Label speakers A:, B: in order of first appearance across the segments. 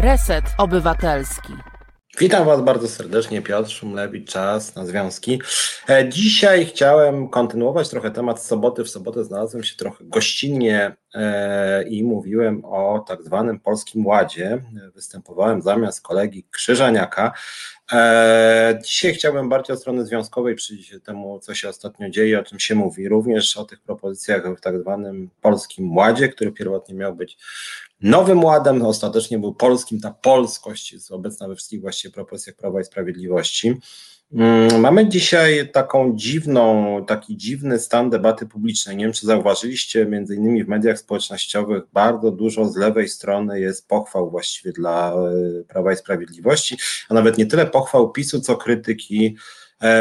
A: Reset Obywatelski.
B: Witam Was bardzo serdecznie, Piotr Szumlewicz, czas na związki. E, dzisiaj chciałem kontynuować trochę temat soboty. W sobotę znalazłem się trochę gościnnie e, i mówiłem o tak zwanym Polskim Ładzie. Występowałem zamiast kolegi Krzyżaniaka. E, dzisiaj chciałbym bardziej od strony związkowej przyjrzeć się temu, co się ostatnio dzieje, o czym się mówi, również o tych propozycjach w tak zwanym Polskim Ładzie, który pierwotnie miał być Nowym Ładem ostatecznie był polskim, ta polskość jest obecna we wszystkich właściwie propozycjach Prawa i Sprawiedliwości. Mm, mamy dzisiaj taką dziwną, taki dziwny stan debaty publicznej. Nie wiem, czy zauważyliście, między innymi w mediach społecznościowych bardzo dużo z lewej strony jest pochwał właściwie dla e, Prawa i Sprawiedliwości, a nawet nie tyle pochwał PiSu, co krytyki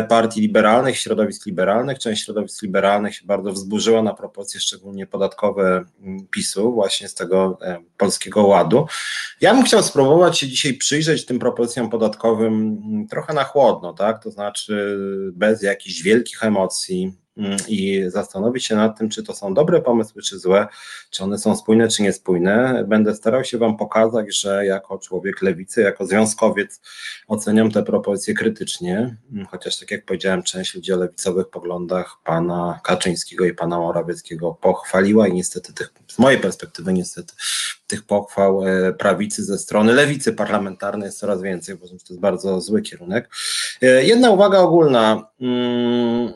B: partii liberalnych, środowisk liberalnych. Część środowisk liberalnych się bardzo wzburzyła na propozycje szczególnie podatkowe mm, PiSu, właśnie z tego e, polskiego ładu. Ja bym chciał spróbować się dzisiaj przyjrzeć tym propozycjom podatkowym mm, trochę na chłodno, tak? To znaczy bez jakichś wielkich emocji, i zastanowić się nad tym, czy to są dobre pomysły, czy złe, czy one są spójne, czy niespójne. Będę starał się Wam pokazać, że jako człowiek lewicy, jako związkowiec oceniam te propozycje krytycznie, mm, chociaż tak jak powiedziałem, część ludzi o lewicowych poglądach pana Kaczyńskiego i pana Morawieckiego pochwaliła i niestety tych, z mojej perspektywy niestety tych pochwał e, prawicy ze strony lewicy parlamentarnej jest coraz więcej, że to jest bardzo zły kierunek. E, jedna uwaga ogólna. Hmm,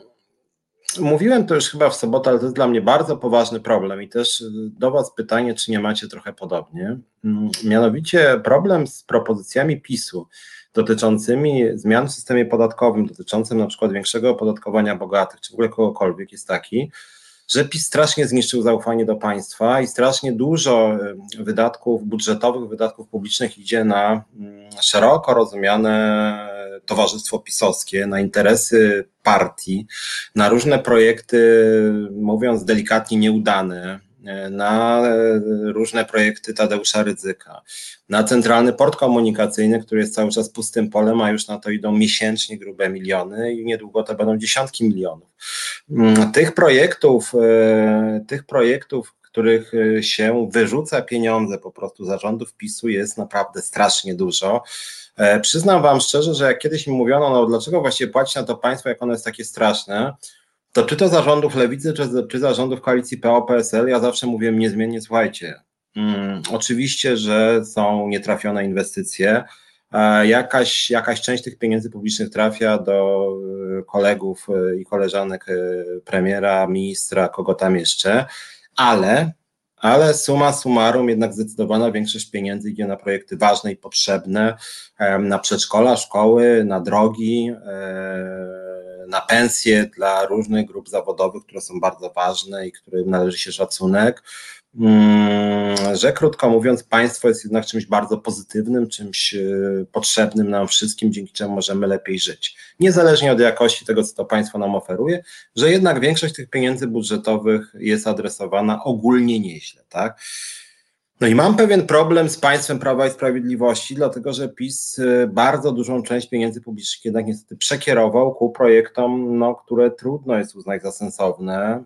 B: Mówiłem to już chyba w sobotę, ale to jest dla mnie bardzo poważny problem i też y, do Was pytanie, czy nie macie trochę podobnie. Mm, mianowicie problem z propozycjami PiSu dotyczącymi zmian w systemie podatkowym, dotyczącym na przykład większego opodatkowania bogatych, czy w ogóle kogokolwiek jest taki, że PiS strasznie zniszczył zaufanie do państwa i strasznie dużo y, wydatków budżetowych, wydatków publicznych idzie na mm, szeroko rozumiane towarzystwo pisowskie, na interesy partii, na różne projekty, mówiąc delikatnie, nieudane, na różne projekty Tadeusza Rydzyka, na centralny port komunikacyjny, który jest cały czas pustym polem, a już na to idą miesięcznie grube miliony i niedługo to będą dziesiątki milionów. Mm, tych projektów, e, tych projektów, których e, się wyrzuca pieniądze po prostu zarządów PiSu jest naprawdę strasznie dużo. E, przyznam Wam szczerze, że jak kiedyś mi mówiono, no dlaczego właściwie płaci na to państwo, jak ono jest takie straszne, to czy to zarządów lewicy, czy, czy zarządów koalicji PO-PSL, ja zawsze mówię niezmiennie, słuchajcie, mm, oczywiście, że są nietrafione inwestycje, e, jakaś, jakaś część tych pieniędzy publicznych trafia do e, kolegów i koleżanek premiera, ministra, kogo tam jeszcze, ale ale suma summarum jednak zdecydowana większość pieniędzy idzie na projekty ważne i potrzebne, na przedszkola, szkoły, na drogi, na pensje dla różnych grup zawodowych, które są bardzo ważne i którym należy się szacunek. Mm, że krótko mówiąc, państwo jest jednak czymś bardzo pozytywnym, czymś e, potrzebnym nam wszystkim, dzięki czemu możemy lepiej żyć. Niezależnie od jakości tego, co to państwo nam oferuje, że jednak większość tych pieniędzy budżetowych jest adresowana ogólnie nieźle, tak? No i mam pewien problem z państwem Prawa i Sprawiedliwości, dlatego że PiS e, bardzo dużą część pieniędzy publicznych jednak niestety przekierował ku projektom, no, które trudno jest uznać za sensowne,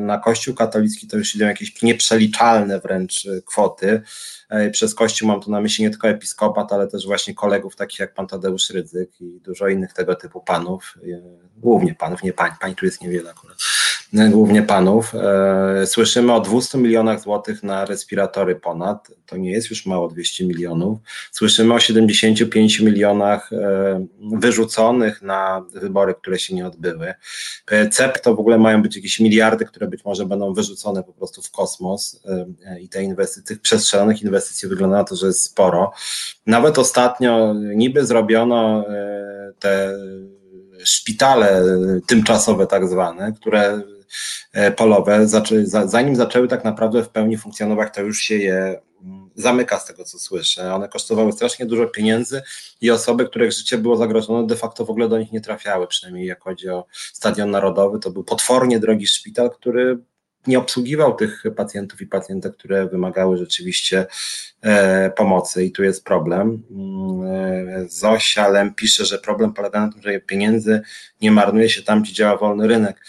B: na Kościół katolicki to już idą jakieś nieprzeliczalne wręcz kwoty. E, przez Kościół mam tu na myśli nie tylko episkopat, ale też właśnie kolegów takich jak pan Tadeusz Rydzyk i dużo innych tego typu panów, e, głównie panów, nie pań, pań tu jest niewiele akurat głównie panów. E, słyszymy o 200 milionach złotych na respiratory ponad, to nie jest już mało 200 milionów. Słyszymy o 75 milionach e, wyrzuconych na wybory, które się nie odbyły. E, CEP to w ogóle mają być jakieś miliardy, które być może będą wyrzucone po prostu w kosmos i te inwestycje, tych przestrzelonych inwestycji wygląda na to, że jest sporo. Nawet ostatnio niby zrobiono te szpitale tymczasowe tak zwane, które polowe, zanim zaczęły tak naprawdę w pełni funkcjonować, to już się je mm, zamyka z tego, co słyszę. One kosztowały strasznie dużo pieniędzy i osoby, których życie było zagrożone, de facto w ogóle do nich nie trafiały, przynajmniej jak chodzi o Stadion Narodowy. To był potwornie drogi szpital, który nie obsługiwał tych pacjentów i pacjentek, które wymagały rzeczywiście e, pomocy i tu jest problem. Mm, e, Zosia Lem pisze, że problem polega na tym, że pieniędzy nie marnuje się tam, gdzie działa wolny rynek.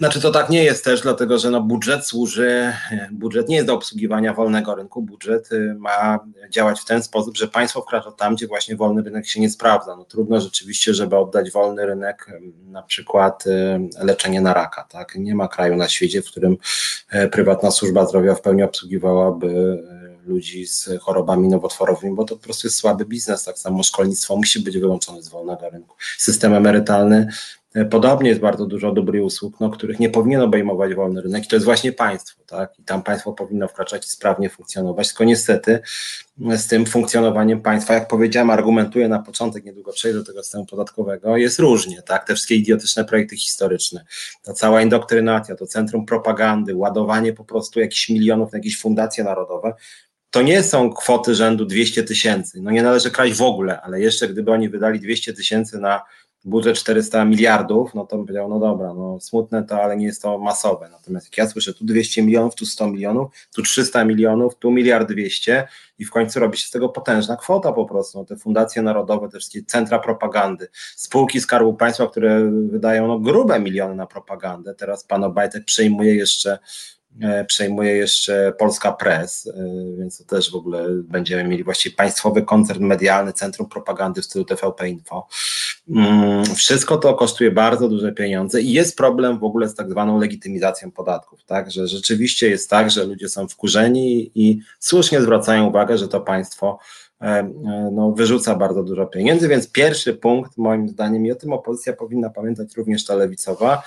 B: Znaczy to tak nie jest też, dlatego że no budżet służy, budżet nie jest do obsługiwania wolnego rynku, budżet y, ma działać w ten sposób, że państwo wkracza tam, gdzie właśnie wolny rynek się nie sprawdza. No trudno rzeczywiście, żeby oddać wolny rynek na przykład leczenie na raka. Tak? Nie ma kraju na świecie, w którym e, prywatna służba zdrowia w pełni obsługiwałaby e, ludzi z chorobami nowotworowymi, bo to po prostu jest słaby biznes. Tak samo szkolnictwo musi być wyłączone z wolnego rynku. System emerytalny E, podobnie jest bardzo dużo i usług, no, których nie powinien obejmować wolny rynek i to jest właśnie państwo, tak? I tam państwo powinno wkraczać i sprawnie funkcjonować, tylko niestety z tym funkcjonowaniem państwa, jak powiedziałem, argumentuję na początek, niedługo przejdę do tego systemu podatkowego, jest różnie, tak? Te wszystkie idiotyczne projekty historyczne, ta cała indokrynacja, to centrum propagandy, ładowanie po prostu jakichś milionów na jakieś fundacje narodowe, to nie są kwoty rzędu 200 tysięcy. No nie należy kraść w ogóle, ale jeszcze gdyby oni wydali 200 tysięcy na budżet 400 miliardów, no to bym powiedział, no dobra, no smutne to, ale nie jest to masowe. Natomiast jak ja słyszę tu 200 milionów, tu 100 milionów, tu 300 milionów, tu miliard 200 i w końcu robi się z tego potężna kwota po prostu. No, te fundacje narodowe, te wszystkie centra propagandy, spółki Skarbu Państwa, które wydają no, grube miliony na propagandę. Teraz pan Obajtek przejmuje jeszcze przejmuje jeszcze Polska Press, e, więc to też w ogóle będziemy mieli właściwie państwowy koncern medialny, centrum propagandy w stylu TVP Info. Mm, wszystko to kosztuje bardzo duże pieniądze i jest problem w ogóle z tak zwaną legitymizacją podatków, tak, że rzeczywiście jest tak, że ludzie są wkurzeni i słusznie zwracają uwagę, że to państwo e, no, wyrzuca bardzo dużo pieniędzy, więc pierwszy punkt moim zdaniem i o tym opozycja powinna pamiętać również ta lewicowa,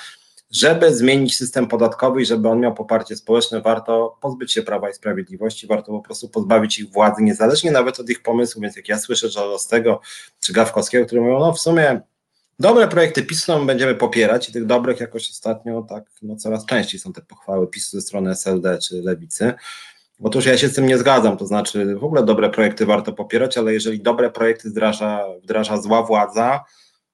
B: żeby zmienić system podatkowy i żeby on miał poparcie społeczne, warto pozbyć się Prawa i Sprawiedliwości, warto po prostu pozbawić ich władzy, niezależnie nawet od ich pomysłów, więc jak ja słyszę tego czy Gawkowskiego, który mówią, no w sumie dobre projekty PiSu będziemy popierać i tych dobrych jakoś ostatnio tak, no coraz częściej są te pochwały PiSu ze strony SLD czy Lewicy, Otóż ja się z tym nie zgadzam, to znaczy w ogóle dobre projekty warto popierać, ale jeżeli dobre projekty wdraża, wdraża zła władza,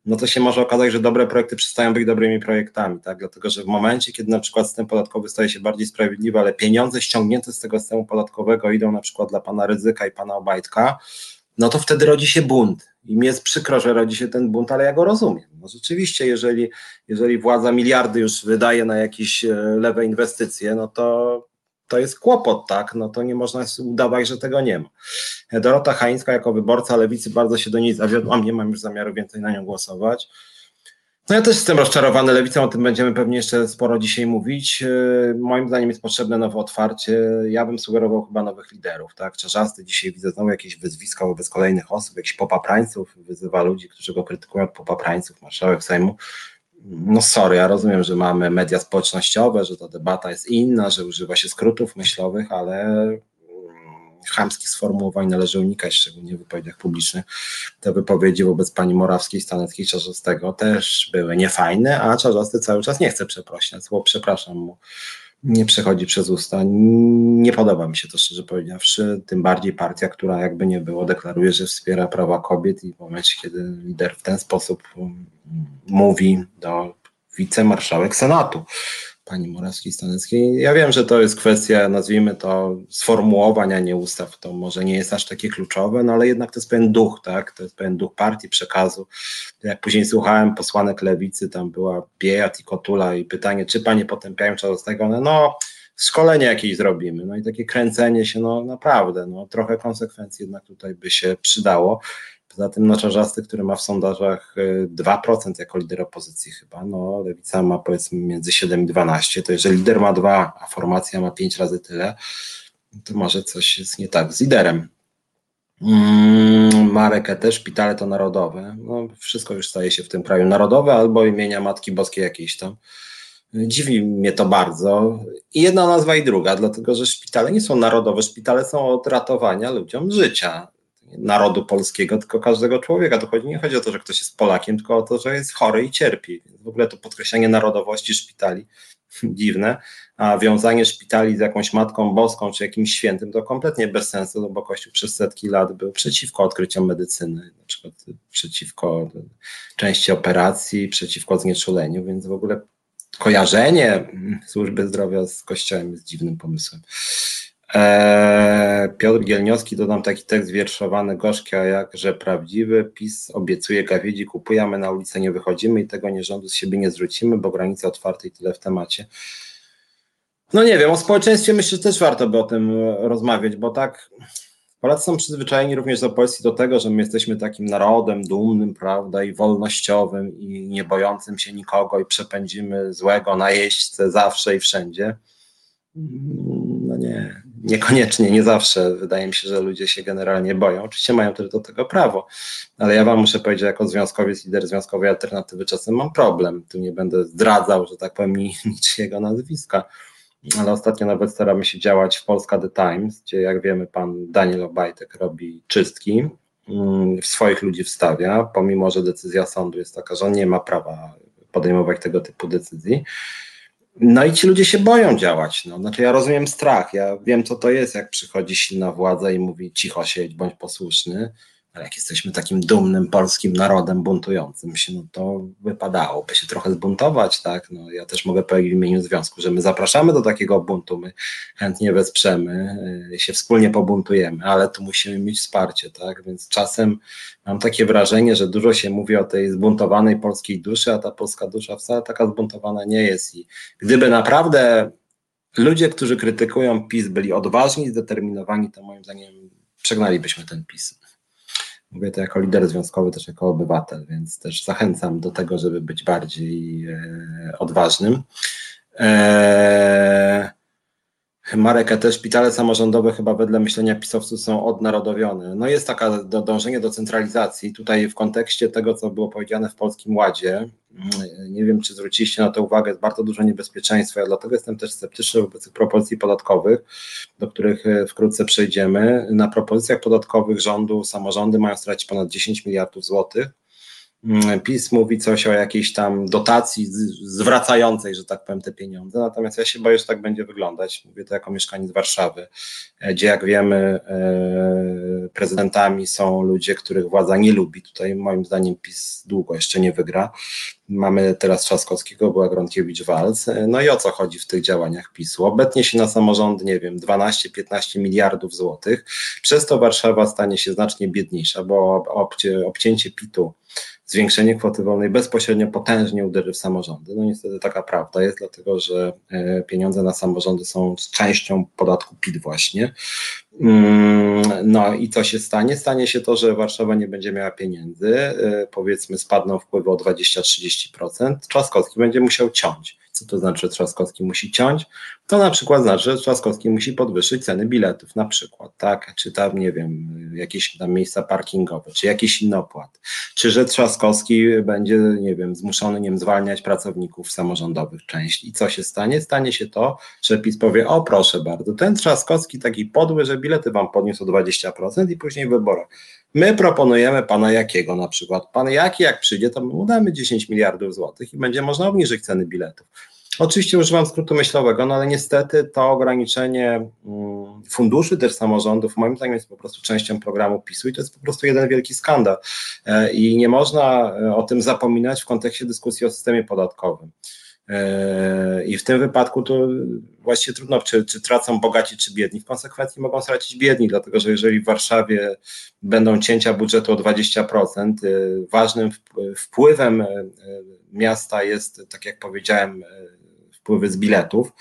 B: no to się może okazać, że dobre projekty przestają być dobrymi projektami, tak? Dlatego, że w momencie, kiedy na przykład system podatkowy staje się bardziej sprawiedliwy, ale pieniądze ściągnięte z tego systemu podatkowego idą na przykład dla pana Ryzyka i pana Obajtka, no to wtedy rodzi się bunt. I mi jest przykro, że rodzi się ten bunt, ale ja go rozumiem. No rzeczywiście, jeżeli, jeżeli władza miliardy już wydaje na jakieś e, lewe inwestycje, no to to jest kłopot, tak? No to nie można udawać, że tego nie ma. Dorota Hańska jako wyborca lewicy bardzo się do niej zawiodłam, nie mam już zamiaru więcej na nią głosować. No ja też jestem rozczarowany lewicą, o tym będziemy pewnie jeszcze sporo dzisiaj mówić. Yy, moim zdaniem jest potrzebne nowe otwarcie. Ja bym sugerował chyba nowych liderów, tak? Czarzasty dzisiaj widzę znowu jakieś wyzwiska wobec kolejnych osób, jakichś popaprańców, wyzywa ludzi, którzy go krytykują, popaprańców, marszałek Sejmu no sorry, ja rozumiem, że mamy media społecznościowe, że ta debata jest inna, że używa się skrótów myślowych, ale mm, chamskich sformułowań należy unikać, szczególnie w wypowiedziach publicznych. Te wypowiedzi wobec pani Morawskiej, Staneckiej, Czarzastego też były niefajne, a Czarzasty cały czas nie chce przeprosić, słowo przepraszam mu nie przechodzi przez usta. Nie podoba mi się to szczerze powiedziawszy, tym bardziej partia, która jakby nie było deklaruje, że wspiera prawa kobiet i w momencie, kiedy lider w ten sposób mówi do wicemarszałek Senatu, pani Morawskiej-Staneckiej. Ja wiem, że to jest kwestia, nazwijmy to, sformułowań, a nie ustaw. To może nie jest aż takie kluczowe, no ale jednak to jest pewien duch, tak? To jest pewien duch partii, przekazu. Jak później słuchałem posłanek lewicy, tam była Biejat i Kotula i pytanie, czy panie potępiają Czarnockiego? One, no, szkolenie jakieś zrobimy. No i takie kręcenie się, no naprawdę, no trochę konsekwencji jednak tutaj by się przydało. Poza tym no, Czarzasty, który ma w sondażach 2% y, jako lider opozycji chyba, no Lewica ma powiedzmy między 7 i 12, to jeżeli lider ma 2, a formacja ma 5 razy tyle, to może coś jest nie tak z liderem. Mm, Marek też, szpitale to narodowe. No, wszystko już staje się w tym kraju narodowe albo imienia Matki Boskiej jakiejś tam. Dziwi mnie to bardzo. I jedna nazwa i druga, dlatego że szpitale nie są narodowe, szpitale są od ratowania ludziom życia narodu polskiego, tylko każdego człowieka. To chodzi, nie chodzi o to, że ktoś jest Polakiem, tylko o to, że jest chory i cierpi. W ogóle to podkreślenie narodowości szpitali dziwne, a wiązanie szpitali z jakąś Matką Boską czy jakimś świętym to kompletnie bez sensu, no bo Kościół przez setki lat był przeciwko odkryciom medycyny, na przykład przeciwko części operacji, przeciwko znieczuleniu, więc w ogóle kojarzenie służby zdrowia z Kościołem jest dziwnym pomysłem. Eee, Piotr Gielniowski, dodam taki tekst wierszowany gorzki, a jakże prawdziwy. PiS obiecuje gawiedzi, kupujemy na ulicę nie wychodzimy i tego nie rządu z siebie nie zwrócimy, bo granice otwarte i tyle w temacie. No nie wiem, o społeczeństwie myślę, że też warto by o tym rozmawiać, bo tak Polacy są przyzwyczajeni również do Polski do tego, że my jesteśmy takim narodem dumnym, prawda, i wolnościowym, i nie bojącym się nikogo, i przepędzimy złego najeźdźcę zawsze i wszędzie. No nie, niekoniecznie, nie zawsze. Wydaje mi się, że ludzie się generalnie boją. Oczywiście mają też do tego prawo, ale ja wam muszę powiedzieć, jako związkowiec, lider związkowej alternatywy, czasem mam problem. Tu nie będę zdradzał, że tak powiem, niczyjego nazwiska ale ostatnio nawet staramy się działać w Polska The Times, gdzie jak wiemy pan Daniel Obajtek robi czystki, mm, swoich ludzi wstawia, pomimo że decyzja sądu jest taka, że on nie ma prawa podejmować tego typu decyzji. No i ci ludzie się boją działać. No. Znaczy ja rozumiem strach, ja wiem co to jest, jak przychodzi silna władza i mówi cicho siedź, bądź posłuszny, ale jak jesteśmy takim dumnym polskim narodem buntującym się, no to wypadałoby się trochę zbuntować, tak? No, ja też mogę powiedzieć w imieniu związku, że my zapraszamy do takiego buntu, my chętnie wesprzemy, y, się wspólnie pobuntujemy, ale tu musimy mieć wsparcie, tak? Więc czasem mam takie wrażenie, że dużo się mówi o tej zbuntowanej polskiej duszy, a ta polska dusza wcale taka zbuntowana nie jest i gdyby naprawdę ludzie, którzy krytykują PiS byli odważni, zdeterminowani, to moim zdaniem przegnalibyśmy ten PiS. Mówię to jako lider związkowy, też jako obywatel, więc też zachęcam do tego, żeby być bardziej e, odważnym. E, Marek, te szpitale samorządowe chyba wedle myślenia pisowców są odnarodowione. No jest taka dążenie do centralizacji. Tutaj w kontekście tego, co było powiedziane w Polskim Ładzie, mm, nie wiem, czy zwróciliście na to uwagę, jest bardzo dużo niebezpieczeństwa. Ja dlatego jestem też sceptyczny wobec tych propozycji podatkowych, do których e, wkrótce przejdziemy. Na propozycjach podatkowych rządu samorządy mają stracić ponad 10 miliardów złotych PiS mówi coś o jakiejś tam dotacji zwracającej, że tak powiem, te pieniądze. Natomiast ja się boję, że tak będzie wyglądać. Mówię to jako mieszkaniec Warszawy, e, gdzie jak wiemy, e, prezydentami są ludzie, których władza nie lubi. Tutaj moim zdaniem PiS długo jeszcze nie wygra. Mamy teraz Trzaskowskiego, była Gronkiewicz-Walc. E, no i o co chodzi w tych działaniach PiSu? Obetnie się na samorząd, nie wiem, 12-15 miliardów złotych. Przez to Warszawa stanie się znacznie biedniejsza, bo obcięcie PIT-u zwiększenie kwoty wolnej bezpośrednio potężnie uderzy w samorządy. No niestety taka prawda jest, dlatego że e, pieniądze na samorządy są częścią podatku PIT właśnie. Mm, no i co się stanie? Stanie się to, że Warszawa nie będzie miała pieniędzy, e, powiedzmy spadną wpływy o 20-30%, Trzaskowski będzie musiał ciąć. Co to znaczy, że Trzaskowski musi ciąć? To na przykład znaczy, że Trzaskowski musi podwyższyć ceny biletów, na przykład, tak? Czy tam, nie wiem, jakieś tam miejsca parkingowe, czy jakiś inny opłat. Czy że Trzaskowski będzie, nie wiem, zmuszony, nie wiem, zwalniać pracowników samorządowych część. I co się stanie? Stanie się to, że PiS powie, o proszę bardzo, ten Trzaskowski taki podły, że bilety wam podniósł o 20% i później w wyborach. My proponujemy pana Jakiego na przykład. Pan Jaki jak przyjdzie, to mu damy 10 miliardów złotych i będzie można obniżyć ceny biletów. Oczywiście używam skrótu myślowego, no ale niestety to ograniczenie mm, funduszy też samorządów moim zdaniem jest po prostu częścią programu PiSu i to jest po prostu jeden wielki skandal e, i nie można e, o tym zapominać w kontekście dyskusji o systemie podatkowym. I w tym wypadku to właściwie trudno, czy, czy tracą bogaci, czy biedni. W konsekwencji mogą stracić biedni, dlatego że jeżeli w Warszawie będą cięcia budżetu o 20%, ważnym wpływem miasta jest, tak jak powiedziałem, wpływy z biletów,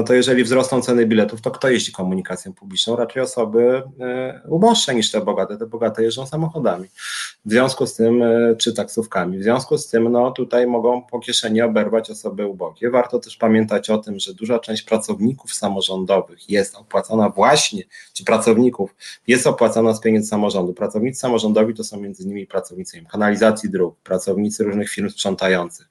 B: no to jeżeli wzrosną ceny biletów, to kto jeździ komunikacją publiczną? Raczej osoby e, uboższe niż te bogate. Te bogate jeżdżą samochodami. W związku z tym, e, czy taksówkami. W związku z tym, no tutaj mogą po kieszeni oberwać osoby ubogie. Warto też pamiętać o tym, że duża część pracowników samorządowych jest opłacana właśnie, czy pracowników jest opłacana z pieniędzy samorządu. Pracownicy samorządowi to są między innymi pracownicy kanalizacji dróg, pracownicy różnych firm sprzątających.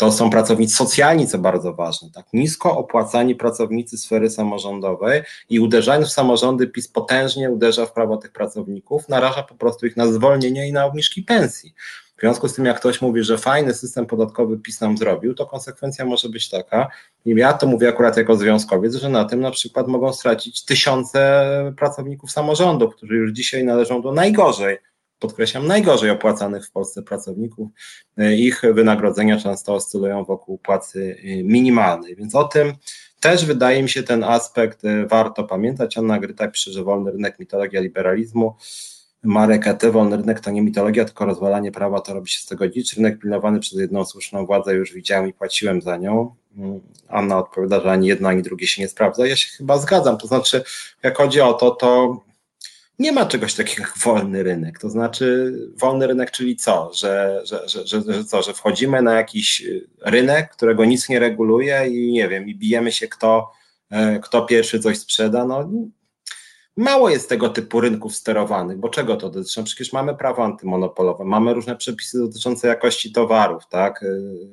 B: To są pracownicy socjalni, co bardzo ważne, tak nisko opłacani pracownicy sfery samorządowej i uderzając w samorządy PiS potężnie uderza w prawa tych pracowników, naraża po prostu ich na zwolnienie i na obniżki pensji. W związku z tym, jak ktoś mówi, że fajny system podatkowy PiS nam zrobił, to konsekwencja może być taka, i ja to mówię akurat jako związkowiec, że na tym na przykład mogą stracić tysiące pracowników samorządów, którzy już dzisiaj należą do najgorzej podkreślam, najgorzej opłacanych w Polsce pracowników. Ich wynagrodzenia często oscylują wokół płacy minimalnej, więc o tym też wydaje mi się ten aspekt y, warto pamiętać. Anna Gryta pisze, że wolny rynek, mitologia liberalizmu. Marek AT, wolny rynek to nie mitologia, tylko rozwalanie prawa, to robi się z tego dzicz. Rynek pilnowany przez jedną słuszną władzę, już widziałem i płaciłem za nią. Mm, Anna odpowiada, że ani jedno, ani drugie się nie sprawdza. Ja się chyba zgadzam. To znaczy, jak chodzi o to, to nie ma czegoś takiego jak wolny rynek. To znaczy, wolny rynek, czyli co? Że, że, że, że, że co? Że wchodzimy na jakiś rynek, którego nic nie reguluje i nie wiem, i bijemy się, kto, e, kto pierwszy coś sprzeda. No, Mało jest tego typu rynków sterowanych, bo czego to dotyczy? Przecież mamy prawo antymonopolowe, mamy różne przepisy dotyczące jakości towarów, tak?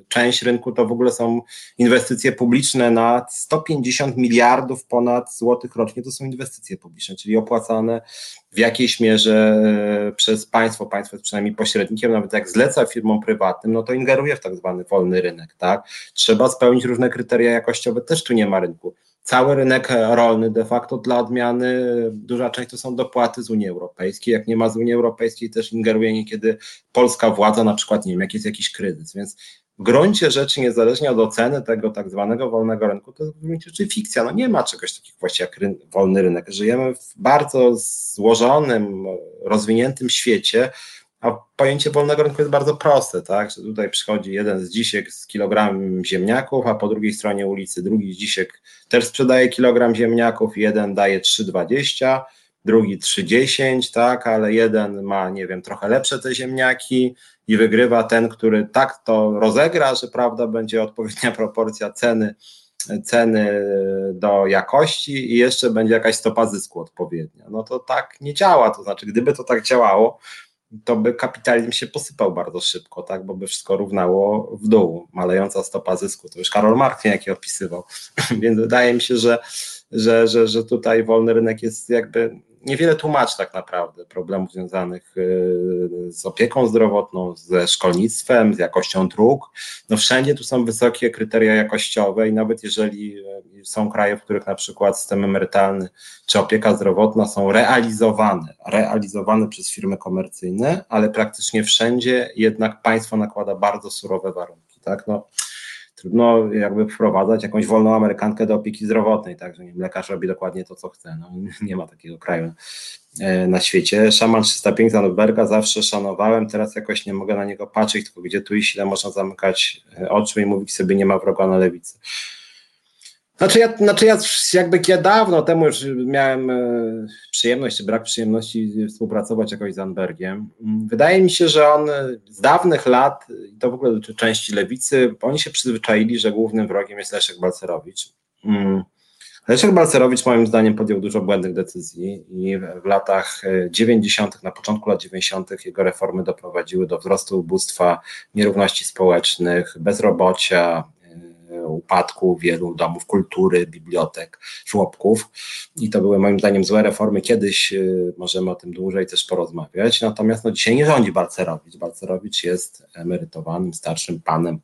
B: Część rynku to w ogóle są inwestycje publiczne na 150 miliardów ponad złotych rocznie, to są inwestycje publiczne, czyli opłacane w jakiejś mierze e, przez państwo, państwo jest przynajmniej pośrednikiem, nawet jak zleca firmom prywatnym, no to ingeruje w tak zwany wolny rynek, tak? Trzeba spełnić różne kryteria jakościowe, też tu nie ma rynku cały rynek rolny de facto dla odmiany, duża część to są dopłaty z Unii Europejskiej. Jak nie ma z Unii Europejskiej, też ingeruje niekiedy polska władza, na przykład, nie wiem, jak jest jakiś kryzys. Więc w gruncie rzeczy, niezależnie od oceny tego tak zwanego wolnego rynku, to jest w gruncie rzeczy fikcja. No nie ma czegoś takiego właśnie jak ryn wolny rynek. Żyjemy w bardzo złożonym, rozwiniętym świecie, a pojęcie wolnego rynku jest bardzo proste, tak? Że tutaj przychodzi jeden z dzisiek z kilogramem ziemniaków, a po drugiej stronie ulicy drugi z dzisiek też sprzedaje kilogram ziemniaków, jeden daje 3,20, drugi 3,10, tak, ale jeden ma, nie wiem, trochę lepsze te ziemniaki i wygrywa ten, który tak to rozegra, że prawda, będzie odpowiednia proporcja ceny ceny do jakości i jeszcze będzie jakaś stopa zysku odpowiednia. No to tak nie działa, to znaczy gdyby to tak działało, to by kapitalizm się posypał bardzo szybko, tak, bo by wszystko równało w dół, malejąca stopa zysku, to już Karol Marx jaki opisywał, więc wydaje mi się, że, że, że, że tutaj wolny rynek jest jakby niewiele tłumaczy tak naprawdę problemów związanych y, z opieką zdrowotną, ze szkolnictwem, z jakością dróg. No wszędzie tu są wysokie kryteria jakościowe i nawet jeżeli y, są kraje, w których na przykład system emerytalny czy opieka zdrowotna są realizowane, realizowane przez firmy komercyjne, ale praktycznie wszędzie jednak państwo nakłada bardzo surowe warunki. Tak? No, trudno jakby wprowadzać jakąś wolną Amerykankę do opieki zdrowotnej, tak, że wiem, lekarz robi dokładnie to, co chce. No, nie ma takiego kraju e, na świecie. Szaman 305 Zanutberga zawsze szanowałem, teraz jakoś nie mogę na niego patrzeć, tylko gdzie tu iść, ile można zamykać e, oczy i mówić sobie, nie ma wroga na lewicy. Znaczy ja, znaczy ja jakby ja dawno temu już miałem e, przyjemność, czy brak przyjemności współpracować jakoś z Anbergiem. Wydaje mi się, że on z dawnych lat, i to w ogóle dotyczy części lewicy, oni się przyzwyczaili, że głównym wrogiem jest Leszek Balcerowicz. Mm. Leszek Balcerowicz moim zdaniem podjął dużo błędnych decyzji i w latach 90., e, na początku lat 90. jego reformy doprowadziły do wzrostu ubóstwa, nierówności społecznych, bezrobocia, upadku wielu domów kultury, bibliotek, żłobków i to były moim zdaniem złe reformy. Kiedyś y, możemy o tym dłużej też porozmawiać, natomiast no, dzisiaj nie rządzi Balcerowicz. Balcerowicz jest emerytowanym, starszym panem,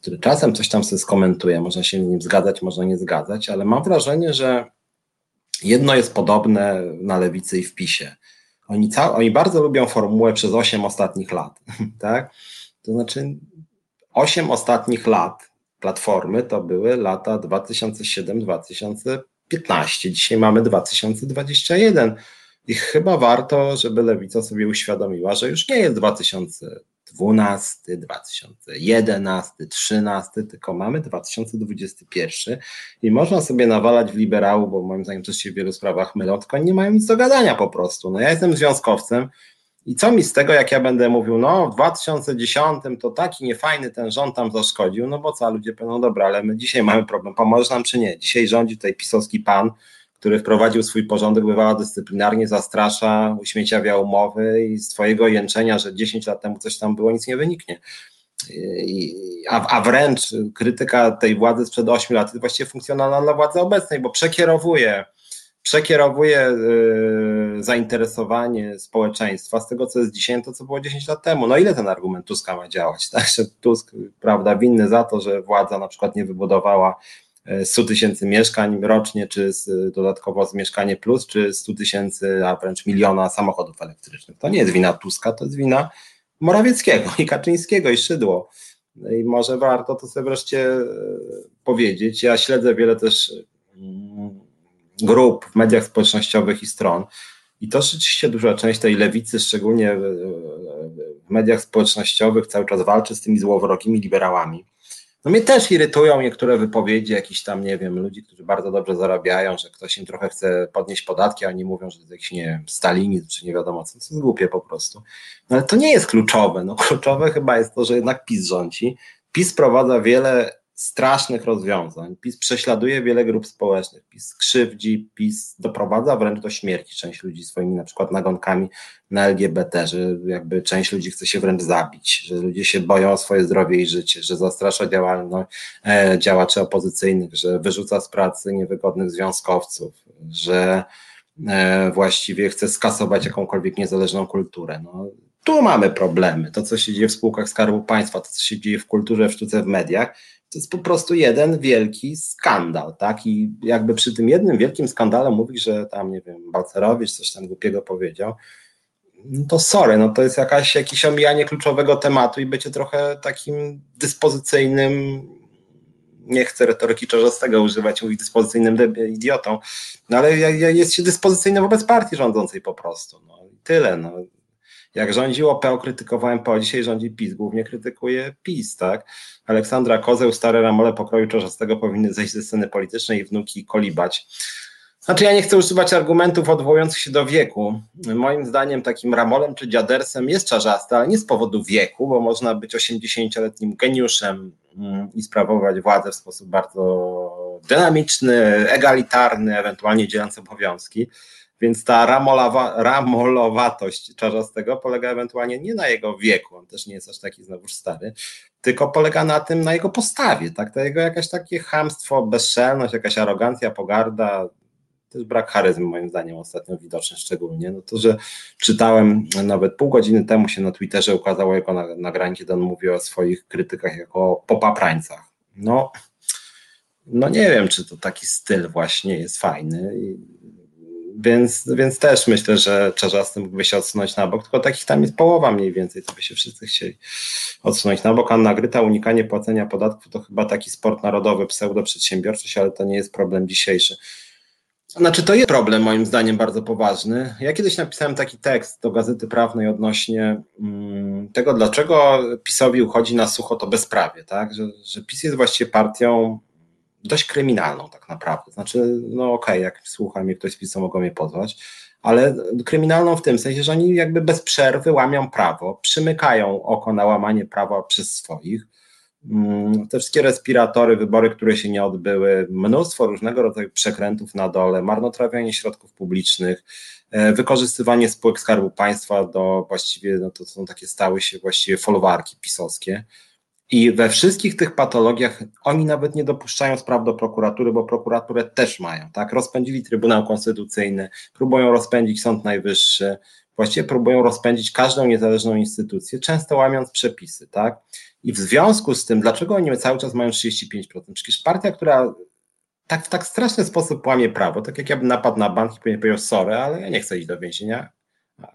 B: który czasem coś tam sobie skomentuje, można się z nim zgadzać, można nie zgadzać, ale mam wrażenie, że jedno jest podobne na lewicy i w PiSie. Oni, ca- oni bardzo lubią formułę przez 8 ostatnich lat, tak? To znaczy 8 ostatnich lat Platformy to były lata 2007-2015. Dzisiaj mamy 2021 i chyba warto, żeby lewica sobie uświadomiła, że już nie jest 2012, 2011, 2013, tylko mamy 2021 i można sobie nawalać w liberału, bo moim zdaniem też się w wielu sprawach mylą, tylko nie mają nic do gadania po prostu. No ja jestem związkowcem, i co mi z tego, jak ja będę mówił, no w 2010 to taki niefajny ten rząd tam zaszkodził, no bo co, ludzie powiedzą, no dobra, ale my dzisiaj mamy problem, pomożesz nam czy nie? Dzisiaj rządzi tutaj pisowski pan, który wprowadził swój porządek, bywała dyscyplinarnie, zastrasza, uśmieciawia umowy i z twojego jęczenia, że 10 lat temu coś tam było, nic nie wyniknie. I, a, a wręcz krytyka tej władzy sprzed 8 lat jest właściwie funkcjonalna dla władzy obecnej, bo przekierowuje przekierowuje y, zainteresowanie społeczeństwa z tego, co jest dzisiaj, to co było 10 lat temu. No ile ten argument Tuska ma działać? Tak, że Tusk, prawda, winny za to, że władza na przykład nie wybudowała 100 y, tysięcy mieszkań rocznie, czy z, dodatkowo z Mieszkanie Plus, czy 100 tysięcy, a wręcz miliona samochodów elektrycznych. To nie jest wina Tuska, to jest wina Morawieckiego i Kaczyńskiego i Szydło. I może warto to sobie wreszcie powiedzieć. Ja śledzę wiele też mm, grup w mediach społecznościowych i stron. I to rzeczywiście duża część tej lewicy, szczególnie w mediach społecznościowych, cały czas walczy z tymi złowrogimi liberałami. No mnie też irytują niektóre wypowiedzi jakichś tam, nie wiem, ludzi, którzy bardzo dobrze zarabiają, że ktoś im trochę chce podnieść podatki, a oni mówią, że to jakiś, nie wiem, stalinizm, czy nie wiadomo co, to jest głupie po prostu. No ale to nie jest kluczowe. No kluczowe chyba jest to, że jednak PiS rządzi. PiS prowadza wiele strasznych rozwiązań. PiS prześladuje wiele grup społecznych, PiS krzywdzi, PiS doprowadza wręcz do śmierci część ludzi swoimi na przykład nagonkami na LGBT, że jakby część ludzi chce się wręcz zabić, że ludzie się boją o swoje zdrowie i życie, że zastrasza działalność e, działaczy opozycyjnych, że wyrzuca z pracy niewygodnych związkowców, że e, właściwie chce skasować jakąkolwiek niezależną kulturę. No, tu mamy problemy. To, co się dzieje w spółkach Skarbu Państwa, to, co się dzieje w kulturze, w sztuce, w mediach, to jest po prostu jeden wielki skandal, tak? I jakby przy tym jednym wielkim skandale mówi, że tam, nie wiem, Balcerowicz coś tam głupiego powiedział, no to sorry, no to jest jakaś, jakieś omijanie kluczowego tematu i bycie trochę takim dyspozycyjnym, nie chcę retoryki czarzastego używać, mówić dyspozycyjnym idiotą, no ale jest się dyspozycyjny wobec partii rządzącej po prostu, no i tyle, no. Jak rządziło PO, krytykowałem PO, dzisiaj rządzi PiS, głównie krytykuje PiS, tak? Aleksandra Kozeł, stare ramole pokroju czarzastego powinny zejść ze sceny politycznej i wnuki kolibać. Znaczy ja nie chcę używać argumentów odwołujących się do wieku. Moim zdaniem takim ramolem czy dziadersem jest czarzasty, ale nie z powodu wieku, bo można być 80-letnim geniuszem mm, i sprawować władzę w sposób bardzo dynamiczny, egalitarny, ewentualnie dzielący obowiązki. Więc ta ramolawa, ramolowatość czarzastego polega ewentualnie nie na jego wieku, on też nie jest aż taki znowuż stary, tylko polega na tym, na jego postawie, tak? To jego jakieś takie hamstwo, bezszelność, jakaś arogancja, pogarda, też brak charyzmy moim zdaniem ostatnio widoczny szczególnie, no to, że czytałem nawet pół godziny temu się na Twitterze ukazało jego nagranie, kiedy on mówi o swoich krytykach jako popaprańcach. No, no nie wiem, czy to taki styl właśnie jest fajny. Więc, więc też myślę, że Czarzasty mógłby się odsunąć na bok, tylko takich tam jest połowa mniej więcej, to by się wszyscy chcieli odsunąć na bok. Anna Gryta, unikanie płacenia podatków to chyba taki sport narodowy, pseudo-przedsiębiorczość, ale to nie jest problem dzisiejszy. Znaczy, to jest problem moim zdaniem bardzo poważny. Ja kiedyś napisałem taki tekst do Gazety Prawnej odnośnie mm, tego, dlaczego PiSowi uchodzi na sucho to bezprawie, tak? Że, że PiS jest właściwie partią dość kryminalną tak naprawdę. Znaczy, no okej, okay, jak słucha mnie ktoś z PiSu, mogą mnie pozwać, ale kryminalną w tym sensie, że oni jakby bez przerwy łamią prawo, przymykają oko na łamanie prawa przez swoich. Mm, te wszystkie respiratory, wybory, które się nie odbyły, mnóstwo różnego rodzaju przekrętów na dole, marnotrawianie środków publicznych, e, wykorzystywanie spółek Skarbu Państwa do właściwie, no to są takie stały się właściwie folwarki pisowskie. I we wszystkich tych patologiach oni nawet nie dopuszczają spraw do prokuratury, bo prokuraturę też mają, tak? Rozpędzili Trybunał Konstytucyjny, próbują rozpędzić Sąd Najwyższy, właściwie próbują rozpędzić każdą niezależną instytucję, często łamiąc przepisy, tak? I w związku z tym, dlaczego oni cały czas mają 35%? Przecież partia, która tak w tak straszny sposób łamie prawo, tak jak ja bym napadł na bank i powiedział sorry, ale ja nie chcę iść do więzienia,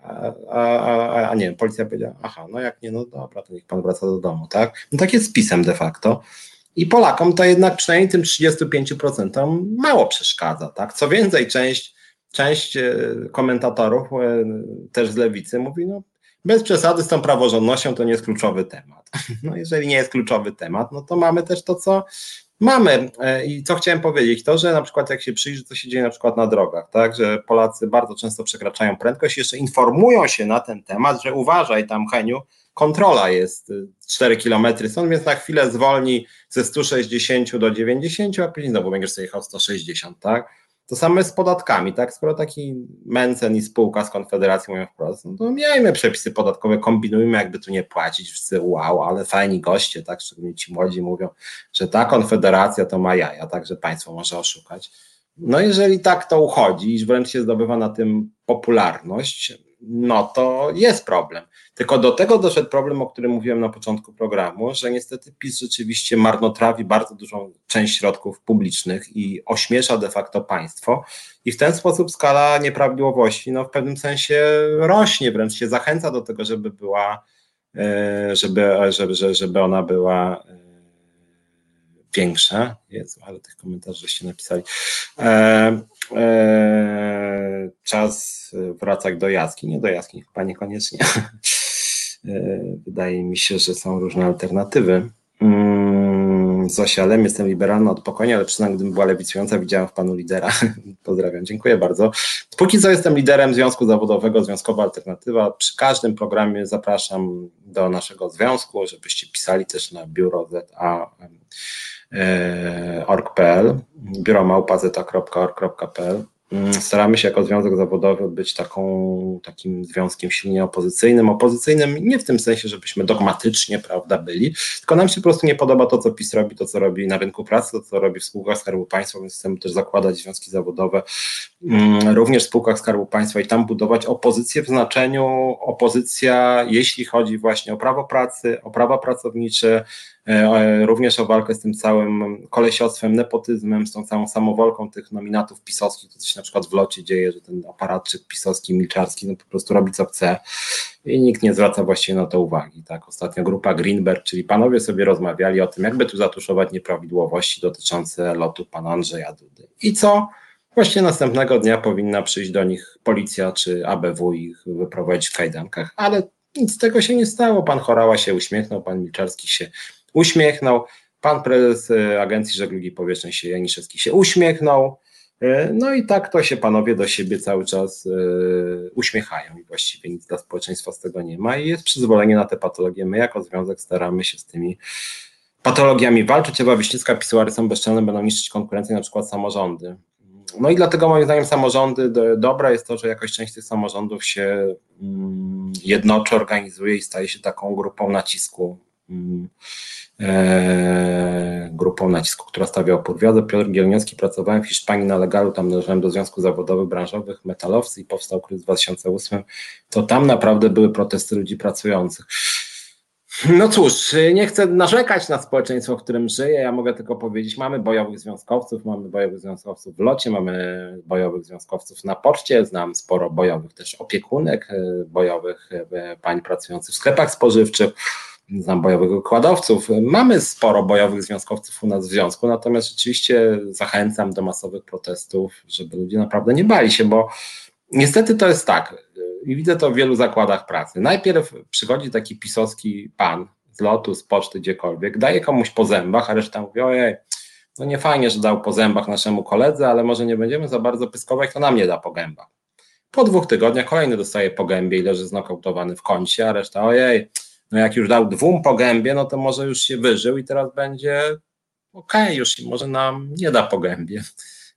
B: a, a, a, nie, policja powiedziała, aha, no jak nie, no dobra, to niech pan wraca do domu, tak? No tak jest pisem de facto. I Polakom to jednak przynajmniej tym 35% mało przeszkadza, tak? Co więcej, część, część e, komentatorów e, też z lewicy mówi, no bez przesady z tą praworządnością to nie jest kluczowy temat. No jeżeli nie jest kluczowy temat, no to mamy też to, co Mamy e, i co chciałem powiedzieć, to, że na przykład jak się przyjrzy, co się dzieje na przykład na drogach, tak, że Polacy bardzo często przekraczają prędkość, jeszcze informują się na ten temat, że uważaj tam Heniu, kontrola jest 4 y, km stąd, więc na chwilę zwolni ze 160 do 90, a później znowu będziesz sobie jechał 160, tak? To samo z podatkami, tak? Skoro taki Mencen i spółka z Konfederacji mówią wprost, no to miejmy przepisy podatkowe, kombinujmy, jakby tu nie płacić, wszyscy wow, ale fajni goście, tak? Szczególnie ci młodzi mówią, że ta Konfederacja to ma jaja, tak? Że państwo może oszukać. No jeżeli tak to uchodzi, iż wręcz się zdobywa na tym popularność, no to jest problem. Tylko do tego doszedł problem, o którym mówiłem na początku programu, że niestety PiS rzeczywiście marnotrawi bardzo dużą część środków publicznych i ośmiesza de facto państwo i w ten sposób skala nieprawidłowości no, w pewnym sensie rośnie, wręcz się zachęca do tego, żeby była, e, żeby, żeby, żeby ona była większe. Jezu, ale tych komentarzy żeście napisali. E, e, czas wracać do jaskiń. Nie do jaskiń, chyba niekoniecznie. E, wydaje mi się, że są różne alternatywy. Mm, jestem liberalna od pokoju, ale przynajmniej gdybym była lewicująca, widziałam w panu lidera. Pozdrawiam, dziękuję bardzo. Póki co jestem liderem Związku Zawodowego, Związkowa Alternatywa. Przy każdym programie zapraszam do naszego związku, żebyście pisali też na biuro za.org.pl, biuro małpa.org.pl Mm, staramy się jako związek zawodowy być taką, takim związkiem silnie opozycyjnym. Opozycyjnym nie w tym sensie, żebyśmy dogmatycznie prawda, byli, tylko nam się po prostu nie podoba to, co PiS robi, to, co robi na rynku pracy, to, co robi w spółkach Skarbu Państwa, więc chcemy też zakładać związki zawodowe mm, również w spółkach Skarbu Państwa i tam budować opozycję w znaczeniu opozycja, jeśli chodzi właśnie o prawo pracy, o prawa pracownicze, E, również o walkę z tym całym kolesiostwem, nepotyzmem, z tą całą samowolką tych nominatów pisowskich, to coś na przykład w locie dzieje, że ten aparatczyk pisowski, milczarski, no po prostu robi co chce i nikt nie zwraca właściwie na to uwagi. Tak, ostatnio grupa Greenberg, czyli panowie sobie rozmawiali o tym, jakby tu zatuszować nieprawidłowości dotyczące lotu pana Andrzeja Dudy. I co? Właśnie następnego dnia powinna przyjść do nich policja czy ABW i ich wyprowadzić w kajdankach, ale nic z tego się nie stało. Pan Chorała się uśmiechnął, pan Milczarski się uśmiechnął. Pan prezes e, Agencji Żeglugi Powietrznej się Janiszewski się uśmiechnął. E, no i tak to się panowie do siebie cały czas e, uśmiechają i właściwie nic dla społeczeństwa z tego nie ma i jest przyzwolenie na te patologie. My jako związek staramy się z tymi patologiami walczyć. Ewa Wiśniewska, pisuary są bezczelne, będą niszczyć konkurencję, na przykład samorządy. No i dlatego moim zdaniem samorządy, dobre jest to, że jakaś część tych samorządów się mm, jednoczy, organizuje i staje się taką grupą nacisku mm, grupą nacisku, która stawia opór. Wiadę Piotr Gielniowski, pracowałem w Hiszpanii na legalu, tam należałem do Związku Zawodowych Branżowych, metalowcy i powstał kryzys w 2008, to tam naprawdę były protesty ludzi pracujących. No cóż, nie chcę narzekać na społeczeństwo, w którym żyję. Ja mogę tylko powiedzieć, mamy bojowych związkowców, mamy bojowych związkowców w locie, mamy bojowych związkowców na poczcie, znam sporo bojowych też opiekunek, e, bojowych e, pań pracujących w sklepach spożywczych, znam bojowych wykładowców. Mamy sporo bojowych związkowców u nas w związku, natomiast rzeczywiście zachęcam do masowych protestów, żeby ludzie naprawdę nie bali się, bo niestety to jest tak, i widzę to w wielu zakładach pracy. Najpierw przychodzi taki pisowski pan z lotu, z poczty, gdziekolwiek, daje komuś po zębach, a reszta mówi, ojej, no nie fajnie, że dał po zębach naszemu koledze, ale może nie będziemy za bardzo pyskować, to nam nie da po gębach. Po dwóch tygodniach kolejny dostaje po gębie i leży znokautowany w kącie, a reszta, ojej, no jak już dał dwóm po gębie, no to może już się wyżył i teraz będzie okej, okay, już może nam nie da po gębie.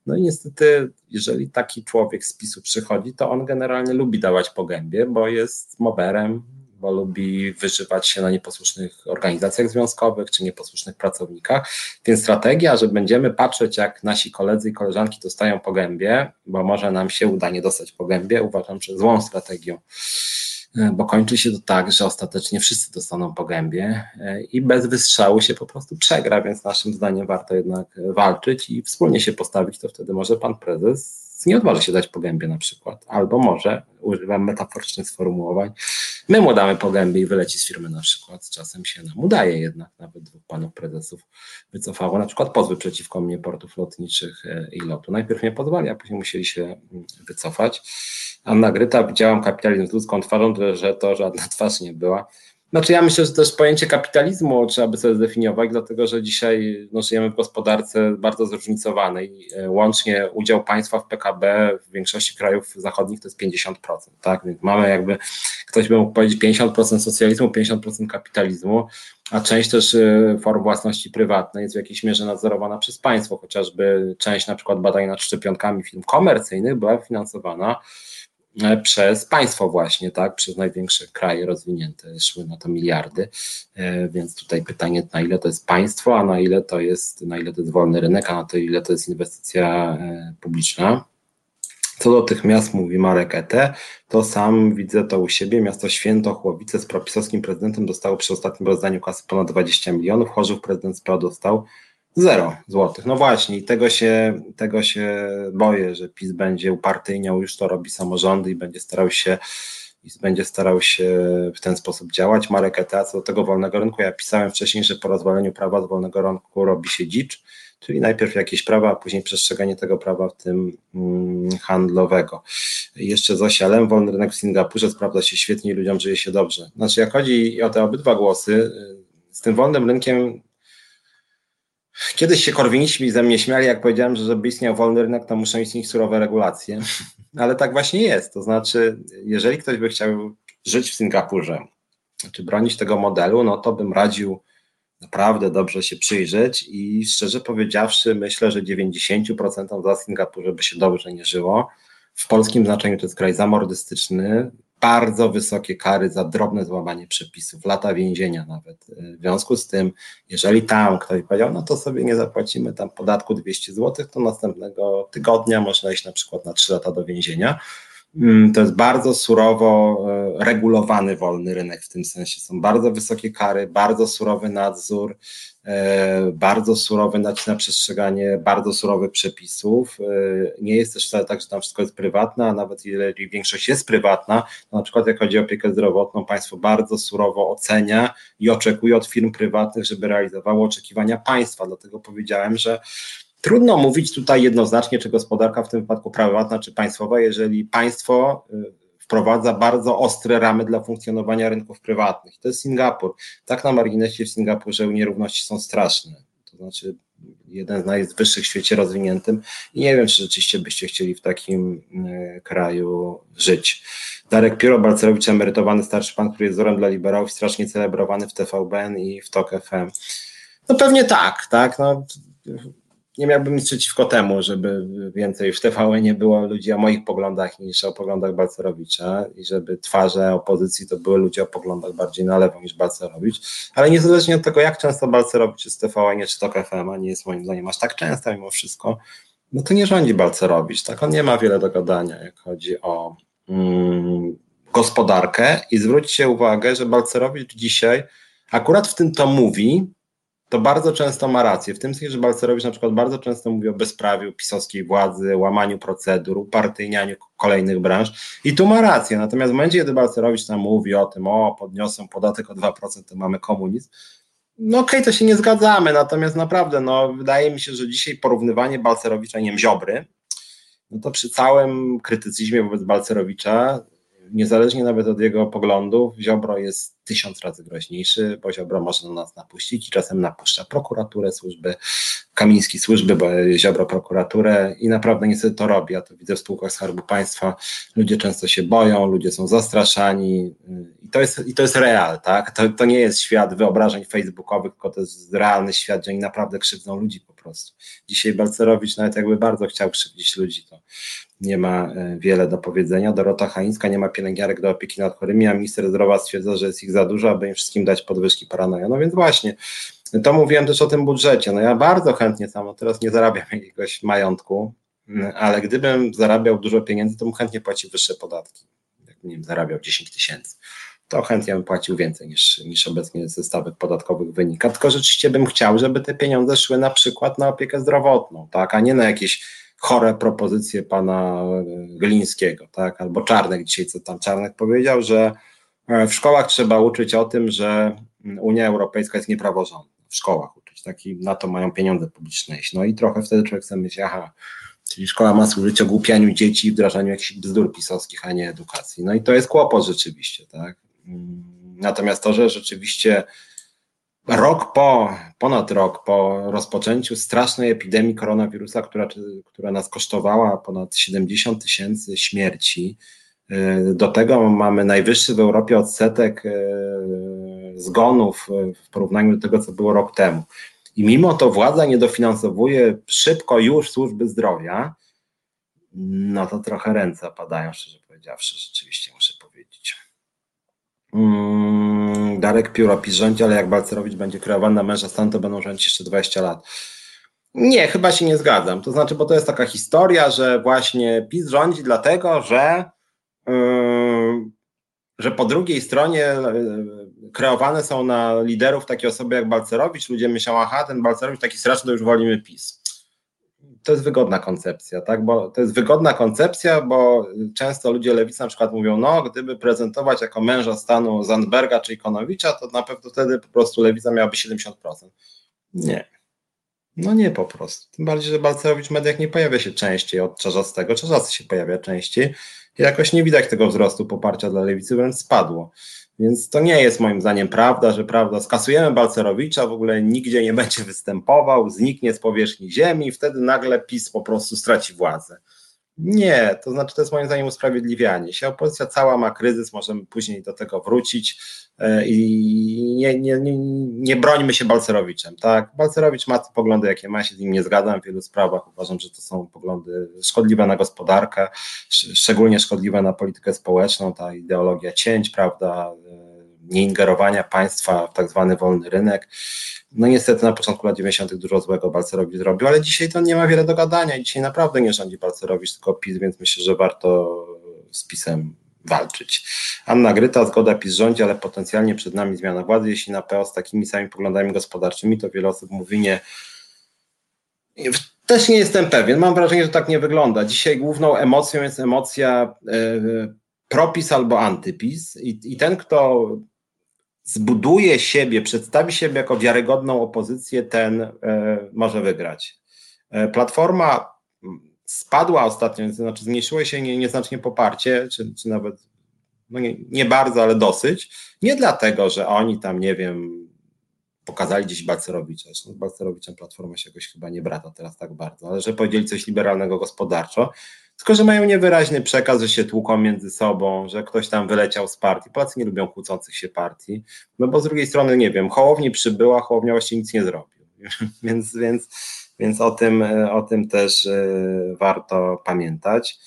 B: No i niestety, jeżeli taki człowiek z PiSu przychodzi, to on generalnie lubi dawać po gębie, bo jest moberem, bo lubi wyżywać się na nieposłusznych organizacjach związkowych czy nieposłusznych pracownikach. Więc strategia, że będziemy patrzeć, jak nasi koledzy i koleżanki dostają po gębie, bo może nam się uda nie dostać po gębie, uważam, że złą strategią. E, bo kończy się to tak, że ostatecznie wszyscy dostaną po gębie e, i bez wystrzału się po prostu przegra, więc naszym zdaniem warto jednak walczyć i wspólnie się postawić, to wtedy może pan prezes nie odważy się dać po gębie na przykład, albo może, używam metaforycznych sformułowań, my mu damy po gębie i wyleci z firmy na przykład, czasem się nam udaje jednak, nawet dwóch panów prezesów wycofało na przykład pozwy przeciwko mnie portów lotniczych e, i lotu. Najpierw nie pozwali, a później musieli się mm, wycofać. Anna Gryta, widziałam kapitalizm z ludzką twarzą, że to żadna twarz nie była. Znaczy ja myślę, że też pojęcie kapitalizmu trzeba by sobie zdefiniować, dlatego że dzisiaj no, żyjemy w gospodarce bardzo zróżnicowanej. E, łącznie udział państwa w PKB w większości krajów zachodnich to jest 50%, tak? Więc mamy jakby, ktoś by mógł powiedzieć 50% socjalizmu, 50% kapitalizmu, a część też e, form własności prywatnej jest w jakiejś mierze nadzorowana przez państwo, chociażby część na przykład badań nad szczepionkami firm komercyjnych była finansowana przez państwo właśnie, tak, przez największe kraje rozwinięte szły na to miliardy, e, więc tutaj pytanie, na ile to jest państwo, a na ile to jest, na ile to jest wolny rynek, a na to ile to jest inwestycja e, publiczna. Co do tych miast, mówi Marek Ete, to sam widzę to u siebie. Miasto Święto, Chłowice z propisowskim prezydentem dostało przy ostatnim rozdaniu kasy ponad 20 milionów. Chorzów prezydent SPO dostał Zero złotych. No właśnie, i tego się, tego się boję, że PiS będzie upartyjniał, już to robi samorządy i będzie starał się i będzie starał się w ten sposób działać. Marek co do tego wolnego rynku, ja pisałem wcześniej, że po rozwaleniu prawa z wolnego rynku robi się dzicz, czyli najpierw jakieś prawa, a później przestrzeganie tego prawa, w tym mm, handlowego. Jeszcze Zosia Lem, wolny rynek w Singapurze sprawdza się świetnie i ludziom żyje się dobrze. Znaczy, jak chodzi o te obydwa głosy, y, z tym wolnym rynkiem Kiedyś się korwiniści ze mnie śmiali, jak powiedziałem, że żeby istniał wolny rynek, to muszą istnieć surowe regulacje. Ale tak właśnie jest. To znaczy, jeżeli ktoś by chciał żyć w Singapurze, czy bronić tego modelu, no to bym radził naprawdę dobrze się przyjrzeć i szczerze powiedziawszy, myślę, że 90% za Singapurze by się dobrze nie żyło. W polskim znaczeniu to jest kraj zamordystyczny, bardzo wysokie kary za drobne złamanie przepisów, lata więzienia nawet. W związku z tym, jeżeli tam ktoś powiedział, no to sobie nie zapłacimy tam podatku 200 zł, to następnego tygodnia można iść na przykład na 3 lata do więzienia. Mm, to jest bardzo surowo e, regulowany wolny rynek w tym sensie. Są bardzo wysokie kary, bardzo surowy nadzór, e, bardzo surowy nacisk na przestrzeganie bardzo surowych przepisów. E, nie jest też tak, że tam wszystko jest prywatne, a nawet jeżeli większość jest prywatna, to na przykład jak chodzi o opiekę zdrowotną, państwo bardzo surowo ocenia i oczekuje od firm prywatnych, żeby realizowało oczekiwania państwa. Dlatego powiedziałem, że Trudno mówić tutaj jednoznacznie, czy gospodarka w tym wypadku prywatna, czy państwowa, jeżeli państwo y, wprowadza bardzo ostre ramy dla funkcjonowania rynków prywatnych. To jest Singapur. Tak na marginesie w Singapurze nierówności są straszne. To znaczy jeden z najwyższych w świecie rozwiniętym i nie wiem, czy rzeczywiście byście chcieli w takim y, kraju żyć. Darek Piero Balcerowicz, emerytowany starszy pan, który jest wzorem dla liberałów, strasznie celebrowany w TVBN i w TOK FM. No pewnie tak, tak. No, nie miałbym nic przeciwko temu, żeby więcej w TVN nie było ludzi o moich poglądach niż o poglądach Balcerowicza i żeby twarze opozycji to były ludzie o poglądach bardziej na lewo niż Balcerowicz, ale niezależnie od tego, jak często Balcerowicz jest w TVN czy TOK FM, a nie jest moim zdaniem aż tak często mimo wszystko, no to nie rządzi Balcerowicz, tak? On nie ma wiele do gadania, jak chodzi o mm, gospodarkę i zwróćcie uwagę, że Balcerowicz dzisiaj akurat w tym to mówi, to bardzo często ma rację. W tym sensie, że Balcerowicz na przykład bardzo często mówi o bezprawiu pisowskiej władzy, łamaniu procedur, upartyjnianiu kolejnych branż i tu ma rację. Natomiast w momencie, kiedy Balcerowicz tam mówi o tym, o podniosą podatek o 2%, to mamy komunizm, no okej, okay, to się nie zgadzamy, natomiast naprawdę, no wydaje mi się, że dzisiaj porównywanie Balcerowicza, nie wiem, Ziobry, no to przy całym krytycyzmie wobec Balcerowicza niezależnie nawet od jego poglądów, Ziobro jest tysiąc razy groźniejszy, bo Ziobro może na nas napuścić i czasem napuszcza prokuraturę, służby, Kamiński służby, bo Ziobro prokuraturę i naprawdę niestety to robi. Ja to widzę w spółkach Skarbu Państwa. Ludzie często się boją, ludzie są zastraszani i to jest, i to jest real, tak? To, to nie jest świat wyobrażeń facebookowych, tylko to jest realny świat, gdzie oni naprawdę krzywdzą ludzi po prostu. Dzisiaj Balcerowicz nawet jakby bardzo chciał krzywdzić ludzi, to nie ma e, wiele do powiedzenia. Dorota Haińska nie ma pielęgniarek do opieki nad chorymi, a minister zdrowia stwierdza, że jest ich za dużo, aby im wszystkim dać podwyżki paranoja. No więc właśnie, to mówiłem też o tym budżecie. No ja bardzo chętnie samo teraz nie zarabiam jakiegoś majątku, ale gdybym zarabiał dużo pieniędzy, to bym chętnie płacił wyższe podatki. Jak nie wiem, zarabiał 10 tysięcy to chętnie bym płacił więcej niż, niż obecnie ze stawek podatkowych wynika. Tylko rzeczywiście bym chciał, żeby te pieniądze szły na przykład na opiekę zdrowotną, tak, a nie na jakieś chore propozycje pana e, Glińskiego, tak, albo Czarnek dzisiaj, co tam Czarnek powiedział, że e, w szkołach trzeba uczyć o tym, że Unia Europejska jest niepraworządna. W szkołach uczyć, tak, i na to mają pieniądze publiczne iść. No i trochę wtedy człowiek sobie myśli, aha, czyli szkoła ma służyć ogłupianiu dzieci i wdrażaniu jakichś bzdur pisowskich, a nie edukacji. No i to jest kłopot rzeczywiście, tak. Mm, natomiast to, że rzeczywiście rok po, ponad rok po rozpoczęciu strasznej epidemii koronawirusa, która, która nas kosztowała ponad 70 tysięcy śmierci, y, do tego mamy najwyższy w Europie odsetek y, zgonów y, w porównaniu do tego, co było rok temu. I mimo to władza nie dofinansowuje szybko już służby zdrowia, no to trochę ręce opadają, szczerze powiedziawszy, rzeczywiście. Mm, Darek Pióro, PiS rządzi, ale jak Balcerowicz będzie kreowany na męża stanu, to będą rządzić jeszcze 20 lat. Nie, chyba się nie zgadzam. To znaczy, bo to jest taka historia, że właśnie PiS rządzi dlatego, że, yy, że po drugiej stronie yy, kreowane są na liderów takie osoby jak Balcerowicz. Ludzie myślą, aha, ten Balcerowicz taki straszny, to już wolimy PiS. To jest wygodna koncepcja, tak? Bo to jest wygodna koncepcja, bo często ludzie lewicy na przykład mówią, no, gdyby prezentować jako męża stanu Zandberga czy Ikonowicza, to na pewno wtedy po prostu lewica miałaby 70%. Nie. No nie po prostu. Tym bardziej, że Balcerowicz w mediach nie pojawia się częściej od Czarzastego. Czarzasty się pojawia częściej. Jakoś nie widać tego wzrostu poparcia dla lewicy, wręcz spadło. Więc to nie jest moim zdaniem prawda, że prawda, skasujemy Balcerowicza, w ogóle nigdzie nie będzie występował, zniknie z powierzchni ziemi, wtedy nagle PiS po prostu straci władzę. Nie, to znaczy to jest moim zdaniem usprawiedliwianie się. Opozycja cała ma kryzys, możemy później do tego wrócić e, i nie, nie, nie, nie brońmy się Balcerowiczem. Tak? Balcerowicz ma te poglądy, jakie ma, się z nim nie zgadzam w wielu sprawach. Uważam, że to są poglądy szkodliwe na gospodarkę, szczególnie szkodliwe na politykę społeczną, ta ideologia cięć, prawda, e, nieingerowania państwa w tak zwany wolny rynek. No niestety na początku lat 90. dużo złego Balcerowicz zrobił, ale dzisiaj to nie ma wiele do gadania dzisiaj naprawdę nie rządzi Balcerowicz, tylko PiS, więc myślę, że warto z PiSem walczyć. Anna Gryta, zgoda PiS rządzi, ale potencjalnie przed nami zmiana władzy. Jeśli na PO z takimi samymi poglądami gospodarczymi, to wiele osób mówi nie. Też nie jestem pewien. Mam wrażenie, że tak nie wygląda. Dzisiaj główną emocją jest emocja yy, propis albo antypis i, i ten, kto zbuduje siebie, przedstawi siebie jako wiarygodną opozycję, ten e, może wygrać. E, Platforma spadła ostatnio, znaczy zmniejszyło się nie, nieznacznie poparcie, czy, czy nawet no nie, nie, bardzo, ale dosyć. Nie dlatego, że oni tam, nie wiem, pokazali gdzieś Balcerowicza. Zresztą z Balcerowiczem Platforma się jakoś chyba nie brata teraz tak bardzo, ale że powiedzieli coś liberalnego gospodarczo, tylko, że mają niewyraźny przekaz, że się tłuką między sobą, że ktoś tam wyleciał z partii. Polacy nie lubią kłócących się partii. No bo z drugiej strony, nie wiem, Hołowni przybyła, Hołownia właściwie nic nie zrobił. więc, więc, więc o, tym, o tym też e, warto pamiętać.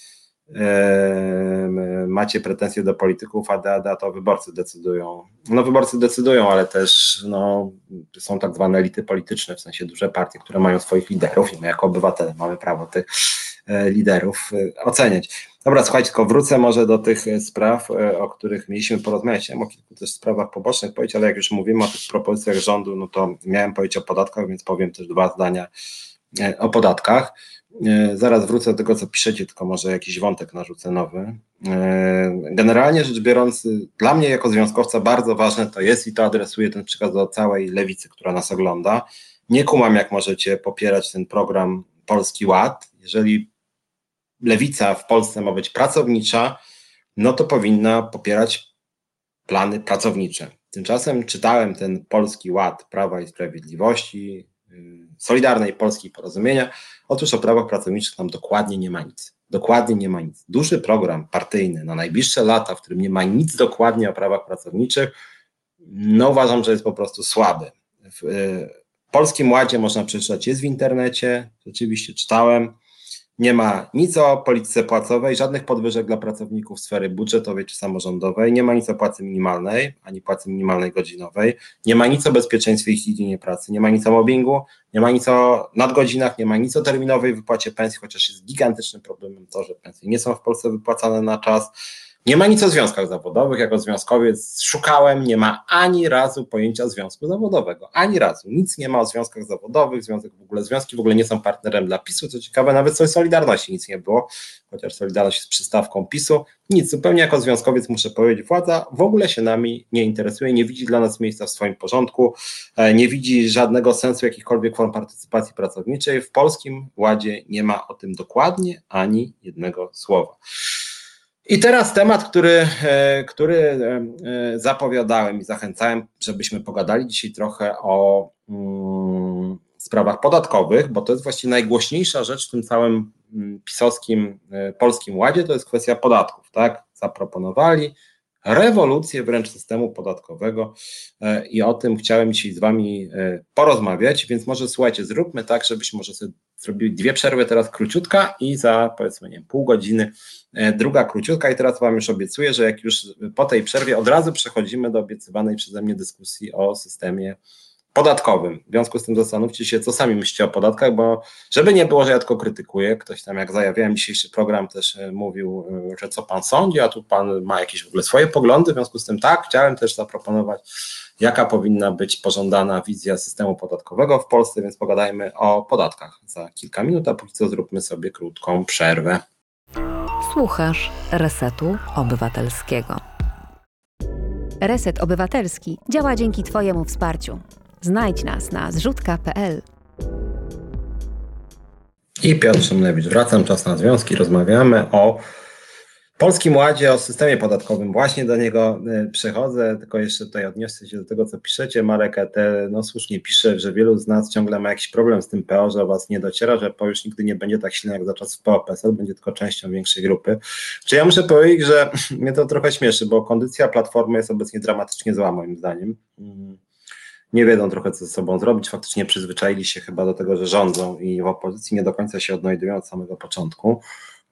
B: E, macie pretensje do polityków, a, a, to wyborcy decydują. No wyborcy decydują, ale też no, są tak zwane elity polityczne, w sensie duże partie, które mają swoich liderów i my jako obywatele mamy prawo tych E, liderów e, oceniać. Dobra, słuchajcie, tylko wrócę może do tych e, spraw, o których mieliśmy porozmawiać. Chciałem o kilku też sprawach pobocznych powiedzieć, ale jak już mówimy o tych propozycjach rządu, no to miałem powiedzieć o podatkach, więc powiem też dwa zdania o podatkach. Zaraz wrócę do tego, co piszecie, tylko może jakiś wątek narzucę nowy. Generalnie rzecz biorąc, dla mnie jako związkowca bardzo ważne to jest i to adresuję ten przykład do całej lewicy, która nas ogląda. Nie kumam, jak możecie popierać ten program Polski Ład, jeżeli lewica w Polsce ma być pracownicza, no to powinna popierać plany pracownicze. Tymczasem czytałem ten polski ład Prawa i Sprawiedliwości, y, Solidarnej Polskiej Porozumienia. Otóż o prawach pracowniczych tam dokładnie nie ma nic. Dokładnie nie ma nic. Duży program partyjny na najbliższe lata, w którym nie ma nic dokładnie o prawach pracowniczych, no uważam, że jest po prostu słaby. W y, Polskim Ładzie można przeczytać, jest w internecie, rzeczywiście czytałem. Nie ma nic o polityce płacowej, żadnych podwyżek dla pracowników sfery budżetowej czy samorządowej, nie ma nic o płacy minimalnej, ani płacy minimalnej godzinowej, nie ma nic o bezpieczeństwie i higienie pracy, nie ma nic o mobbingu, nie ma nic o nadgodzinach, nie ma nic o terminowej wypłacie pensji, chociaż jest gigantycznym problemem to, że pensje nie są w Polsce wypłacane na czas. Nie ma nic o związkach zawodowych. Jako związkowiec szukałem, nie ma ani razu pojęcia związku zawodowego. Ani razu. Nic nie ma o związkach zawodowych. Związek w ogóle, związki w ogóle nie są partnerem dla PiSu. Co ciekawe, nawet coś Solidarności nic nie było, chociaż Solidarność jest przystawką PiSu. Nic. Zupełnie jako związkowiec muszę powiedzieć, władza w ogóle się nami nie interesuje, nie widzi dla nas miejsca w swoim porządku, e, nie widzi żadnego sensu jakichkolwiek form partycypacji pracowniczej. W polskim ładzie nie ma o tym dokładnie ani jednego słowa. I teraz temat, który, e, który e, e, zapowiadałem i zachęcałem, żebyśmy pogadali dzisiaj trochę o mm, sprawach podatkowych, bo to jest właściwie najgłośniejsza rzecz w tym całym mm, pisowskim polskim ładzie, to jest kwestia podatków, tak? Zaproponowali rewolucję wręcz systemu podatkowego i o tym chciałem dzisiaj z Wami porozmawiać, więc może słuchajcie, zróbmy tak, żebyśmy może sobie zrobili dwie przerwy teraz króciutka i za powiedzmy nie pół godziny E, druga króciutka. I teraz Wam już obiecuję, że jak już po tej przerwie od razu przechodzimy do obiecywanej przeze mnie dyskusji o systemie podatkowym. W związku z tym zastanówcie się, co sami myślicie o podatkach, bo żeby nie było, że ja tylko krytykuję, ktoś tam jak zajawiałem dzisiejszy program też e, mówił, e, że co pan sądzi, a tu pan ma jakieś w ogóle swoje poglądy, w związku z tym tak, chciałem też zaproponować, jaka powinna być pożądana wizja systemu podatkowego w Polsce, więc pogadajmy o podatkach za kilka minut, a póki co zróbmy sobie krótką przerwę.
A: Słuchasz Resetu Obywatelskiego.
C: Reset Obywatelski działa dzięki Twojemu wsparciu. Znajdź nas na zrzutka.pl.
B: I Piotr Szymlewicz. Wracam, czas na związki. Rozmawiamy o Polskim Ładzie, o systemie podatkowym. Właśnie do niego e, przechodzę, tylko jeszcze tutaj odniosę się do tego, co piszecie. Marek te no słusznie pisze, że wielu z nas ciągle ma jakiś problem z tym PO, że was nie dociera, że PO już nigdy nie będzie tak silny jak za czasów PO-PSL, będzie tylko częścią większej grupy. Czy ja muszę powiedzieć, że mnie to trochę śmieszy, bo kondycja Platformy jest obecnie dramatycznie zła moim zdaniem. Mm nie wiedzą trochę, co ze sobą zrobić. Faktycznie przyzwyczaili się chyba do tego, że rządzą i w opozycji nie do końca się odnajdują od samego początku.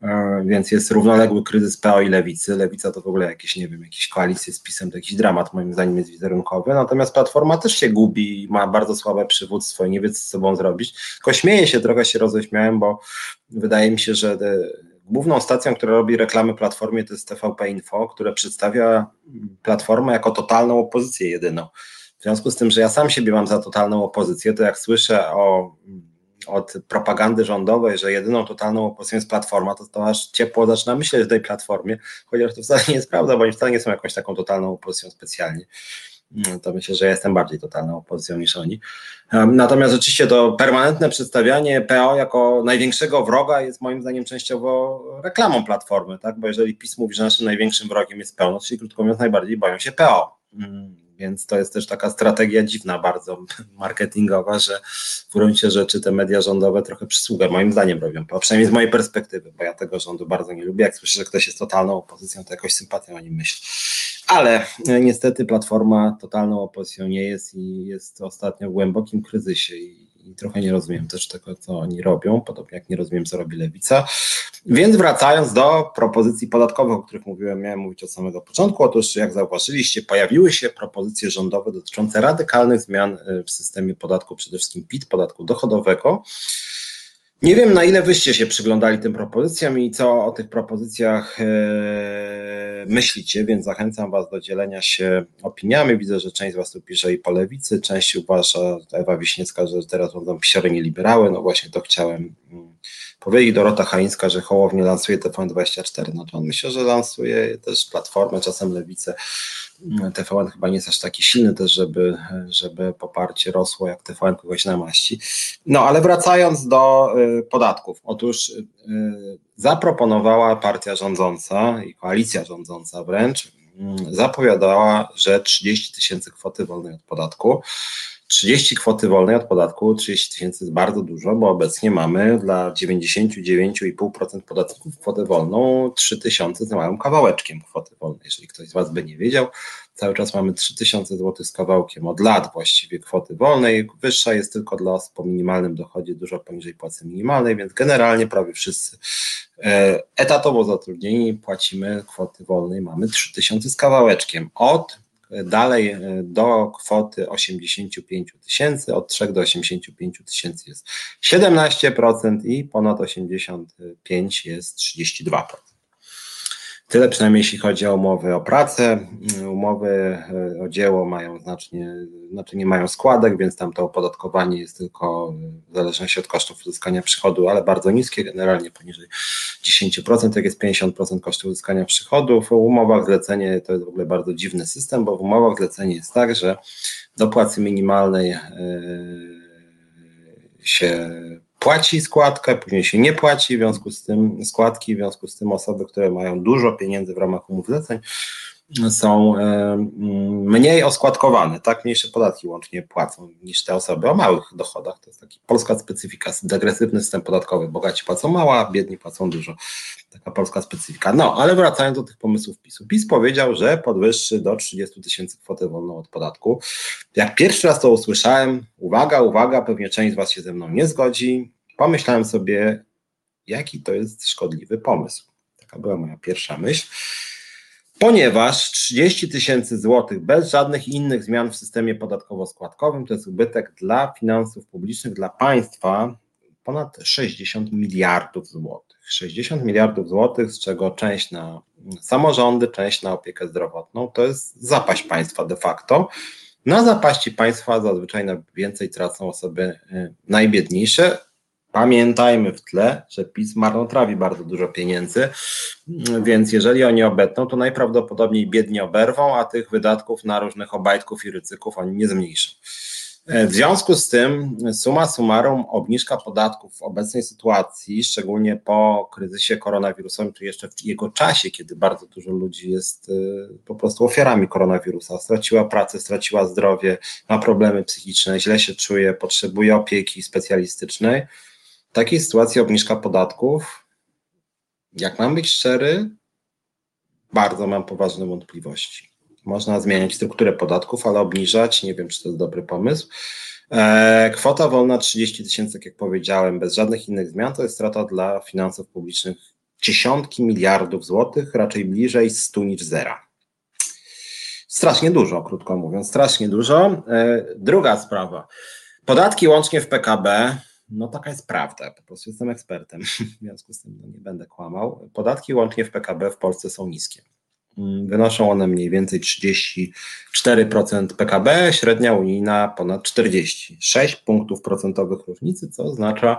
B: E, więc jest równoległy kryzys PO i lewicy. Lewica to w ogóle jakieś, nie wiem, jakieś koalicje z pisem, to jakiś dramat moim zdaniem jest wizerunkowy. Natomiast Platforma też się gubi ma bardzo słabe przywództwo i nie wie, co z sobą zrobić. Tylko śmieję się, trochę się roześmiałem, bo wydaje mi się, że główną stacją, która robi reklamy Platformie to jest TVP Info, które przedstawia Platformę jako totalną opozycję jedyną. W związku z tym, że ja sam siebie mam za totalną opozycję, to jak słyszę o, od propagandy rządowej, że jedyną totalną opozycją jest Platforma, to, to aż ciepło zaczyna myśleć o tej Platformie, chociaż to wcale nie jest prawda, bo oni wcale nie są jakąś taką totalną opozycją specjalnie. No, to myślę, że jestem bardziej totalną opozycją niż oni. Natomiast rzeczywiście to permanentne przedstawianie PO jako największego wroga jest moim zdaniem częściowo reklamą Platformy, tak? bo jeżeli PiS mówi, że naszym największym wrogiem jest PO, no, czyli krótko mówiąc najbardziej boją się PO. Więc to jest też taka strategia dziwna bardzo marketingowa, że w gruncie rzeczy te media rządowe trochę przysługę moim zdaniem robią, a przynajmniej z mojej perspektywy, bo ja tego rządu bardzo nie lubię. Jak słyszę, że ktoś jest totalną opozycją, to jakoś sympatią o nim myślę. Ale e, niestety Platforma totalną opozycją nie jest i jest ostatnio w głębokim kryzysie i i trochę nie rozumiem też tego, co oni robią, podobnie jak nie rozumiem, co robi Lewica. Więc wracając do propozycji podatkowych, o których mówiłem, miałem mówić od samego początku. Otóż, jak zauważyliście, pojawiły się propozycje rządowe dotyczące radykalnych zmian y, w systemie podatku, przede wszystkim PIT, podatku dochodowego. Nie wiem, na ile wyście się przyglądali tym propozycjom i co o tych propozycjach e, myślicie, więc zachęcam Was do dzielenia się opiniami. Widzę, że część z Was tu pisze i po lewicy, część uważa, Ewa Wiśniewska, że teraz będą pisiory nie liberały. No właśnie to chciałem mm, powiedzieć. Dorota Haińska, że Hołownie lansuje TVN24. No to on myślę, że lansuje też Platformę, czasem Lewicę. TVN chyba nie jest aż taki silny też, żeby, żeby poparcie rosło jak TVN kogoś namaści. No ale wracając do y, podatków. Otóż y, zaproponowała partia rządząca i koalicja rządząca wręcz, y, zapowiadała, że 30 tysięcy kwoty wolnej od podatku. 30 kwoty wolnej od podatku, 30 tysięcy jest bardzo dużo, bo obecnie mamy dla 99,5% podatków kwotę wolną 3 tysiące z małym kawałeczkiem kwoty wolnej. Jeżeli ktoś z Was by nie wiedział, cały czas mamy 3000 zł z kawałkiem od lat właściwie kwoty wolnej. Wyższa jest tylko dla osób po minimalnym dochodzie, dużo poniżej płacy minimalnej, więc generalnie prawie wszyscy e, etatowo zatrudnieni płacimy kwoty wolnej, mamy 3000 z kawałeczkiem. Od Dalej e, do kwoty 85 tysięcy, od 3 do 85 tysięcy jest 17% i ponad 85 jest 32%. Tyle przynajmniej jeśli chodzi o umowy o pracę. Umowy e, o dzieło mają znacznie, znaczy nie mają składek, więc tam to opodatkowanie jest tylko w zależności od kosztów uzyskania przychodu, ale bardzo niskie, generalnie poniżej 10%, jak jest 50% kosztów uzyskania przychodów. W umowach zlecenie to jest w ogóle bardzo dziwny system, bo w umowach zlecenie jest tak, że do płacy minimalnej e, się płaci składkę, później się nie płaci, w związku z tym składki, w związku z tym osoby, które mają dużo pieniędzy w ramach umów zleceń, są e, mniej oskładkowane, tak, mniejsze podatki łącznie płacą niż te osoby o małych dochodach. To jest taki polska specyfika, degresywny system podatkowy. Bogaci płacą mało, a biedni płacą dużo. Taka polska specyfika. No, ale wracając do tych pomysłów PiSu. PiS powiedział, że podwyższy do 30 tysięcy kwotę wolną od podatku. Jak pierwszy raz to usłyszałem, uwaga, uwaga, pewnie część z Was się ze mną nie zgodzi, pomyślałem sobie, jaki to jest szkodliwy pomysł. Taka była moja pierwsza myśl. Ponieważ 30 tysięcy złotych bez żadnych innych zmian w systemie podatkowo-składkowym to jest ubytek dla finansów publicznych, dla państwa ponad 60 miliardów złotych. 60 miliardów złotych, z czego część na samorządy, część na opiekę zdrowotną, to jest zapaść państwa de facto. Na zapaści państwa zazwyczaj najwięcej tracą osoby y, najbiedniejsze. Pamiętajmy w tle, że PiS marnotrawi bardzo dużo pieniędzy, więc jeżeli oni obetną, to najprawdopodobniej biednie oberwą, a tych wydatków na różnych obajtków i rycyków oni nie zmniejszą. E, w związku z tym, suma summarum, obniżka podatków w obecnej sytuacji, szczególnie po kryzysie koronawirusowym, czy jeszcze w jego czasie, kiedy bardzo dużo ludzi jest e, po prostu ofiarami koronawirusa, straciła pracę, straciła zdrowie, ma problemy psychiczne, źle się czuje, potrzebuje opieki specjalistycznej. W takiej sytuacji obniżka podatków, jak mam być szczery, bardzo mam poważne wątpliwości. Można zmieniać strukturę podatków, ale obniżać, nie wiem, czy to jest dobry pomysł. E, kwota wolna 30 tysięcy, jak powiedziałem, bez żadnych innych zmian, to jest strata dla finansów publicznych dziesiątki miliardów złotych, raczej bliżej 100 niż zera. Strasznie dużo, krótko mówiąc, strasznie dużo. E, druga sprawa. Podatki łącznie w PKB, no taka jest prawda, po prostu jestem ekspertem, w związku z tym no, nie będę kłamał. Podatki łącznie w PKB w Polsce są niskie. Mm, wynoszą one mniej więcej 34% PKB, średnia unijna ponad 40. 6 punktów procentowych różnicy, co oznacza,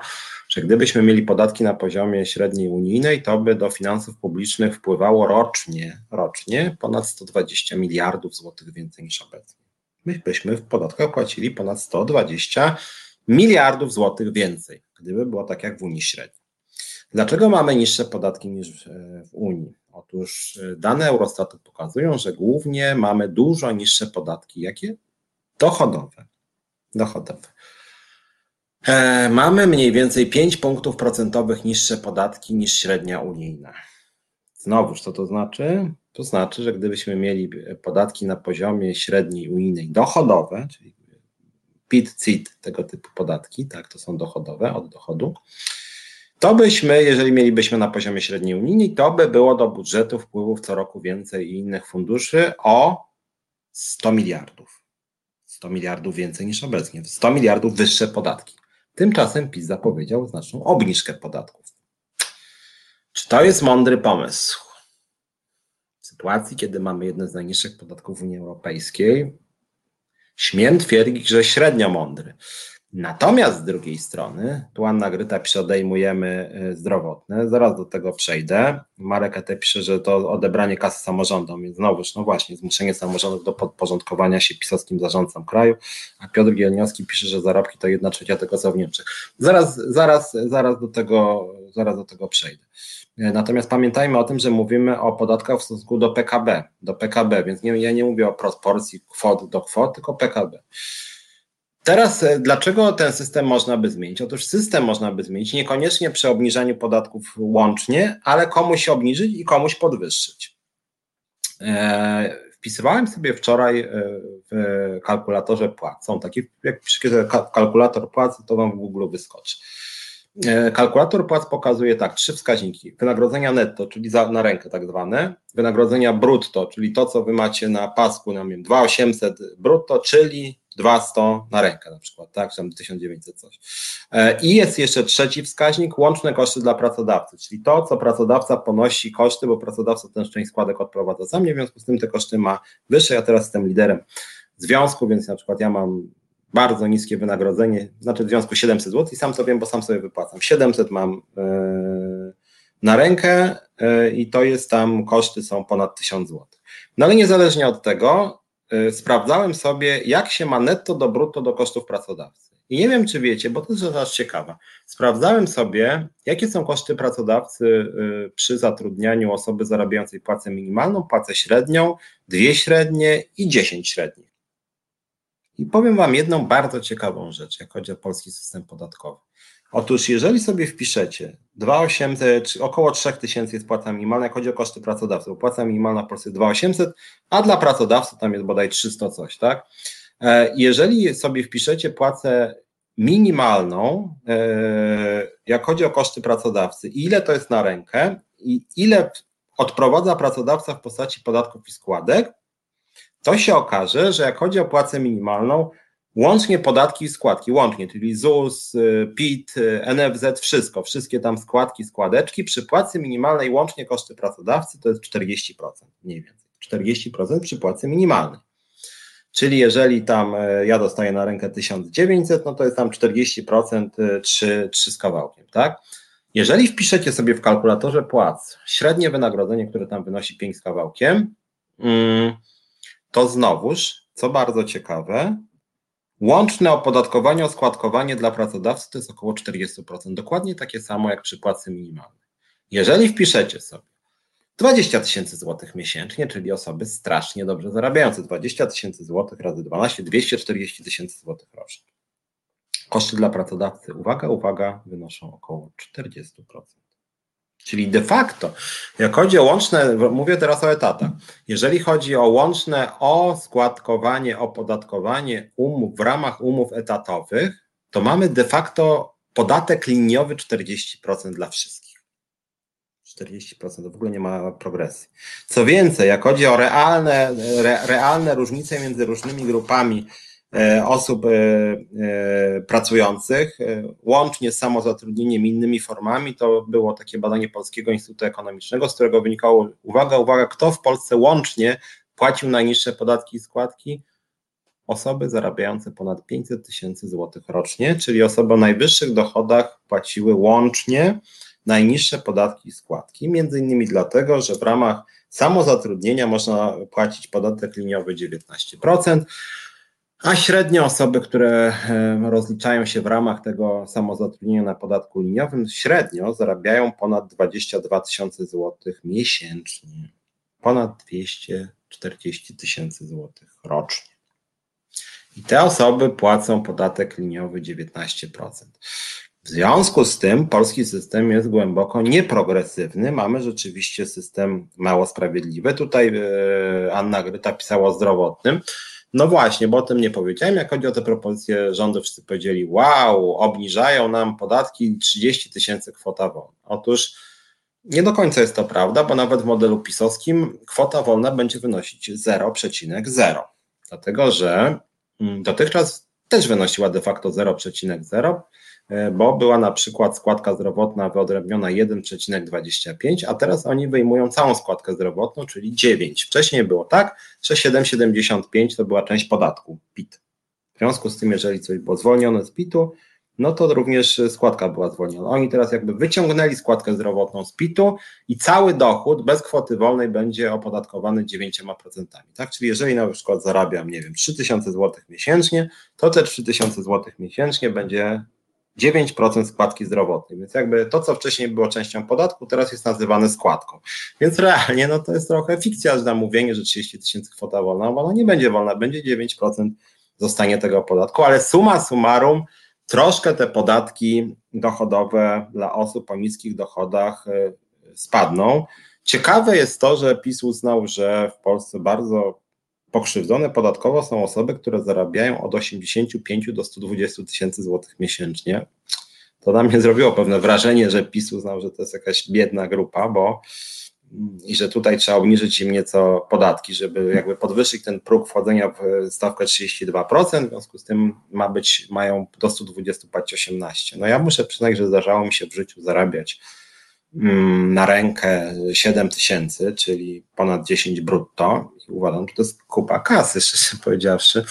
B: że gdybyśmy mieli podatki na poziomie średniej unijnej, to by do finansów publicznych wpływało rocznie, rocznie ponad 120 miliardów złotych więcej niż obecnie. My byśmy w podatkach płacili ponad 120 miliardów złotych więcej, gdyby było tak jak w Unii średniej. Dlaczego mamy niższe podatki niż w Unii? Otóż y, dane Eurostatu pokazują, że głównie mamy dużo niższe podatki. Jakie? Dochodowe. Dochodowe. E, mamy mniej więcej 5 punktów procentowych niższe podatki niż średnia unijna. Znowuż, co to znaczy? To znaczy, że gdybyśmy mieli podatki na poziomie średniej unijnej dochodowe, czyli PIT, CIT, tego typu podatki, tak, to są dochodowe od dochodu, to byśmy, jeżeli mielibyśmy na poziomie średniej unijnej, to by było do budżetu wpływów co roku więcej i innych funduszy o 100 miliardów. 100 miliardów więcej niż obecnie. 100 miliardów wyższe podatki. Tymczasem PiS zapowiedział znaczną obniżkę podatków. Czy to jest mądry pomysł? W sytuacji, kiedy mamy jedne z najniższych podatków w Unii Europejskiej, śmiem twierdzić, że średnio mądry. Natomiast z drugiej strony, tu Anna Gryta pisze, odejmujemy y, zdrowotne, zaraz do tego przejdę. Marek Ete pisze, że to odebranie kasy samorządom, więc znowuż, no właśnie, zmuszenie samorządów do podporządkowania się pisowskim zarządcom kraju, a Piotr Gielniowski pisze, że zarobki to jedna trzecia tego, co w Niemczech. Zaraz, zaraz, zaraz do tego, zaraz do tego przejdę. Y, natomiast pamiętajmy o tym, że mówimy o podatkach w stosunku do PKB, do PKB, więc nie, ja nie mówię o proporcji kwot do kwot, tylko PKB. Teraz e, dlaczego ten system można by zmienić? Otóż system można by zmienić niekoniecznie przy obniżaniu podatków łącznie, ale komuś obniżyć i komuś podwyższyć. E, wpisywałem sobie wczoraj e, w kalkulatorze płac. Są takie, jak kalkulator płac, to wam w Google wyskoczy. Kalkulator płac pokazuje tak, trzy wskaźniki. Wynagrodzenia netto, czyli za, na rękę tak zwane, wynagrodzenia brutto, czyli to, co wy macie na pasku, na wiem, 2800 brutto, czyli 200 na rękę na przykład, tak, tam 1900 coś. E, I jest jeszcze trzeci wskaźnik, łączne koszty dla pracodawcy, czyli to, co pracodawca ponosi koszty, bo pracodawca ten część składek odprowadza sam, w związku z tym te koszty ma wyższe, ja teraz jestem liderem związku, więc na przykład ja mam bardzo niskie wynagrodzenie, znaczy w związku 700 zł i sam to wiem, bo sam sobie wypłacam. 700 mam yy, na rękę yy, i to jest tam, koszty są ponad 1000 zł. No ale niezależnie od tego, Y, sprawdzałem sobie, jak się ma netto do brutto do kosztów pracodawcy. I nie wiem, czy wiecie, bo to jest rzecz ciekawa. Sprawdzałem sobie, jakie są koszty pracodawcy przy zatrudnianiu osoby zarabiającej płacę minimalną, płacę średnią, dwie średnie i dziesięć średnich. I powiem Wam jedną bardzo ciekawą rzecz, jak chodzi o polski system podatkowy. Otóż jeżeli sobie wpiszecie 2800, czy około 3000 jest płaca minimalna, jak chodzi o koszty pracodawcy, płaca minimalna w Polsce 2800, a dla pracodawcy tam jest bodaj 300 coś, tak? E, jeżeli sobie wpiszecie płacę minimalną, e, jak chodzi o koszty pracodawcy, ile to jest na rękę i ile odprowadza pracodawca w postaci podatków i składek, to się okaże, że jak chodzi o płacę minimalną, łącznie podatki i składki, łącznie, czyli ZUS, y, PIT, y, NFZ, wszystko, wszystkie tam składki, składeczki, przy płacy minimalnej łącznie koszty pracodawcy to jest 40%, mniej więcej, 40% przy płacy minimalnej. Czyli jeżeli tam y, ja dostaję na rękę 1900, no to jest tam 40% 3, 3 z kawałkiem, tak? Jeżeli wpiszecie sobie w kalkulatorze płac średnie wynagrodzenie, które tam wynosi 5 z kawałkiem, mm, to znowuż, co bardzo ciekawe, łączne opodatkowanie, oskładkowanie dla pracodawcy to jest około 40%, dokładnie takie samo jak przy płacy minimalnej. Jeżeli wpiszecie sobie 20 tysięcy złotych miesięcznie, czyli osoby strasznie dobrze zarabiające, 20 tysięcy złotych razy 12, 240 tysięcy złotych rocznie. Koszty dla pracodawcy, uwaga, uwaga, wynoszą około 40%. Czyli de facto, jak chodzi o łączne, mówię teraz o etatach, jeżeli chodzi o łączne oskładkowanie, opodatkowanie umów w ramach umów etatowych, to mamy de facto podatek liniowy 40% dla wszystkich. 40% to w ogóle nie ma progresji. Co więcej, jak chodzi o realne, re, realne różnice między różnymi grupami osób e, e, pracujących, łącznie z samozatrudnieniem i innymi formami. To było takie badanie Polskiego Instytutu Ekonomicznego, z którego wynikało, uwaga, uwaga, kto w Polsce łącznie płacił najniższe podatki i składki? Osoby zarabiające ponad 500 tysięcy złotych rocznie, czyli osoby o najwyższych dochodach płaciły łącznie najniższe podatki i składki. Między innymi dlatego, że w ramach samozatrudnienia można płacić podatek liniowy 19%, a średnio osoby, które rozliczają się w ramach tego samozatrudnienia na podatku liniowym, średnio zarabiają ponad 22 tysiące złotych miesięcznie. Ponad 240 tysięcy złotych rocznie. I te osoby płacą podatek liniowy 19%. W związku z tym polski system jest głęboko nieprogresywny. Mamy rzeczywiście system mało sprawiedliwy. Tutaj e, Anna Gryta pisała o zdrowotnym. No właśnie, bo o tym nie powiedziałem. Jak chodzi o te propozycje rządu, wszyscy powiedzieli: Wow, obniżają nam podatki 30 tysięcy kwota wolna. Otóż nie do końca jest to prawda, bo nawet w modelu pisowskim kwota wolna będzie wynosić 0,0, dlatego że mm, dotychczas też wynosiła de facto 0,0, E, bo była na przykład składka zdrowotna wyodrębniona 1,25, a teraz oni wyjmują całą składkę zdrowotną, czyli 9. Wcześniej było tak, że 7,75 to była część podatku PIT. W związku z tym, jeżeli coś było zwolnione z PIT-u, no to również składka była zwolniona. Oni teraz jakby wyciągnęli składkę zdrowotną z PIT-u i cały dochód bez kwoty wolnej będzie opodatkowany 9%. Tak? Czyli jeżeli na przykład zarabiam, nie wiem, 3000 zł miesięcznie, to te 3000 zł miesięcznie będzie 9% składki zdrowotnej, więc jakby to, co wcześniej było częścią podatku, teraz jest nazywane składką. Więc realnie no to jest trochę fikcja, że mówienie, że 30 tysięcy kwota wolna, bo ona nie będzie wolna, będzie 9% zostanie tego podatku, ale suma summarum troszkę te podatki dochodowe dla osób o niskich dochodach y, spadną. Ciekawe jest to, że PiS uznał, że w Polsce bardzo Pokrzywdzone podatkowo są osoby, które zarabiają od 85 do 120 tysięcy złotych miesięcznie. To na mnie zrobiło pewne wrażenie, że PiS uznał, że to jest jakaś biedna grupa, bo mm, i że tutaj trzeba obniżyć im nieco podatki, żeby jakby podwyższyć ten próg wchodzenia w stawkę 32%, w związku z tym ma być, mają do 120 płacić 18. No ja muszę przyznać, że zdarzało mi się w życiu zarabiać na rękę 7 tysięcy, czyli ponad 10 brutto uważam, że to jest kupa kasy, szczerze powiedziawszy.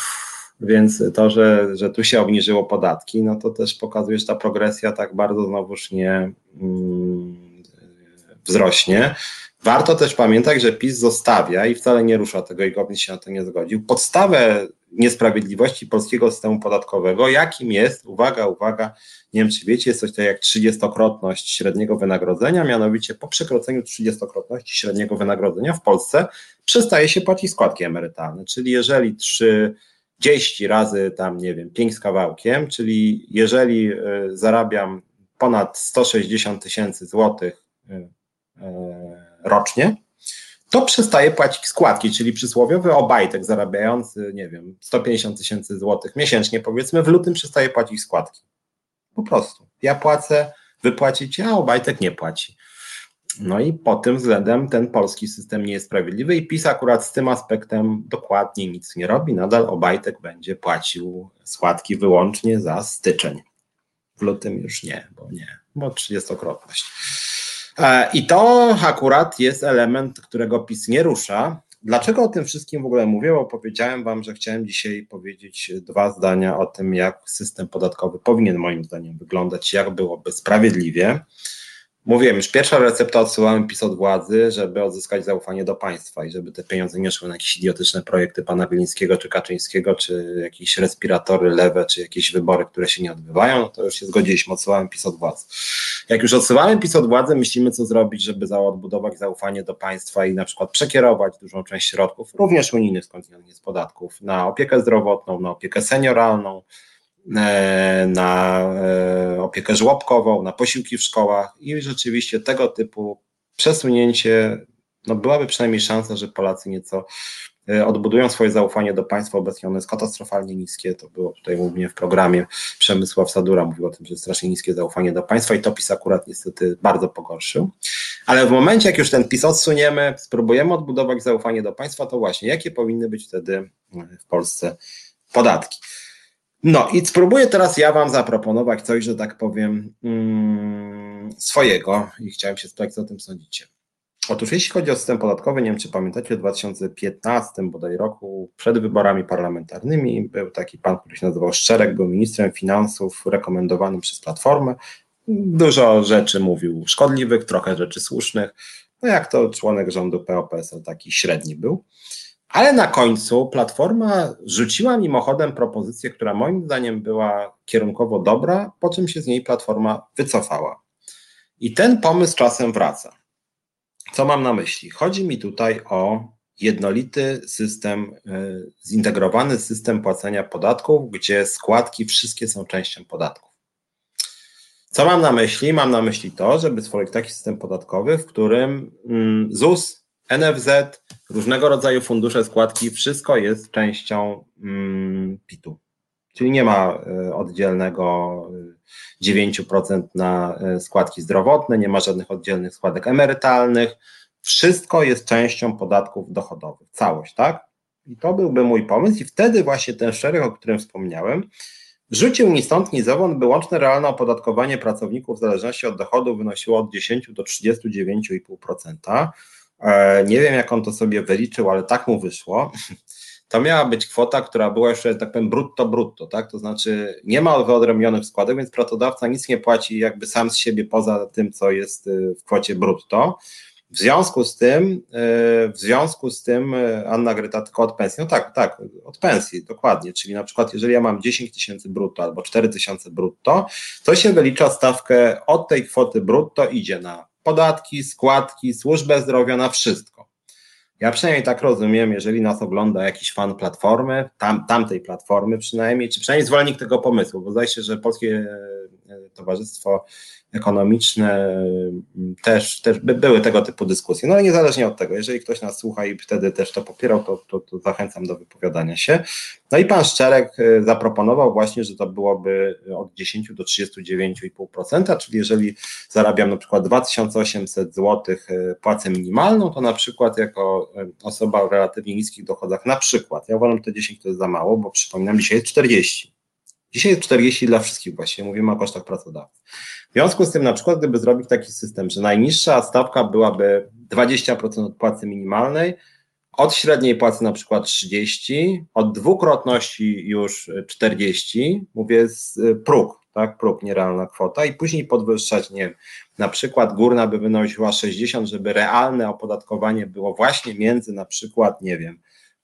B: Więc to, że, że tu się obniżyło podatki, no to też pokazuje, że ta progresja tak bardzo znowuż nie mm, wzrośnie. Warto też pamiętać, że PiS zostawia i wcale nie rusza tego i Gowin się na to nie zgodził. Podstawę niesprawiedliwości polskiego systemu podatkowego, jakim jest, uwaga, uwaga, nie wiem czy wiecie, jest coś takiego jak trzydziestokrotność średniego wynagrodzenia, mianowicie po przekroczeniu trzydziestokrotności średniego wynagrodzenia w Polsce przestaje się płacić składki emerytalne, czyli jeżeli 30 razy tam, nie wiem, 5 z kawałkiem, czyli jeżeli y, zarabiam ponad 160 tysięcy złotych y, y, rocznie, to przestaje płacić składki, czyli przysłowiowy obajtek zarabiający, nie wiem, 150 tysięcy złotych miesięcznie, powiedzmy, w lutym przestaje płacić składki. Po prostu. Ja płacę, wy płacicie, a obajtek nie płaci. No i pod tym względem ten polski system nie jest sprawiedliwy i PiS akurat z tym aspektem dokładnie nic nie robi. Nadal Obajtek będzie płacił składki wyłącznie za styczeń. W lutym już nie, bo nie, bo 30-krotność. E, I to akurat jest element, którego PiS nie rusza. Dlaczego o tym wszystkim w ogóle mówię? Bo powiedziałem Wam, że chciałem dzisiaj powiedzieć dwa zdania o tym, jak system podatkowy powinien moim zdaniem wyglądać, jak byłoby sprawiedliwie. Mówiłem, już pierwsza recepta odsyłałem PiS od władzy, żeby odzyskać zaufanie do państwa i żeby te pieniądze nie szły na jakieś idiotyczne projekty pana Bilińskiego czy Kaczyńskiego, czy jakieś respiratory lewe, czy jakieś wybory, które się nie odbywają, no to już się zgodziliśmy, odsyłałem PiS od władzy. Jak już odsyłałem PiS od władzy, myślimy, co zrobić, żeby odbudować zaufanie do państwa i na przykład przekierować dużą część środków, również unijnych skądinąd z podatków, na opiekę zdrowotną, na opiekę senioralną, na e, opiekę żłobkową, na posiłki w szkołach i rzeczywiście tego typu przesunięcie, no byłaby przynajmniej szansa, że Polacy nieco e, odbudują swoje zaufanie do państwa. Obecnie ono jest katastrofalnie niskie. To było tutaj głównie w programie Przemysław Sadura mówił o tym, że jest strasznie niskie zaufanie do państwa i to PiS akurat niestety bardzo pogorszył. Ale w momencie, jak już ten PiS odsuniemy, spróbujemy odbudować zaufanie do państwa, to właśnie jakie powinny być wtedy w Polsce podatki? No i spróbuję teraz ja Wam zaproponować coś, że tak powiem, mm, swojego i chciałem się spytać, co o tym sądzicie. Otóż jeśli chodzi o system podatkowy, nie wiem czy pamiętacie, w 2015 bodaj roku, przed wyborami parlamentarnymi, był taki pan, który się nazywał Szczerek, był ministrem finansów rekomendowanym przez Platformę. Dużo rzeczy mówił szkodliwych, trochę rzeczy słusznych. No jak to członek rządu PO-PSL taki średni był. Ale na końcu Platforma rzuciła mimochodem propozycję, która moim zdaniem była kierunkowo dobra, po czym się z niej Platforma wycofała. I ten pomysł czasem wraca. Co mam na myśli? Chodzi mi tutaj o jednolity system, y, zintegrowany system płacenia podatków, gdzie składki wszystkie są częścią podatków. Co mam na myśli? Mam na myśli to, żeby stworzyć taki system podatkowy, w którym mm, ZUS NFZ, różnego rodzaju fundusze, składki, wszystko jest częścią mm, PIT-u. Czyli nie ma e, oddzielnego 9% e, na e, składki zdrowotne, nie ma żadnych oddzielnych składek emerytalnych. Wszystko jest częścią podatków dochodowych, całość, tak? I to byłby mój pomysł, i wtedy właśnie ten szereg, o którym wspomniałem, rzucił ni stąd, ni zowąd, by łączne realne opodatkowanie pracowników w zależności od dochodu wynosiło od 10 do 39,5%. E, nie wiem, jak on to sobie wyliczył, ale tak mu wyszło. To miała być kwota, która była jeszcze, tak powiem, brutto, brutto, tak? To znaczy nie ma wyodrębnionych składek, więc pracodawca nic nie płaci jakby sam z siebie poza tym, co jest y, w kwocie brutto. W związku z tym, y, w związku z tym y, Anna Gryta tylko od pensji, no tak, tak, od pensji, dokładnie, czyli na przykład jeżeli ja mam 10 tysięcy brutto albo 4 tysiące brutto, to się wylicza stawkę od tej kwoty brutto idzie na podatki, składki, służbę zdrowia, na wszystko. Ja przynajmniej tak rozumiem, jeżeli nas ogląda jakiś fan platformy, tam, tamtej platformy przynajmniej, czy przynajmniej zwolennik tego pomysłu, bo zdaje się, że Polskie e, Towarzystwo ekonomiczne też, też by były tego typu dyskusje. No ale niezależnie od tego, jeżeli ktoś nas słucha i wtedy też to popierał, to, to, to zachęcam do wypowiadania się. No i pan Szczerek y, zaproponował właśnie, że to byłoby od 10 do 39,5%, czyli jeżeli zarabiam na przykład 2800 zł y, płacę minimalną, to na przykład jako y, osoba o relatywnie niskich dochodach, na przykład, ja uważam, że te 10 to jest za mało, bo przypominam, dzisiaj jest 40 Dzisiaj jest 40 dla wszystkich właśnie, mówimy o kosztach pracodawcy. W związku z tym, na przykład, gdyby zrobić taki system, że najniższa stawka byłaby 20% od płacy minimalnej, od średniej płacy na przykład 30, od dwukrotności już 40, mówię z y, próg, tak, próg, nierealna kwota i później podwyższać, nie wiem, na przykład górna by wynosiła 60, żeby realne opodatkowanie było właśnie między na przykład, nie wiem,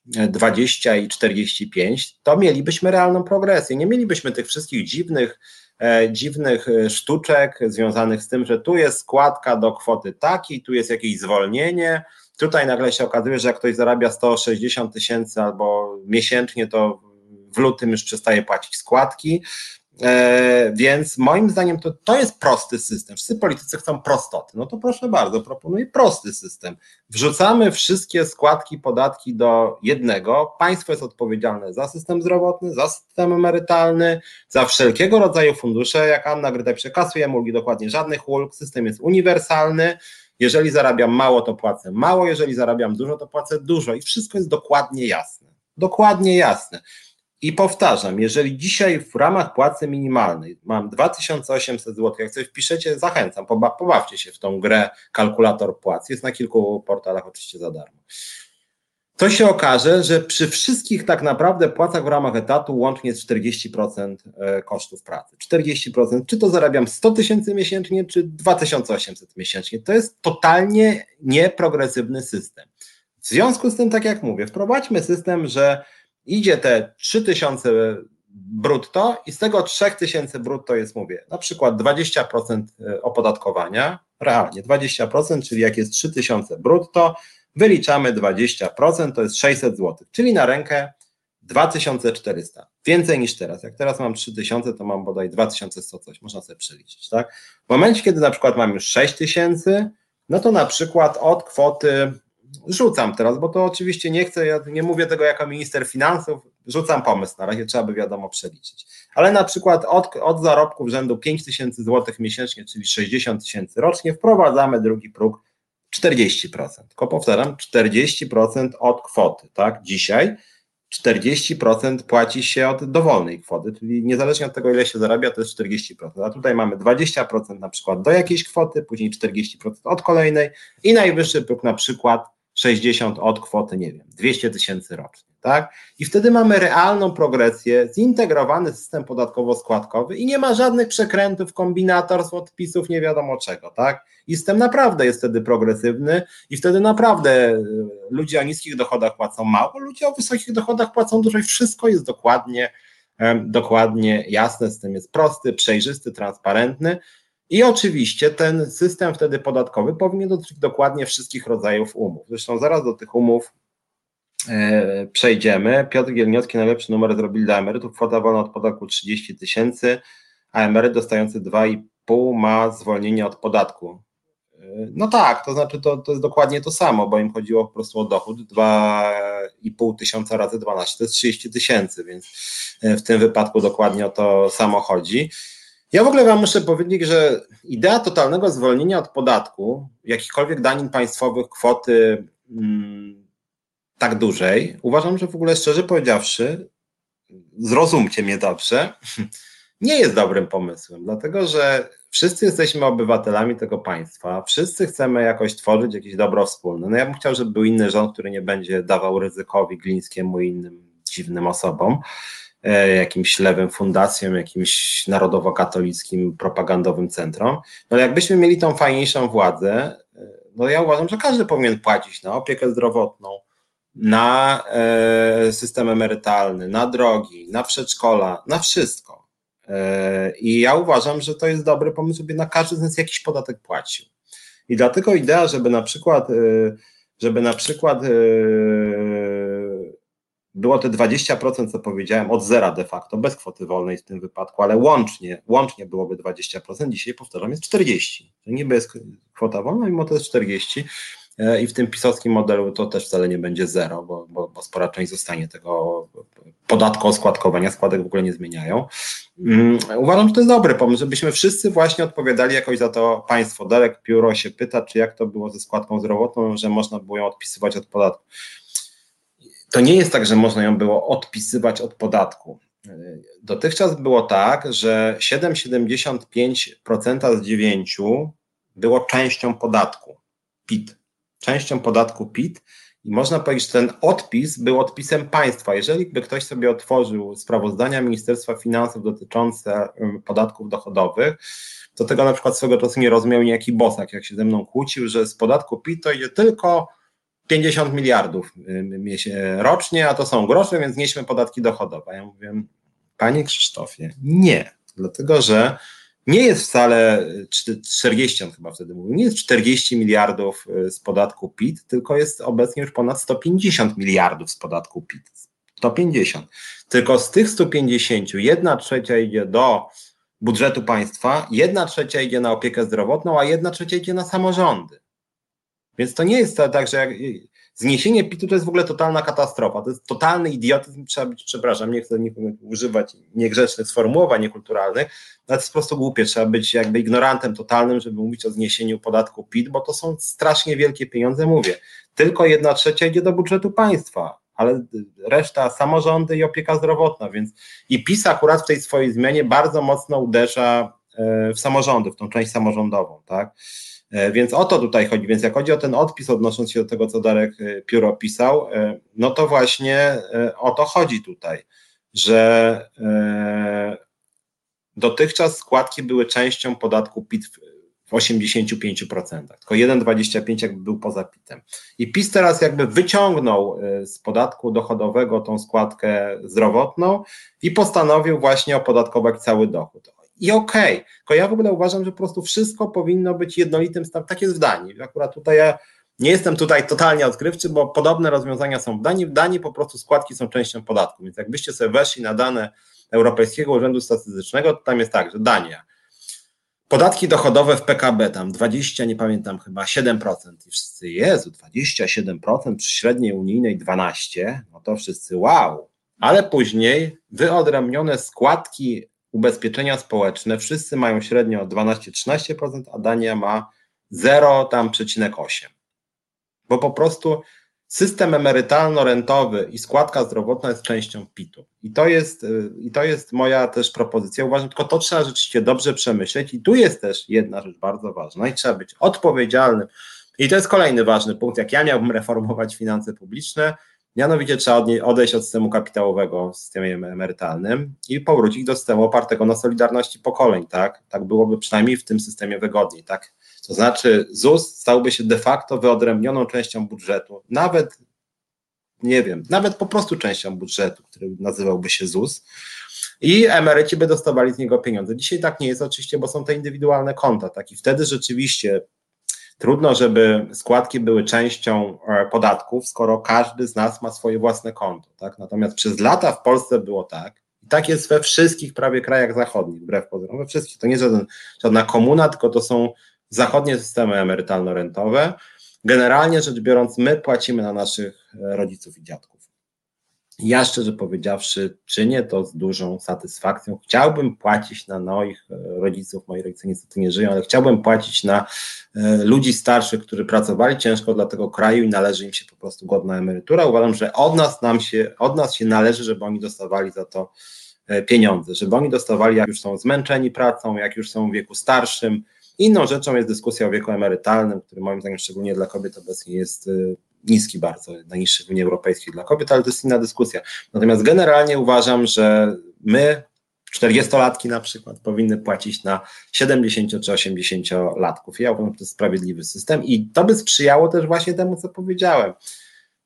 B: 20 i 45, to mielibyśmy realną progresję. Nie mielibyśmy tych wszystkich dziwnych, e, dziwnych e, sztuczek związanych z tym, że tu jest składka do kwoty takiej, tu jest jakieś zwolnienie. Tutaj nagle się okazuje, że jak ktoś zarabia 160 tysięcy albo miesięcznie, to w lutym już przestaje płacić składki. E, więc moim zdaniem to, to jest prosty system. Wszyscy politycy chcą prostoty. No to proszę bardzo, proponuję prosty system. Wrzucamy wszystkie składki, podatki do jednego. Państwo jest odpowiedzialne za system zdrowotny, za system emerytalny, za wszelkiego rodzaju fundusze. Jak Anna Gryda przekazuje ulgi, dokładnie żadnych ulg. System jest uniwersalny. Jeżeli zarabiam mało, to płacę mało, jeżeli zarabiam dużo, to płacę dużo i wszystko jest dokładnie jasne. Dokładnie jasne. I powtarzam, jeżeli dzisiaj w ramach płacy minimalnej mam 2800 zł, jak coś wpiszecie, zachęcam, poba pobawcie się w tą grę kalkulator płac. Jest na kilku portalach oczywiście za darmo. To się okaże, że przy wszystkich tak naprawdę płacach w ramach etatu łącznie jest 40% e, kosztów pracy. 40%, czy to zarabiam 100 tysięcy miesięcznie, czy 2800 miesięcznie. To jest totalnie nieprogresywny system. W związku z tym, tak jak mówię, wprowadźmy system, że idzie te 3000 brutto i z tego 3000 brutto jest, mówię, na przykład 20% e, opodatkowania, realnie 20%, czyli jak jest 3000 brutto, wyliczamy 20%, to jest 600 zł, czyli na rękę 2400. Więcej niż teraz. Jak teraz mam 3000, to mam bodaj 2100 coś, można sobie przeliczyć, tak? W momencie, kiedy na przykład mam już 6000, no to na przykład od kwoty rzucam teraz, bo to oczywiście nie chcę, ja nie mówię tego jako minister finansów, rzucam pomysł, na razie trzeba by wiadomo przeliczyć. Ale na przykład od, od zarobków rzędu 5 tysięcy złotych miesięcznie, czyli 60 tysięcy rocznie, wprowadzamy drugi próg 40%. Tylko powtarzam, 40% od kwoty, tak? Dzisiaj 40% płaci się od dowolnej kwoty, czyli niezależnie od tego, ile się zarabia, to jest 40%. A tutaj mamy 20% na przykład do jakiejś kwoty, później 40% od kolejnej i najwyższy próg na przykład 60 od kwoty, nie wiem, 200 tysięcy rocznie, tak? I wtedy mamy realną progresję, zintegrowany system podatkowo-składkowy i nie ma żadnych przekrętów, kombinatorstw, odpisów, nie wiadomo czego, tak? I system naprawdę jest wtedy progresywny i wtedy naprawdę y, ludzie o niskich dochodach płacą mało, ludzie o wysokich dochodach płacą dużo i wszystko jest dokładnie, dokładnie jasne, system jest prosty, przejrzysty, transparentny, i oczywiście ten system wtedy podatkowy powinien dotyczyć dokładnie wszystkich rodzajów umów. Zresztą zaraz do tych umów e, przejdziemy. Piotr Gielniowski najlepszy numer zrobili dla emerytów. Kwota wolna od podatku 30 tysięcy, a emeryt dostający 2,5 ma zwolnienie od podatku. E, no tak, to znaczy to, to jest dokładnie to samo, bo im chodziło po prostu o dochód 2,5 tysiąca razy 12 to jest 30 tysięcy, więc e, w tym wypadku dokładnie o to samo chodzi. Ja w ogóle Wam muszę powiedzieć, że idea totalnego zwolnienia od podatku, jakichkolwiek danin państwowych, kwoty mm, tak dużej, uważam, że w ogóle szczerze powiedziawszy, zrozumcie mnie dobrze, nie jest dobrym pomysłem, dlatego że wszyscy jesteśmy obywatelami tego państwa, wszyscy chcemy jakoś tworzyć jakieś dobro wspólne. No ja bym chciał, żeby był inny rząd, który nie będzie dawał ryzykowi Glińskiemu i innym dziwnym osobom. E, jakimś lewym fundacjom, jakimś narodowo-katolickim propagandowym centrum. No jakbyśmy mieli tą fajniejszą władzę, e, no ja uważam, że każdy powinien płacić na opiekę zdrowotną, na e, system emerytalny, na drogi, na przedszkola, na wszystko. I ja uważam, że to jest dobry pomysł, żeby na każdy z nas jakiś podatek płacił. I dlatego idea, żeby na przykład, żeby na przykład było te 20%, co powiedziałem, od zera de facto, bez kwoty wolnej w tym wypadku, ale łącznie, łącznie byłoby 20%, dzisiaj powtarzam, jest 40%. To niby jest kwota wolna, mimo to jest 40%. E, I w tym pisowskim modelu to też wcale nie będzie zero, bo, bo, bo spora część zostanie tego podatku oskładkowania, składek w ogóle nie zmieniają. Um, uważam, że to jest dobry pomysł, żebyśmy wszyscy właśnie odpowiadali jakoś za to państwo. Darek Pióro się pyta, czy jak to było ze składką zdrowotną, że można było ją odpisywać od podatku to nie jest tak, że można ją było odpisywać od podatku. Dotychczas było tak, że 7,75% z 9 było częścią podatku PIT. Częścią podatku PIT i można powiedzieć, że ten odpis był odpisem państwa. Jeżeli by ktoś sobie otworzył sprawozdania Ministerstwa Finansów dotyczące podatków dochodowych, to tego na przykład swego czasu nie rozumiał niejaki Bosak, jak się ze mną kłócił, że z podatku PIT to idzie tylko 50 miliardów y, rocznie, a to są grosze, więc nieśmy podatki dochodowe. Ja mówię, panie Krzysztofie, nie, dlatego że nie jest wcale 40, on chyba wtedy mówił, nie jest 40 miliardów y, z podatku PIT, tylko jest obecnie już ponad 150 miliardów z podatku PIT. 150. Tylko z tych 150 jedna trzecia idzie do budżetu państwa, jedna trzecia idzie na opiekę zdrowotną, a jedna trzecia idzie na samorządy. Więc to nie jest tak, że jak, Zniesienie PIT-u to jest w ogóle totalna katastrofa, to jest totalny idiotyzm, trzeba być, przepraszam, nie chcę nikomu używać niegrzecznych sformułowań niekulturalnych, ale to jest po prostu głupie, trzeba być jakby ignorantem totalnym, żeby mówić o zniesieniu podatku PIT, bo to są strasznie wielkie pieniądze, mówię. Tylko jedna trzecia idzie do budżetu państwa, ale reszta samorządy i opieka zdrowotna, więc i PiS akurat w tej swojej zmianie bardzo mocno uderza e, w samorządy, w tą część samorządową, tak? E, więc o to tutaj chodzi. Więc jak chodzi o ten odpis, odnosząc się do tego, co Darek e, Pióro pisał, no to właśnie o to chodzi tutaj, że dotychczas składki były częścią podatku PIT w 85%, tylko 1,25 jakby był poza PIT-em. I PiS teraz jakby wyciągnął z podatku dochodowego tą składkę zdrowotną i postanowił właśnie opodatkować cały dochód. I okej, okay, tylko ja w ogóle uważam, że po prostu wszystko powinno być jednolitym stawem. Tak jest w Danii. Akurat tutaj ja nie jestem tutaj totalnie odkrywczy, bo podobne rozwiązania są w Danii. W Danii po prostu składki są częścią podatku, więc jakbyście sobie weszli na dane Europejskiego Urzędu Statystycznego, to tam jest tak, że Dania Podatki dochodowe w PKB tam 20, nie pamiętam chyba 7% i wszyscy, Jezu, 27% przy średniej unijnej 12, no to wszyscy wow. Ale później wyodrębnione składki ubezpieczenia społeczne, wszyscy mają średnio 12-13%, a Dania ma 0 tam przecinek 8. Bo po prostu system emerytalno-rentowy i składka zdrowotna jest częścią PIT-u. I to jest, y, I to jest moja też propozycja. Uważam, tylko to trzeba rzeczywiście dobrze przemyśleć. I tu jest też jedna rzecz bardzo ważna, i trzeba być odpowiedzialnym. I to jest kolejny ważny punkt. Jak ja miałbym reformować finanse publiczne, mianowicie trzeba odejść od systemu kapitałowego w systemie emerytalnym i powrócić do systemu opartego na solidarności pokoleń. Tak, tak byłoby przynajmniej w tym systemie wygodniej. Tak, to znaczy ZUS stałby się de facto wyodrębnioną częścią budżetu, nawet nie wiem, nawet po prostu częścią budżetu, który nazywałby się ZUS. I emeryci by dostawali z niego pieniądze. Dzisiaj tak nie jest oczywiście, bo są te indywidualne konta, tak i wtedy rzeczywiście trudno, żeby składki były częścią e, podatków, skoro każdy z nas ma swoje własne konto, tak? Natomiast przez lata w Polsce było tak, i tak jest we wszystkich prawie krajach zachodnich, wbrew pozorom, we wszystkich. To nie żaden, żadna komuna, tylko to są zachodnie systemy emerytalno-rentowe. Generalnie rzecz biorąc, my płacimy na naszych e, rodziców i dziadków. Ja szczerze powiedziawszy, czynię to z dużą satysfakcją. Chciałbym płacić na moich e, rodziców, moi rodzice niestety nie żyją, ale chciałbym płacić na e, ludzi starszych, którzy pracowali ciężko dla tego kraju i należy im się po prostu godna emerytura. Uważam, że od nas, nam się, od nas się należy, żeby oni dostawali za to pieniądze, żeby oni dostawali, jak już są zmęczeni pracą, jak już są w wieku starszym, Inną rzeczą jest dyskusja o wieku emerytalnym, który moim zdaniem szczególnie dla kobiet obecnie jest niski bardzo, najniższy w Unii Europejskiej dla kobiet, ale to jest inna dyskusja. Natomiast generalnie uważam, że my, 40-latki na przykład, powinny płacić na 70 czy 80-latków. Ja uważam, że to jest sprawiedliwy system i to by sprzyjało też właśnie temu, co powiedziałem.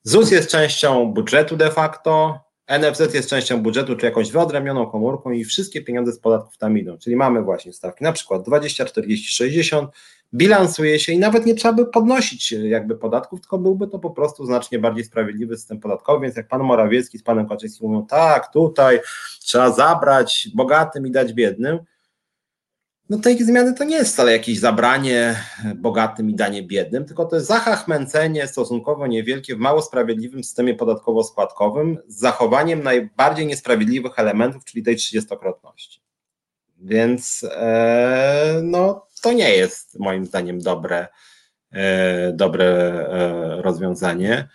B: ZUS jest częścią budżetu de facto, NFZ jest częścią budżetu, czy jakąś wyodrębnioną komórką i wszystkie pieniądze z podatków tam idą. Czyli mamy właśnie stawki na przykład 20, 40, 60, bilansuje się i nawet nie trzeba by podnosić jakby podatków, tylko byłby to po prostu znacznie bardziej sprawiedliwy system podatkowy, więc jak pan Morawiecki z panem Kaczyńskim mówią, tak, tutaj trzeba zabrać bogatym i dać biednym, no tej zmiany to nie jest wcale jakieś zabranie bogatym i danie biednym, tylko to jest zachachmęcenie stosunkowo niewielkie w mało sprawiedliwym systemie podatkowo-składkowym z zachowaniem najbardziej niesprawiedliwych elementów, czyli tej trzydziestokrotności. Więc e, no, to nie jest moim zdaniem dobre, e, dobre e, rozwiązanie.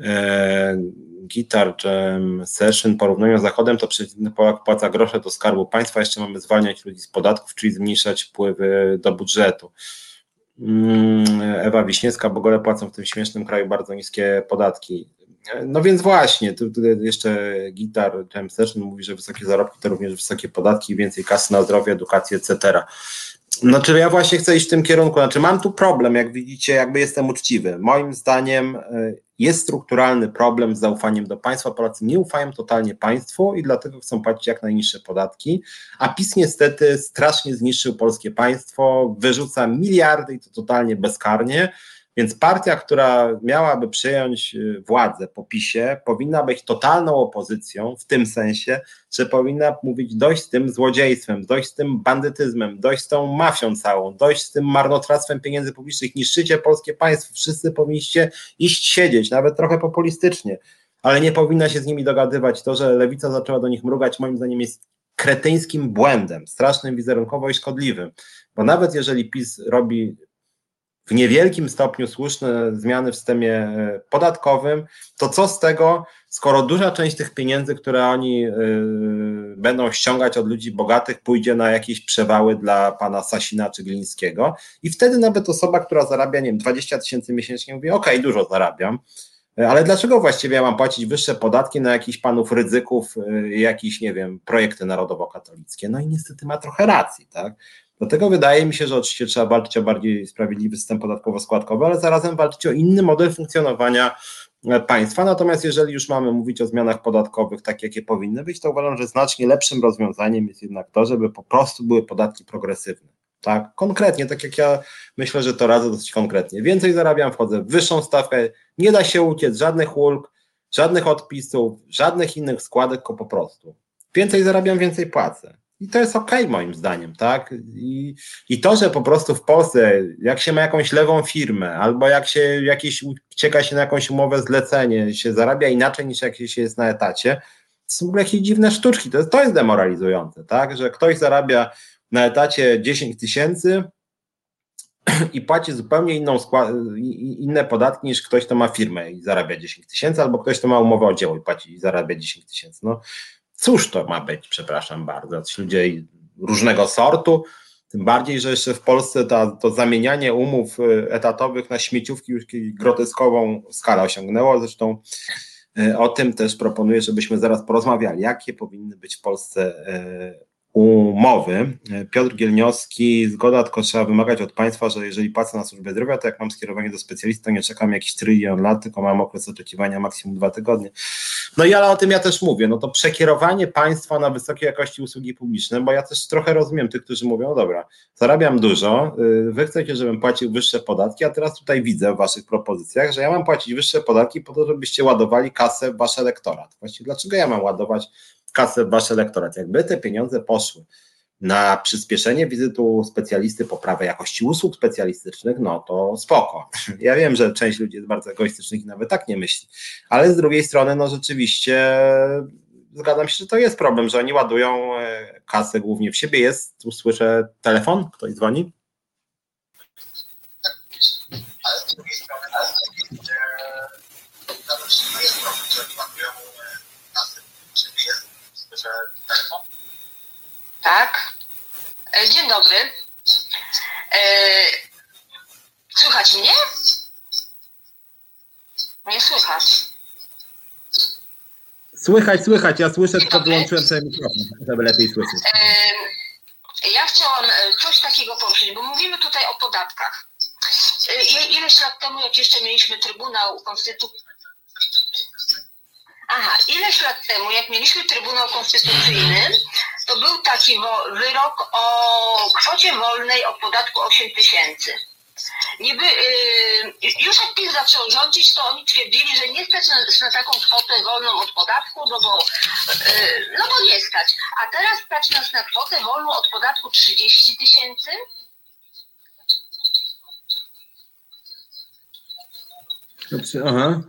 B: E, Guitar Jam Session, porównaniu z Zachodem, to przeciwny Polak płaca grosze do skarbu państwa, jeszcze mamy zwalniać ludzi z podatków, czyli zmniejszać wpływy do budżetu. Mm, Ewa Wiśniewska, bo ogóle płacą w tym śmiesznym kraju bardzo niskie podatki. No więc właśnie, tu, jeszcze Gitar Jam Session mówi, że wysokie zarobki to również wysokie podatki, więcej kasy na zdrowie, edukację, etc. Znaczy ja właśnie chcę iść w tym kierunku, znaczy mam tu problem, jak widzicie, jakby jestem uczciwy. Moim zdaniem y, jest strukturalny problem z zaufaniem do państwa. Polacy nie ufają totalnie państwu i dlatego chcą płacić jak najniższe podatki, a PiS niestety strasznie zniszczył polskie państwo, wyrzuca miliardy i to totalnie bezkarnie, Więc partia, która miałaby przejąć y, władzę po PiSie, powinna być totalną opozycją w tym sensie, że powinna mówić dość z tym złodziejstwem, dość z tym bandytyzmem, dość z tą mafią całą, dość z tym marnotrawstwem pieniędzy publicznych, niszczycie polskie państwo, wszyscy powinniście iść siedzieć, nawet trochę populistycznie, ale nie powinna się z nimi dogadywać. To, że lewica zaczęła do nich mrugać, moim zdaniem jest kretyńskim błędem, strasznym wizerunkowo i szkodliwym, bo nawet jeżeli PiS robi w niewielkim stopniu słuszne zmiany w systemie e, podatkowym, to co z tego, skoro duża część tych pieniędzy, które oni yy, będą ściągać od ludzi bogatych, pójdzie na jakieś przewały dla pana Sasina czy Glińskiego i wtedy nawet osoba, która zarabia, nie wiem, 20 tysięcy miesięcznie mówi, okay, dużo zarabiam, e, ale dlaczego właściwie ja mam płacić wyższe podatki na jakichś panów ryzyków, jakieś, nie wiem, projekty narodowo-katolickie? No i niestety ma trochę racji, tak? Dlatego wydaje mi się, że oczywiście trzeba walczyć o bardziej sprawiedliwy system podatkowo-składkowy, ale zarazem walczyć o inny model funkcjonowania e, państwa. Natomiast jeżeli już mamy mówić o zmianach podatkowych, tak jakie powinny być, to uważam, że znacznie lepszym rozwiązaniem jest jednak to, żeby po prostu były podatki progresywne. Tak, konkretnie, tak jak ja myślę, że to radzę dosyć konkretnie. Więcej zarabiam, wchodzę w wyższą stawkę, nie da się uciec, żadnych ulg, żadnych odpisów, żadnych innych składek, tylko po prostu. Więcej zarabiam, więcej płacę. I to jest okej okay, moim zdaniem, tak? I, I to, że po prostu w Polsce, jak się ma jakąś lewą firmę, albo jak się jakieś ucieka się na jakąś umowę zlecenie, się zarabia inaczej niż jak się jest na etacie, to są w ogóle jakieś dziwne sztuczki. To jest, to jest demoralizujące, tak? Że ktoś zarabia na etacie 10 tysięcy i płaci zupełnie inną inne podatki niż ktoś, kto ma firmę i zarabia 10 tysięcy, albo ktoś, kto ma umowę o dzieło i płaci i zarabia 10 tysięcy. No, Cóż to ma być, przepraszam bardzo, ci ludzie różnego sortu, tym bardziej, że jeszcze w Polsce ta, to zamienianie umów y, etatowych na śmieciówki już groteskową skalę osiągnęło. Zresztą y, o tym też proponuję, żebyśmy zaraz porozmawiali, jakie powinny być w Polsce y, umowy. Piotr Gielniowski, zgoda, tylko trzeba wymagać od państwa, że jeżeli płacę na służbę zdrowia, to jak mam skierowanie do specjalisty, to nie czekam jakiś trylion lat, tylko mam okres oczekiwania maksimum dwa tygodnie. No i ale o tym ja też mówię, no to przekierowanie państwa na wysokiej jakości usługi publiczne, bo ja też trochę rozumiem tych, którzy mówią, no dobra, zarabiam dużo, y, wy chcecie, żebym płacił wyższe podatki, a teraz tutaj widzę w waszych propozycjach, że ja mam płacić wyższe podatki po to, żebyście ładowali kasę w wasz elektorat. Właściwie dlaczego ja mam ładować kasę w wasz elektorat? Jakby te pieniądze poszły na przyspieszenie wizytu specjalisty, poprawę jakości usług specjalistycznych, no to spoko. Ja wiem, że część ludzi jest bardzo egoistycznych i nawet tak nie myśli, ale z drugiej strony, no rzeczywiście zgadzam się, że to jest problem, że oni ładują e, kasę głównie w siebie. Jest, tu słyszę telefon, ktoś dzwoni? Ale z drugiej strony,
D: Tak. E, dzień dobry. E, słychać mnie? Nie słychać.
B: Słychać, słychać. Ja słyszę, tylko wyłączyłem sobie mikrofon, żeby lepiej słyszeć.
D: E, ja chciałam coś takiego poruszyć, bo mówimy tutaj o podatkach. Ileś lat temu, jak jeszcze mieliśmy Trybunał Konstytucyjny, Aha, ileś lat temu, jak mieliśmy Trybunał Konstytucyjny, to był taki wyrok o kwocie wolnej o podatku 8 tysięcy. Niby, yy, już jak PiS zaczął rządzić, to oni twierdzili, że nie stać na, na taką kwotę wolną od podatku, no bo, yy, no bo nie stać. A teraz stać nas na kwotę wolną od podatku 30 tysięcy.
B: Aha.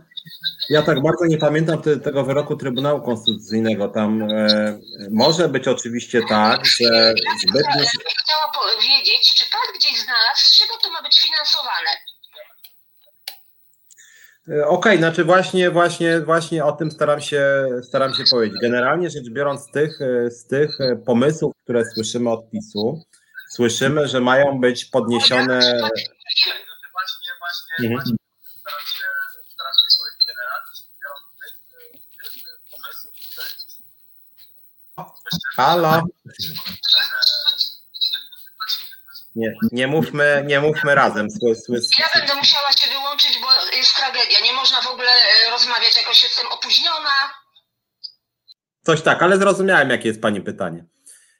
B: Ja tak bardzo nie pamiętam te, tego wyroku Trybunału Konstytucyjnego. Tam e, może być oczywiście tak, że
D: ja zbytnio... Ja chciała powiedzieć, czy pan gdzieś znalazł, z czego to ma być finansowane?
B: E, okej, okay, znaczy właśnie, właśnie, właśnie o tym staram się, staram się powiedzieć. Generalnie rzecz biorąc, z tych, e, z tych e, pomysłów, które słyszymy od PiSu, słyszymy, że mają być podniesione. Mhm. Halo. Nie, nie, mówmy, nie mówmy razem. Sły, sły,
D: Ja będę musiała się wyłączyć, bo jest tragedia. Nie można w ogóle e, rozmawiać, jakoś jestem opóźniona.
B: Coś tak, ale zrozumiałem, jakie jest Pani pytanie.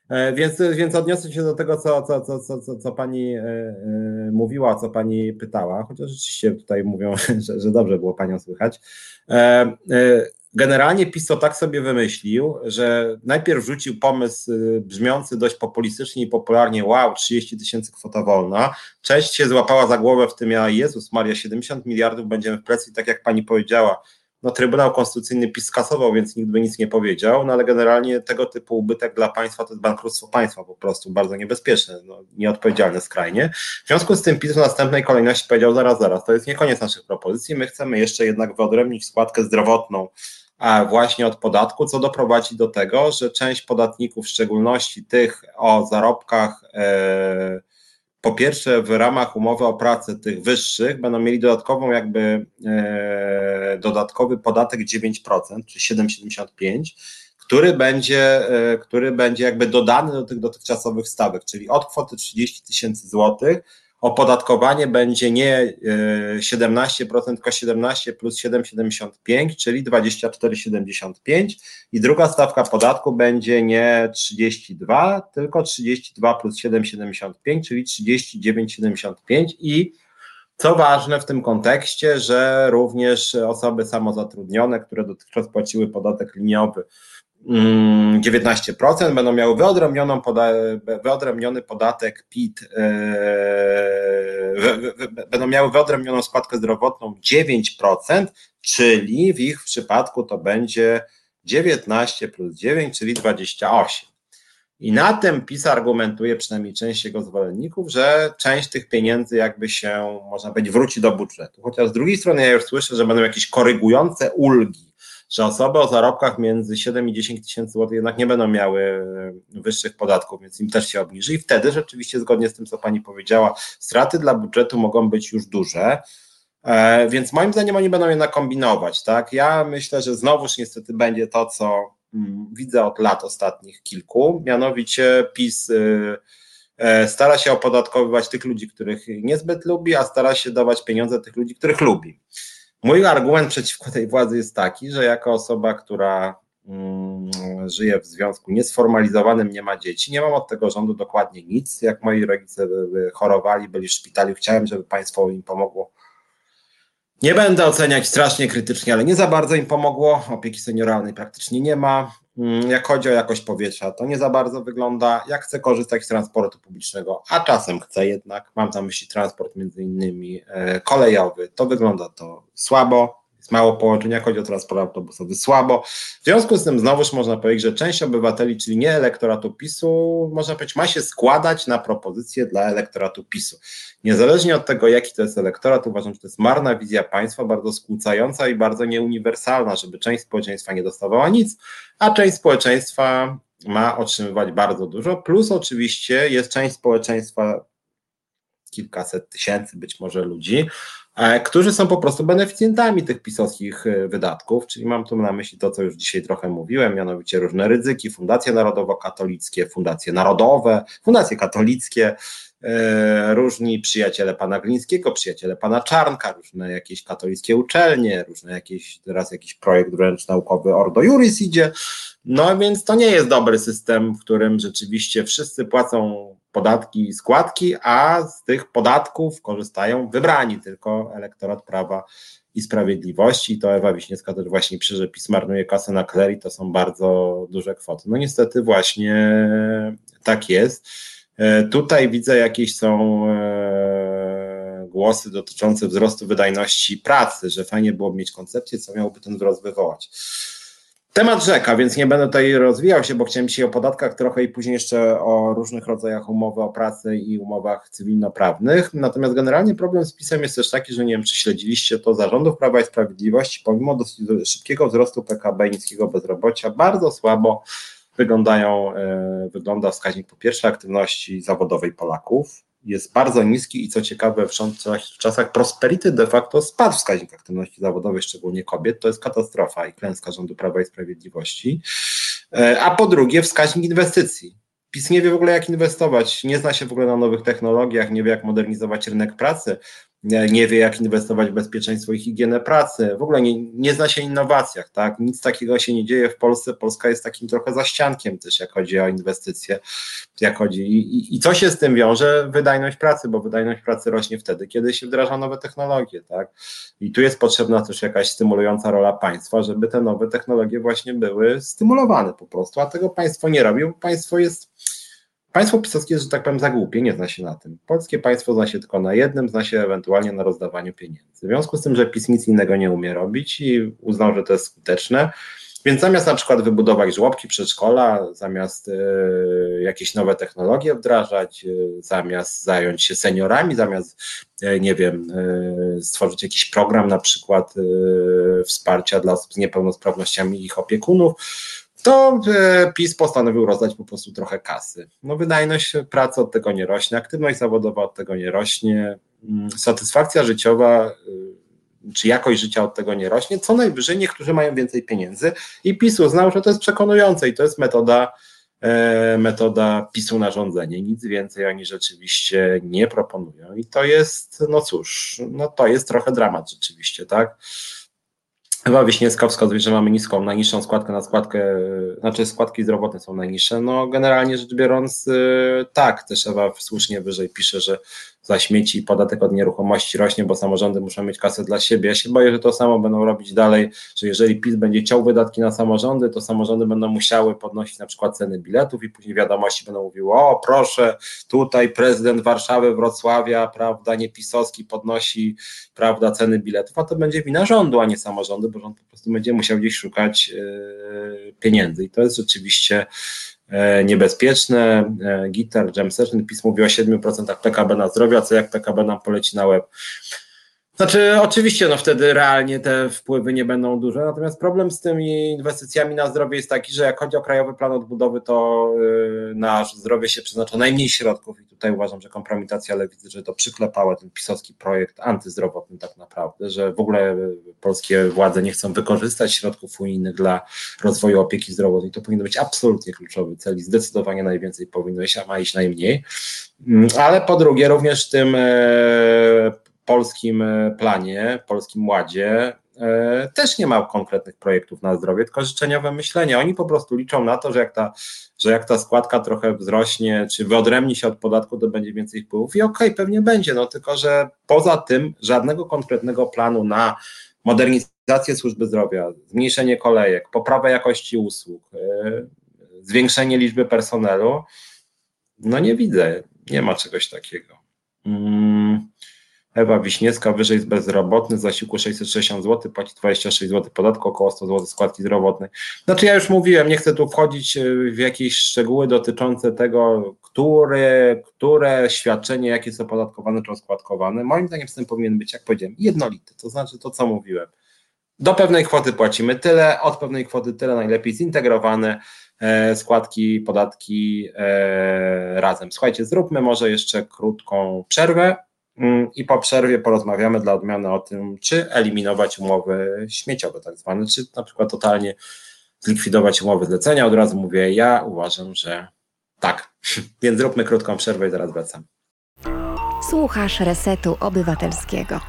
B: E, więc, więc odniosę się do tego, co, co, co, co, co, co pani e, mówiła, co pani pytała, chociaż rzeczywiście tutaj mówią, że, że dobrze było panią słychać. Generalnie PiS to tak sobie wymyślił, że najpierw rzucił pomysł brzmiący dość populistycznie i popularnie, wow, 30 tysięcy kwota wolna. Część się złapała za głowę w tym, ja Jezus Maria, 70 miliardów będziemy w presji, tak jak pani powiedziała, no, Trybunał Konstytucyjny PiS skasował, więc nikt by nic nie powiedział, no ale generalnie tego typu ubytek dla państwa to jest bankructwo państwa po prostu, bardzo niebezpieczne, no, nieodpowiedzialne skrajnie. W związku z tym PiS w następnej kolejności powiedział zaraz, zaraz, to jest nie koniec naszych propozycji, my chcemy jeszcze jednak wyodrębnić składkę zdrowotną właśnie od podatku, co doprowadzi do tego, że część podatników, w szczególności tych o zarobkach e, po pierwsze w ramach umowy o pracę tych wyższych będą mieli dodatkową jakby e, dodatkowy podatek 9%, czy 7,75%, który będzie, e, który będzie jakby dodany do tych dotychczasowych stawek, czyli od kwoty 30 tysięcy złotych opodatkowanie będzie nie 17%, e, tylko 17 plus 7,75, czyli 24,75 i druga stawka podatku będzie nie 32, tylko 32 plus 7,75, czyli 39,75 i co ważne w tym kontekście, że również osoby samozatrudnione, które dotychczas płaciły podatek liniowy 19% mm, będą miały wyodrębnioną poda wyodrębniony podatek PIT, yy, będą miały wyodrębnioną składkę zdrowotną 9%, czyli w ich przypadku to będzie 19 plus 9, czyli 28. I na tym PiS argumentuje przynajmniej część jego zwolenników, że część tych pieniędzy jakby się, można powiedzieć, wróci do budżetu. Chociaż z drugiej strony ja już słyszę, że będą jakieś korygujące ulgi że osoby o zarobkach między 7 i 10 tysięcy złotych jednak nie będą miały e, wyższych podatków, więc im też się obniży i wtedy rzeczywiście zgodnie z tym, co pani powiedziała, straty dla budżetu mogą być już duże. E, więc moim zdaniem oni będą jednak kombinować, tak? Ja myślę, że znowuż niestety będzie to, co mm, widzę od lat ostatnich kilku, mianowicie PiS e, stara się opodatkowywać tych ludzi, których niezbyt lubi, a stara się dawać pieniądze tych ludzi, których lubi. Mój argument przeciwko tej władzy jest taki, że jako osoba, która mm, żyje w związku niesformalizowanym, nie ma dzieci, nie mam od tego rządu dokładnie nic. Jak moi rodzice chorowali, byli w szpitalu, chciałem, żeby państwo im pomogło. Nie będę oceniać strasznie krytycznie, ale nie za bardzo im pomogło. Opieki senioralnej praktycznie nie ma. Mm, jak chodzi o jakość powietrza, to nie za bardzo wygląda. Jak chcę korzystać z transportu publicznego, a czasem chcę jednak, mam na myśli transport między innymi e, kolejowy, to wygląda to słabo jest mało połączeń, jak chodzi o transport autobusowy, słabo. W związku z tym znowuż można powiedzieć, że część obywateli, czyli nie elektoratu PiSu, można powiedzieć, ma się składać na propozycje dla elektoratu PiSu. Niezależnie od tego, jaki to jest elektorat, uważam, że to jest marna wizja państwa, bardzo skłócająca i bardzo nieuniwersalna, żeby część społeczeństwa nie dostawała nic, a część społeczeństwa ma otrzymywać bardzo dużo, plus oczywiście jest część społeczeństwa, kilkaset tysięcy być może ludzi, którzy są po prostu beneficjentami tych pisowskich e, wydatków, czyli mam tu na myśli to, co już dzisiaj trochę mówiłem, mianowicie różne ryzyki, fundacje narodowo-katolickie, fundacje narodowe, fundacje katolickie, e, różni przyjaciele pana Glińskiego, przyjaciele pana Czarnka, różne jakieś katolickie uczelnie, różne jakieś, teraz jakiś projekt wręcz naukowy Ordo Juris idzie, no więc to nie jest dobry system, w którym rzeczywiście wszyscy płacą podatki i składki, a z tych podatków korzystają wybrani tylko elektorat Prawa i Sprawiedliwości. To Ewa Wiśniewska też właśnie pisze, że PiS marnuje kasę na klerii, to są bardzo duże kwoty. No niestety właśnie tak jest. E, tutaj widzę jakieś są e, głosy dotyczące wzrostu wydajności pracy, że fajnie byłoby mieć koncepcję, co miałoby ten wzrost wywołać. Temat rzeka, więc nie będę tutaj rozwijał się, bo chciałem dzisiaj o podatkach trochę i później jeszcze o różnych rodzajach umowy o pracę i umowach cywilnoprawnych. Natomiast generalnie problem z pisem jest też taki, że nie wiem, czy śledziliście to zarządów Prawa i Sprawiedliwości, pomimo dosyć szybkiego wzrostu PKB i niskiego bezrobocia, bardzo słabo wyglądają, e, wygląda wskaźnik po pierwsze aktywności zawodowej Polaków, jest bardzo niski i co ciekawe, w czasach prosperity de facto spadł wskaźnik aktywności zawodowej, szczególnie kobiet. To jest katastrofa i klęska rządu Prawa i Sprawiedliwości. E, a po drugie, wskaźnik inwestycji. PiS nie wie w ogóle, jak inwestować, nie zna się w ogóle na nowych technologiach, nie wie, jak modernizować rynek pracy. Nie, wie, jak inwestować w bezpieczeństwo i higienę pracy, w ogóle nie, nie zna się innowacjach, tak? Nic takiego się nie dzieje w Polsce. Polska jest takim trochę zaściankiem też, jak chodzi o inwestycje, jak chodzi. I, i, i co się z tym wiąże? Wydajność pracy, bo wydajność pracy rośnie wtedy, kiedy się wdraża nowe technologie, tak? I tu jest potrzebna też jakaś stymulująca rola państwa, żeby te nowe technologie właśnie były stymulowane po prostu, a tego państwo nie robi, bo państwo jest Państwo pisowskie że tak powiem, za głupie, nie zna się na tym. Polskie państwo zna się tylko na jednym, zna się ewentualnie na rozdawaniu pieniędzy. W związku z tym, że PiS nic innego nie umie robić i uznał, że to jest skuteczne, więc zamiast na przykład wybudować żłobki, przedszkola, zamiast y, jakieś nowe technologie wdrażać, y, zamiast zająć się seniorami, zamiast, y, nie wiem, stworzyć jakiś program na przykład wsparcia dla osób z niepełnosprawnościami i ich opiekunów, to e, PiS postanowił rozdać po prostu trochę kasy. No wydajność pracy od tego nie rośnie, aktywność zawodowa od tego nie rośnie, mm, satysfakcja życiowa y, czy jakość życia od tego nie rośnie, co najwyżej niektórzy mają więcej pieniędzy i PiS uznał, że to jest przekonujące i to jest metoda, e, metoda PiSu na rządzenie. Nic więcej oni rzeczywiście nie proponują i to jest, no cóż, no to jest trochę dramat rzeczywiście, tak? Ewa Wiśniewska wskazuje, że mamy niską, najniższą składkę na składkę, znaczy składki zdrowotne są najniższe. No generalnie rzecz biorąc, y, tak, też Ewa słusznie wyżej pisze, że za śmieci podatek od nieruchomości rośnie, bo samorządy muszą mieć kasę dla siebie. Ja się boję, że to samo będą robić dalej, że jeżeli PiS będzie ciął wydatki na samorządy, to samorządy będą musiały podnosić na przykład ceny biletów i później wiadomości będą mówiły, o proszę, tutaj prezydent Warszawy, Wrocławia, prawda, nie pisowski podnosi, prawda, ceny biletów, a to będzie wina rządu, a nie samorządu, bo rząd po prostu będzie musiał gdzieś szukać yy, pieniędzy i to jest rzeczywiście niebezpieczne. E, Gitar, Jam Session, PiS mówi o 7% PKB na zdrowie, a co jak PKB nam poleci na łeb. Znaczy, oczywiście, no wtedy realnie te wpływy nie będą duże, natomiast problem z tymi inwestycjami na zdrowie jest taki, że jak chodzi o Krajowy Plan Odbudowy, to yy, na zdrowie się przeznacza najmniej środków i tutaj uważam, że kompromitacja lewicy, że to przyklepała ten pisowski projekt antyzdrowotny tak naprawdę, że w ogóle polskie władze nie chcą wykorzystać środków unijnych dla rozwoju opieki zdrowotnej. To powinno być absolutnie kluczowy cel i zdecydowanie najwięcej powinno iść, a ma iść najmniej. Mm, ale po drugie, również tym e, polskim e, planie, polskim ładzie e, też nie ma konkretnych projektów na zdrowie, tylko życzeniowe myślenie. Oni po prostu liczą na to, że jak ta, że jak ta składka trochę wzrośnie, czy wyodrębni się od podatku, to będzie więcej wpływów. I okej, okay, pewnie będzie, no tylko że poza tym żadnego konkretnego planu na modernizację służby zdrowia, zmniejszenie kolejek, poprawę jakości usług, e, zwiększenie liczby personelu, no nie widzę, nie ma czegoś takiego. Hmm. Ewa Wiśniewska, wyżej jest bezrobotny, zasiłku 660 zł, płaci 26 zł podatku, około 100 zł składki zdrowotnej. Znaczy ja już mówiłem, nie chcę tu wchodzić e, w jakieś szczegóły dotyczące tego, które, które świadczenie, jakie są podatkowane czy składkowane. Moim zdaniem system powinien być, jak powiedziałem, jednolity, to znaczy to, co mówiłem. Do pewnej kwoty płacimy tyle, od pewnej kwoty tyle, najlepiej zintegrowane e, składki, podatki e, razem. Słuchajcie, zróbmy może jeszcze krótką przerwę. Mm, i po przerwie porozmawiamy dla odmiany o tym, czy eliminować umowy śmieciowe, tak zwane, czy na przykład totalnie zlikwidować umowy zlecenia. Od razu mówię, ja uważam, że tak. Więc zróbmy krótką przerwę i zaraz wracam.
C: Słuchasz Resetu Obywatelskiego.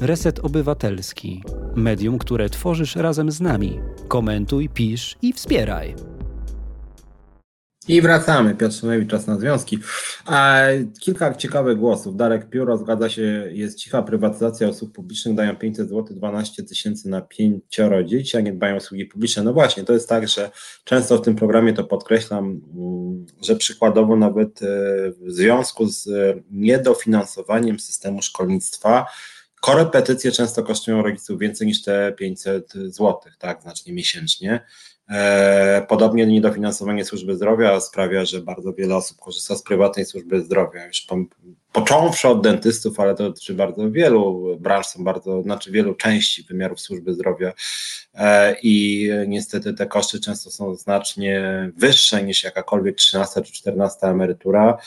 E: Reset Obywatelski. Medium, które tworzysz razem z nami. Komentuj, pisz i wspieraj.
B: I wracamy. Piotr Szymlewicz, czas na związki. Kilka ciekawych głosów. Darek Pióro zgadza się, jest cicha prywatyzacja usług publicznych, dają 500 zł, 12 tysięcy na pięcioro dzieci, a nie dbają o usługi publiczne. No właśnie, to jest tak, że często w tym programie to podkreślam, mm, że przykładowo nawet e, w związku z niedofinansowaniem systemu szkolnictwa, korepetycje często kosztują rodziców więcej niż te 500 zł, tak, znacznie miesięcznie. E, podobnie niedofinansowanie służby zdrowia sprawia, że bardzo wiele osób korzysta z prywatnej służby zdrowia. Już po, począwszy od dentystów, ale to dotyczy bardzo wielu branż, są bardzo, znaczy wielu części wymiarów służby zdrowia e, i niestety te koszty często są znacznie wyższe niż jakakolwiek 13 czy 14 emerytura.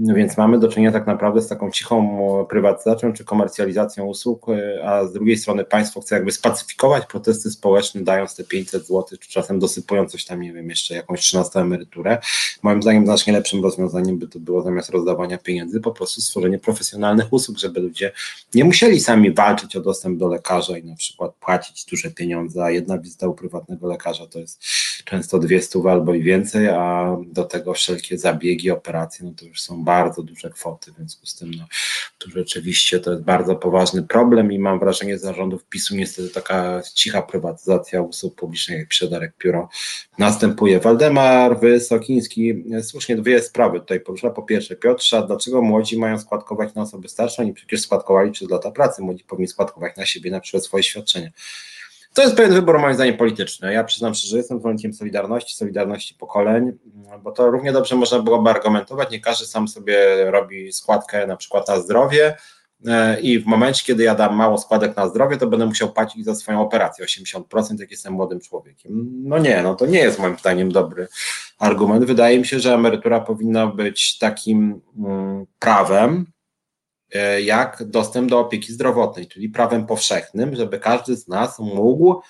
B: Więc mamy do czynienia tak naprawdę z taką cichą prywatyzacją czy komercjalizacją usług, a z drugiej strony państwo chce jakby spacyfikować protesty społeczne, dając te 500 zł, czy czasem dosypując coś tam, nie wiem, jeszcze jakąś 13 emeryturę. Moim zdaniem znacznie lepszym rozwiązaniem by to było zamiast rozdawania pieniędzy, po prostu stworzenie profesjonalnych usług, żeby ludzie nie musieli sami walczyć o dostęp do lekarza i na przykład płacić duże pieniądze, a jedna wizyta u prywatnego lekarza to jest często dwie stówy albo i więcej, a do tego wszelkie zabiegi, operacje, no to już są bardzo duże kwoty, w związku z tym no, tu rzeczywiście to jest bardzo poważny problem i mam wrażenie że zarządów PiSu niestety taka cicha prywatyzacja usług publicznych jak Przedarek Pióro następuje. Waldemar Wysokiński słusznie dwie sprawy tutaj porusza. Po pierwsze Piotrze, dlaczego młodzi mają składkować na osoby starsze? Oni przecież składkowali przez lata pracy, młodzi powinni składkować na siebie na przykład swoje świadczenia. To jest pewien wybór moim zdaniem polityczny. Ja przyznam szczerze, że jestem zwolennikiem Solidarności, Solidarności pokoleń, bo to równie dobrze można byłoby argumentować. Nie każdy sam sobie robi składkę na przykład na zdrowie e, i w momencie, kiedy ja dam mało składek na zdrowie, to będę musiał płacić za swoją operację 80%, jak jestem młodym człowiekiem. No nie, no to nie jest moim zdaniem dobry argument. Wydaje mi się, że emerytura powinna być takim mm, prawem, jak dostęp do opieki zdrowotnej, czyli prawem powszechnym, żeby każdy z nas mógł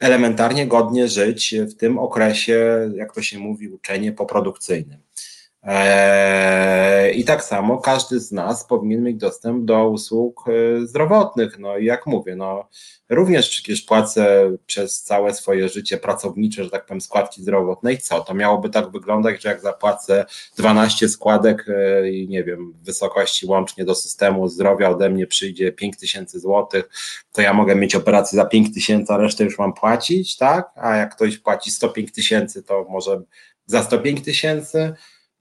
B: elementarnie godnie żyć w tym okresie, jak to się mówi, uczenie poprodukcyjnym. Eee, I tak samo każdy z nas powinien mieć dostęp do usług e, zdrowotnych. No i jak mówię, no również przecież płacę przez całe swoje życie pracownicze, że tak powiem, składki zdrowotnej. Co? To miałoby tak wyglądać, że jak zapłacę 12 składek e, i nie wiem, wysokości łącznie do systemu zdrowia ode mnie przyjdzie 5 tysięcy złotych, to ja mogę mieć operację za 5 tysięcy, a resztę już mam płacić, tak? A jak ktoś płaci 105 tysięcy, to może za 105 tysięcy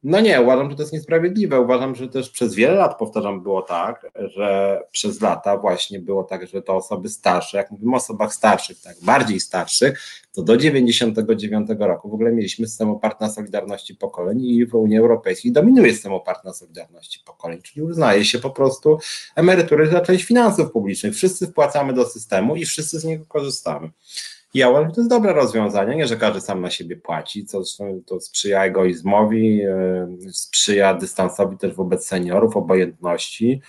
B: no nie, uważam, że to jest niesprawiedliwe. Uważam, że też przez wiele lat, powtarzam, było tak, że przez lata właśnie było tak, że to osoby starsze, jak mówimy o osobach starszych, tak, bardziej starszych, to do 99 roku w ogóle mieliśmy system oparty na solidarności pokoleń i w Unii Europejskiej dominuje system oparty na solidarności pokoleń, czyli uznaje się po prostu emerytury za część finansów publicznych. Wszyscy wpłacamy do systemu i wszyscy z niego korzystamy. Ja uważam, że to jest dobre rozwiązanie, nie, że każdy sam na siebie płaci, co to sprzyja egoizmowi, e, sprzyja dystansowi też wobec seniorów, obojętności.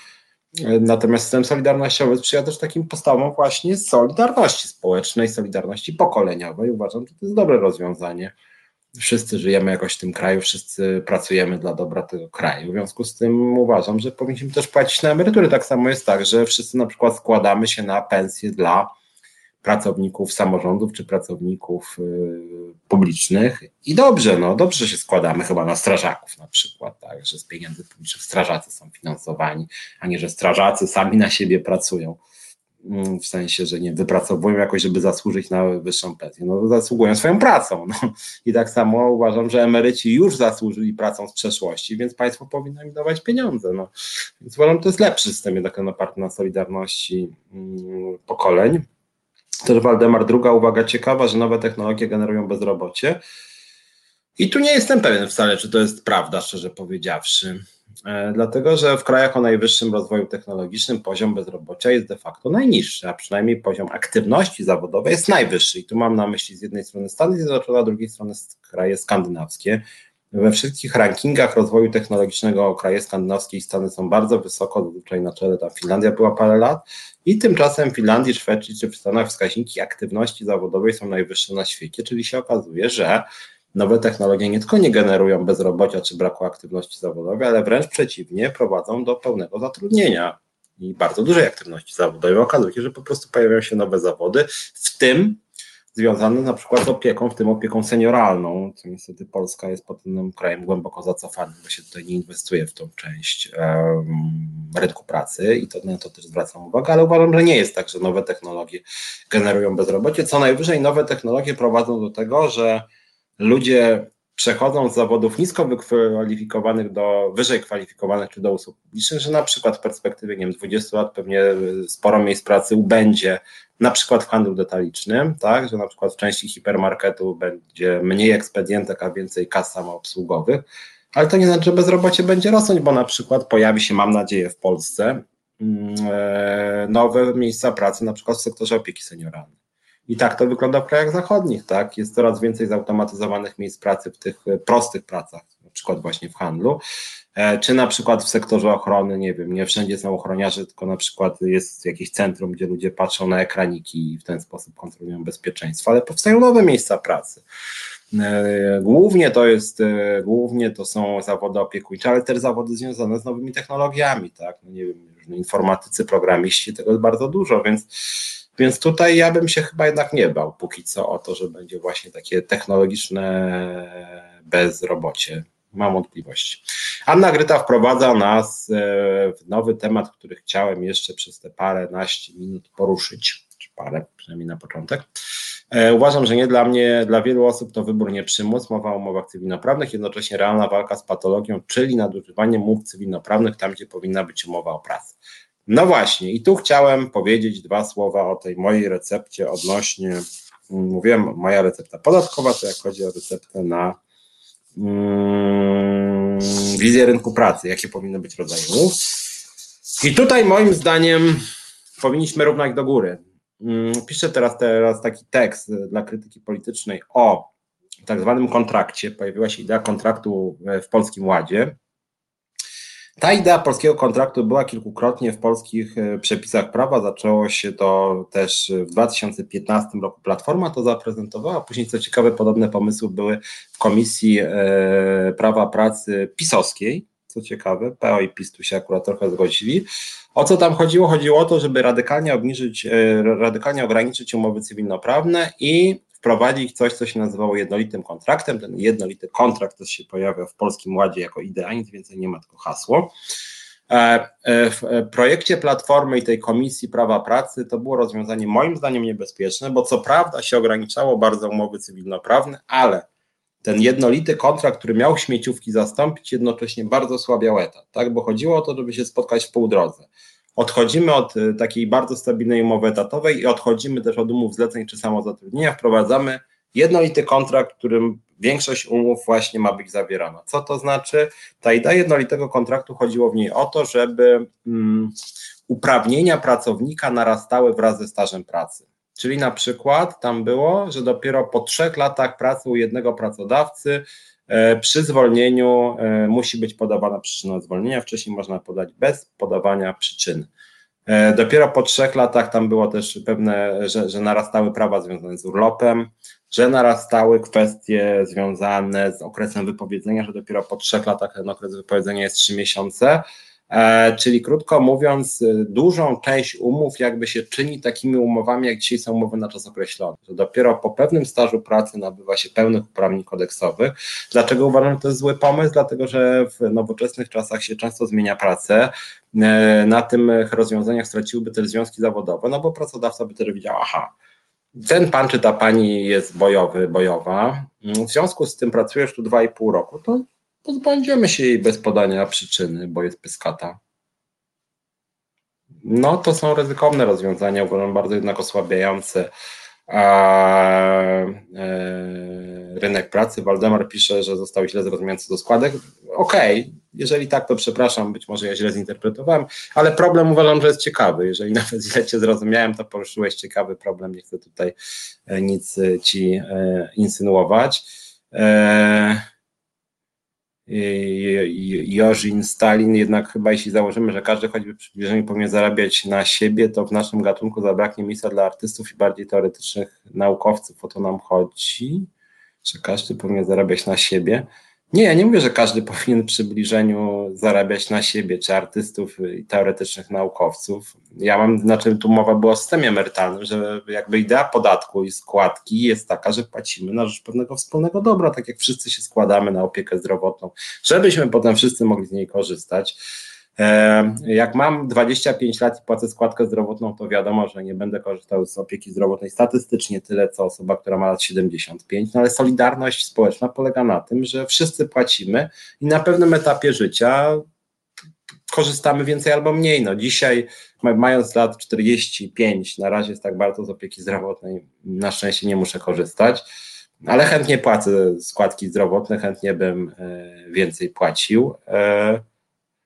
B: E, natomiast system solidarnościowy sprzyja też takim postawom właśnie solidarności społecznej, solidarności pokoleniowej. Uważam, że to jest dobre rozwiązanie. Wszyscy żyjemy jakoś w tym kraju, wszyscy pracujemy dla dobra tego kraju. W związku z tym uważam, że powinniśmy też płacić na emerytury. Tak samo jest tak, że wszyscy na przykład składamy się na pensje dla pracowników samorządów czy pracowników y, publicznych i dobrze, no dobrze się składamy chyba na strażaków na przykład, tak, że z pieniędzy publicznych strażacy są finansowani, a nie, że strażacy sami na siebie pracują, mm, w sensie, że nie wypracowują jakoś, żeby zasłużyć na wyższą pensję, no zasługują swoją pracą, no. i tak samo uważam, że emeryci już zasłużyli pracą z przeszłości, więc państwo powinno im dawać pieniądze, no. Więc uważam, to jest lepszy system jednak na solidarności mm, pokoleń, też Waldemar, druga uwaga ciekawa, że nowe technologie generują bezrobocie. I tu nie jestem pewien wcale, czy to jest prawda, szczerze powiedziawszy. E, dlatego, że w krajach o najwyższym rozwoju technologicznym poziom bezrobocia jest de facto najniższy, a przynajmniej poziom aktywności zawodowej jest najwyższy. I tu mam na myśli z jednej strony Stany Zjednoczone, a z drugiej strony kraje skandynawskie. We wszystkich rankingach rozwoju technologicznego kraje skandynawskie i Stany są bardzo wysoko, zazwyczaj na czele tam Finlandia była parę lat i tymczasem w Finlandii, Szwecji czy w Stanach wskaźniki aktywności zawodowej są najwyższe na świecie, czyli się okazuje, że nowe technologie nie tylko nie generują bezrobocia czy braku aktywności zawodowej, ale wręcz przeciwnie, prowadzą do pełnego zatrudnienia i bardzo dużej aktywności zawodowej. Okazuje się, że po prostu pojawiają się nowe zawody, w tym związane na przykład z opieką, w tym opieką senioralną, co niestety Polska jest pod tym krajem głęboko zacofanym, bo się tutaj nie inwestuje w tą część um, rynku pracy i to, na to też zwracam uwagę, ale uważam, że nie jest tak, że nowe technologie generują bezrobocie. Co najwyżej nowe technologie prowadzą do tego, że ludzie przechodzą z zawodów nisko wykwalifikowanych do wyżej kwalifikowanych czy do usług publicznych, że na przykład w perspektywie nie wiem, 20 lat pewnie sporo miejsc pracy ubędzie na przykład w handlu detalicznym, tak, że na przykład w części hipermarketu będzie mniej ekspedientek, a więcej kas samoobsługowych, ale to nie znaczy, że bezrobocie będzie rosnąć, bo na przykład pojawi się, mam nadzieję, w Polsce mm, e, nowe miejsca pracy, na przykład w sektorze opieki senioralnej. I tak to wygląda w krajach zachodnich, tak? Jest coraz więcej zautomatyzowanych miejsc pracy w tych prostych pracach, przykład właśnie w handlu, e, czy na przykład w sektorze ochrony, nie wiem, nie wszędzie są ochroniarze, tylko na przykład jest jakieś centrum, gdzie ludzie patrzą na ekraniki i w ten sposób kontrolują bezpieczeństwo, ale powstają nowe miejsca pracy. E, głównie to jest, e, głównie to są zawody opiekuńcze, ale też zawody związane z nowymi technologiami, tak, no nie wiem, informatycy, programiści, tego jest bardzo dużo, więc, więc tutaj ja bym się chyba jednak nie bał póki co o to, że będzie właśnie takie technologiczne bezrobocie. Mam wątpliwości. Anna Gryta wprowadza nas e, w nowy temat, który chciałem jeszcze przez te parę naście minut poruszyć, czy parę, przynajmniej na początek. E, uważam, że nie dla mnie, dla wielu osób to wybór nie przymus, mowa o umowach cywilnoprawnych, jednocześnie realna walka z patologią, czyli nadużywaniem umów cywilnoprawnych tam, gdzie powinna być umowa o pracę. No właśnie, i tu chciałem powiedzieć dwa słowa o tej mojej recepcie odnośnie, mm, mówiłem, moja recepta podatkowa, to jak chodzi o receptę na mm, wizję rynku pracy, jakie powinny być rodzaje. I tutaj moim zdaniem powinniśmy równać do góry. Mm, piszę teraz, teraz taki tekst dla krytyki politycznej o tak zwanym kontrakcie. Pojawiła się idea kontraktu w Polskim Ładzie. Ta idea polskiego kontraktu była kilkukrotnie w polskich e, przepisach prawa. Zaczęło się to też w 2015 roku. Platforma to zaprezentowała. Później, co ciekawe, podobne pomysły były w Komisji e, Prawa Pracy pisowskiej. Co ciekawe, PO i PiS tu się akurat trochę zgodzili. O co tam chodziło? Chodziło o to, żeby radykalnie obniżyć, e, radykalnie ograniczyć umowy cywilnoprawne i wprowadzić coś, co się nazywało jednolitym kontraktem. Ten jednolity kontrakt też się pojawia w Polskim Ładzie jako idea, nic więcej nie ma, tylko hasło. E, e, w projekcie Platformy i tej Komisji Prawa Pracy to było rozwiązanie moim zdaniem niebezpieczne, bo co prawda się ograniczało bardzo umowy cywilnoprawne, ale ten jednolity kontrakt, który miał śmieciówki zastąpić, jednocześnie bardzo słabiał etat, tak? bo chodziło o to, żeby się spotkać w pół drodze. Odchodzimy od y, takiej bardzo stabilnej umowy etatowej i odchodzimy też od umów zleceń czy samozatrudnienia, wprowadzamy jednolity kontrakt, którym większość umów właśnie ma być zawierana. Co to znaczy? Ta idea jednolitego kontraktu chodziło w niej o to, żeby um, uprawnienia pracownika narastały wraz ze stażem pracy. Czyli na przykład tam było, że dopiero po trzech latach pracy u jednego pracodawcy przy zwolnieniu e, musi być podawana przyczyna zwolnienia. Wcześniej można podać bez podawania przyczyny. E, dopiero po trzech latach tam było też pewne, że, że narastały prawa związane z urlopem, że narastały kwestie związane z okresem wypowiedzenia, że dopiero po trzech latach ten okres wypowiedzenia jest trzy miesiące. E, czyli krótko mówiąc, y, dużą część umów jakby się czyni takimi umowami, jak dzisiaj są umowy na czas określony. Że dopiero po pewnym stażu pracy nabywa się pełnych uprawnień kodeksowych. Dlaczego uważam, że to jest zły pomysł? Dlatego, że w nowoczesnych czasach się często zmienia pracę. E, na tych rozwiązaniach straciłyby też związki zawodowe, no bo pracodawca by też widział, aha, ten pan czy ta pani jest bojowy, bojowa, w związku z tym pracujesz tu 2,5 roku, to pozbędziemy się jej bez podania przyczyny, bo jest pyskata. No to są ryzykowne rozwiązania, uważam bardzo jednak osłabiające e, rynek pracy. Waldemar pisze, że został źle zrozumiany co do składek. Okej, okay, jeżeli tak, to przepraszam, być może ja źle zinterpretowałem, ale problem uważam, że jest ciekawy. Jeżeli nawet źle cię zrozumiałem, to poruszyłeś ciekawy problem, nie chcę tutaj e, nic ci e, insynuować. E, Jorzin, Stalin, jednak chyba jeśli założymy, że każdy choćby przybliżenie powinien zarabiać na siebie, to w naszym gatunku zabraknie miejsca dla artystów i bardziej teoretycznych naukowców. O to nam chodzi, że każdy powinien zarabiać na siebie. Nie, ja nie mówię, że każdy powinien w przybliżeniu zarabiać na siebie, czy artystów i teoretycznych naukowców. Ja mam, znaczy tu mowa była o systemie emerytalnym, że jakby idea podatku i składki jest taka, że płacimy na rzecz pewnego wspólnego dobra, tak jak wszyscy się składamy na opiekę zdrowotną, żebyśmy potem wszyscy mogli z niej korzystać. E, jak mam 25 lat i płacę składkę zdrowotną, to wiadomo, że nie będę korzystał z opieki zdrowotnej statystycznie tyle, co osoba, która ma lat 75, no ale solidarność społeczna polega na tym, że wszyscy płacimy i na pewnym etapie życia korzystamy więcej albo mniej. No dzisiaj, mając lat 45, na razie jest tak bardzo z opieki zdrowotnej, na szczęście nie muszę korzystać, ale chętnie płacę składki zdrowotne, chętnie bym e, więcej płacił.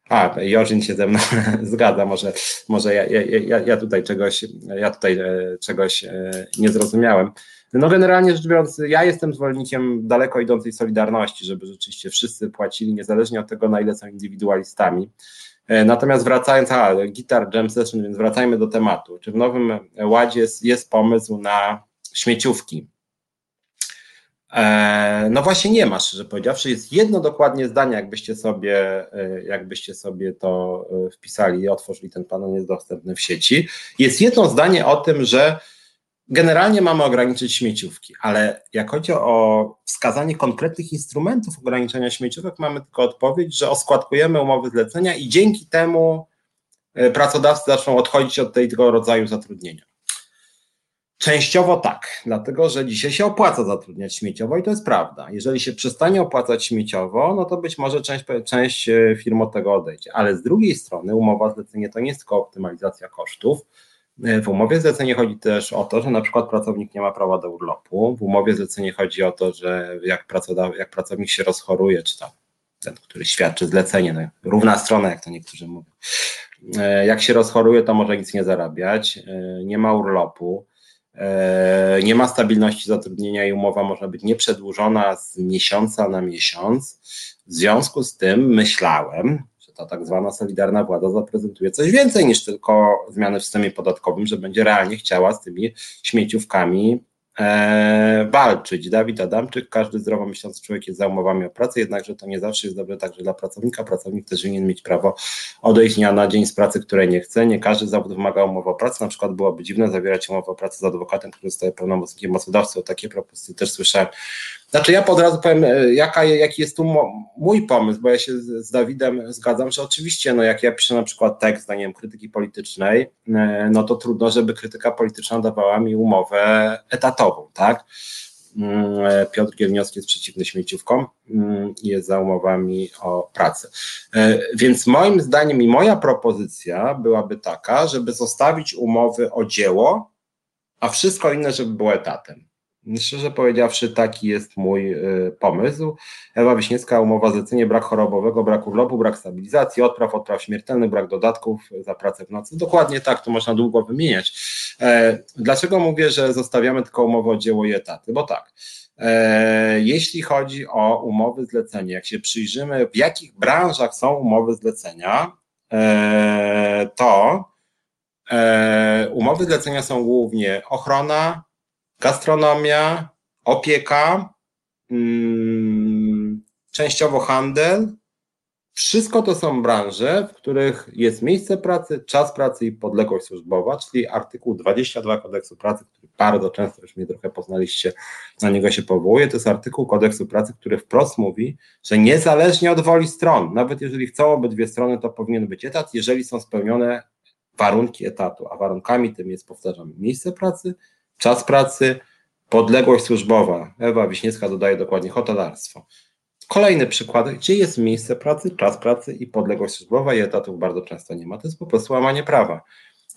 B: A, Jorzyn się ze mną zgadza, może, może ja, ja, ja, ja tutaj czegoś, ja tutaj e, czegoś e, nie zrozumiałem. No generalnie rzecz biorąc, ja jestem zwolennikiem daleko idącej solidarności, żeby rzeczywiście wszyscy płacili, niezależnie od tego, na ile są indywidualistami. E, natomiast wracając, a Guitar Jam Session, więc wracajmy do tematu. Czy w Nowym Ładzie jest, jest pomysł na śmieciówki? E, no właśnie nie ma, szczerze powiedziawszy. Jest jedno dokładnie zdanie, jakbyście sobie, e, jakbyście sobie to e, wpisali i otworzyli ten panel, jest dostępny w sieci. Jest jedno zdanie o tym, że generalnie mamy ograniczyć śmieciówki, ale jak chodzi o wskazanie konkretnych instrumentów ograniczenia śmieciówek, mamy tylko odpowiedź, że oskładkujemy umowy zlecenia i dzięki temu pracodawcy zaczną odchodzić od tego rodzaju zatrudnienia. Częściowo tak, dlatego że dzisiaj się opłaca zatrudniać śmieciowo i to jest prawda. Jeżeli się przestanie opłacać śmieciowo, no to być może część, część e, firm od tego odejdzie. Ale z drugiej strony umowa zlecenie to nie jest tylko optymalizacja kosztów. E, w umowie zlecenie chodzi też o to, że na przykład pracownik nie ma prawa do urlopu. W umowie zlecenie chodzi o to, że jak, jak pracownik się rozchoruje, czy tam ten, który świadczy zlecenie, no, równa strona, jak to niektórzy mówią. E, jak się rozchoruje, to może nic nie zarabiać, nie ma urlopu nie ma stabilności zatrudnienia i umowa może być nieprzedłużona z miesiąca na miesiąc. W związku z tym myślałem, że ta tak zwana solidarna władza zaprezentuje coś więcej niż tylko zmiany w systemie podatkowym, że będzie realnie chciała z tymi śmieciówkami e, walczyć. Dawid Adamczyk, każdy zdrowo człowiek jest za umowami o pracę, jednakże to nie zawsze jest dobre także dla pracownika. Pracownik też powinien mieć prawo odejść dnia na dzień z pracy, której nie chce. Nie każdy zawód wymaga umowy o pracę. Na przykład byłoby dziwne zawierać umowę o pracę z adwokatem, który zostaje pełnomocnikiem mocodawcy. O takie propozycje też słyszałem. Znaczy ja od razu powiem, e, jaka, jaki jest tu mój pomysł, bo ja się z, Dawidem zgadzam, że oczywiście, no jak ja piszę na przykład tekst, zdaniem krytyki politycznej, e, no to trudno, żeby krytyka polityczna dawała mi umowę etatową, tak? Mm, e, Piotr Gielniowski jest przeciwny śmieciówkom mm, i jest za umowami o pracę. Więc moim zdaniem i moja propozycja byłaby taka, żeby zostawić umowy o dzieło, a wszystko inne, żeby było etatem. Szczerze powiedziawszy, taki jest mój y, pomysł. Ewa Wiśniewska, umowa zlecenie, brak chorobowego, brak urlopu, brak stabilizacji, odpraw, odpraw śmiertelnych, brak dodatków za pracę w nocy. Dokładnie tak, to można długo wymieniać. E, dlaczego mówię, że zostawiamy tylko umowę o dzieło i etaty? Bo tak, e, jeśli chodzi o umowy zlecenia, jak się przyjrzymy, w jakich branżach są umowy zlecenia, e, to umowy zlecenia są głównie ochrona, gastronomia, opieka, mm, częściowo handel. Wszystko to są branże, w których jest miejsce pracy, czas pracy i podległość służbowa, czyli artykuł 22 kodeksu pracy, który bardzo często już mnie trochę poznaliście, na niego się powołuje. To jest artykuł kodeksu pracy, który wprost mówi, że niezależnie od woli stron, nawet jeżeli chcą obydwie strony, to powinien być etat, jeżeli są spełnione warunki etatu, a warunkami tym jest, powtarzam, miejsce pracy, czas pracy, podległość służbowa. Ewa Wiśniewska dodaje dokładnie hotelarstwo. Kolejny przykład, gdzie jest miejsce pracy, czas pracy i podległość służbowa i etatów bardzo często nie ma. To jest po prostu łamanie prawa.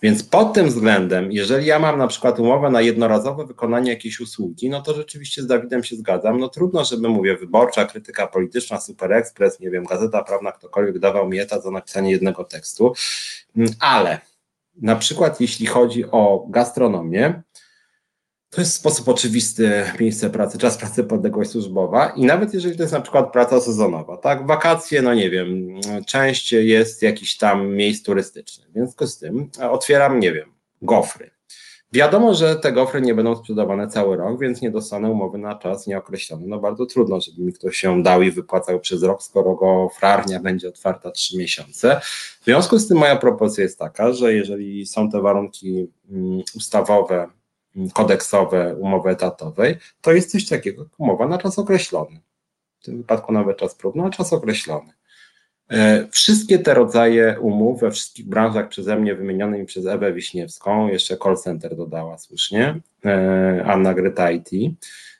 B: Więc pod tym względem, jeżeli ja mam na przykład umowę na jednorazowe wykonanie jakiejś usługi, no to rzeczywiście z Dawidem się zgadzam. No trudno, żeby mówię, wyborcza, krytyka polityczna, Super Express, nie wiem, Gazeta Prawna, ktokolwiek dawał mi etat za napisanie jednego tekstu, ale na przykład jeśli chodzi o gastronomię, to jest sposób oczywisty miejsce pracy, czas pracy, podległość służbowa i nawet jeżeli to jest na przykład praca sezonowa, tak, wakacje, no nie wiem, część jest jakiś tam miejsc turystycznych, w związku z tym otwieram, nie wiem, gofry. Wiadomo, że te gofry nie będą sprzedawane cały rok, więc nie dostanę umowy na czas nieokreślony. No bardzo trudno, żeby mi ktoś się dał i wypłacał przez rok, skoro gofrarnia będzie otwarta trzy miesiące. W związku z tym moja propozycja jest taka, że jeżeli są te warunki mm, ustawowe, kodeksowe umowy etatowej, to jest coś takiego jak umowa na czas określony. W tym wypadku nawet czas próbny, na czas określony. E, wszystkie te rodzaje umów we wszystkich branżach przeze mnie wymienionych przez Ewę Wiśniewską, jeszcze call center dodała słusznie, e, Anna Gryta IT,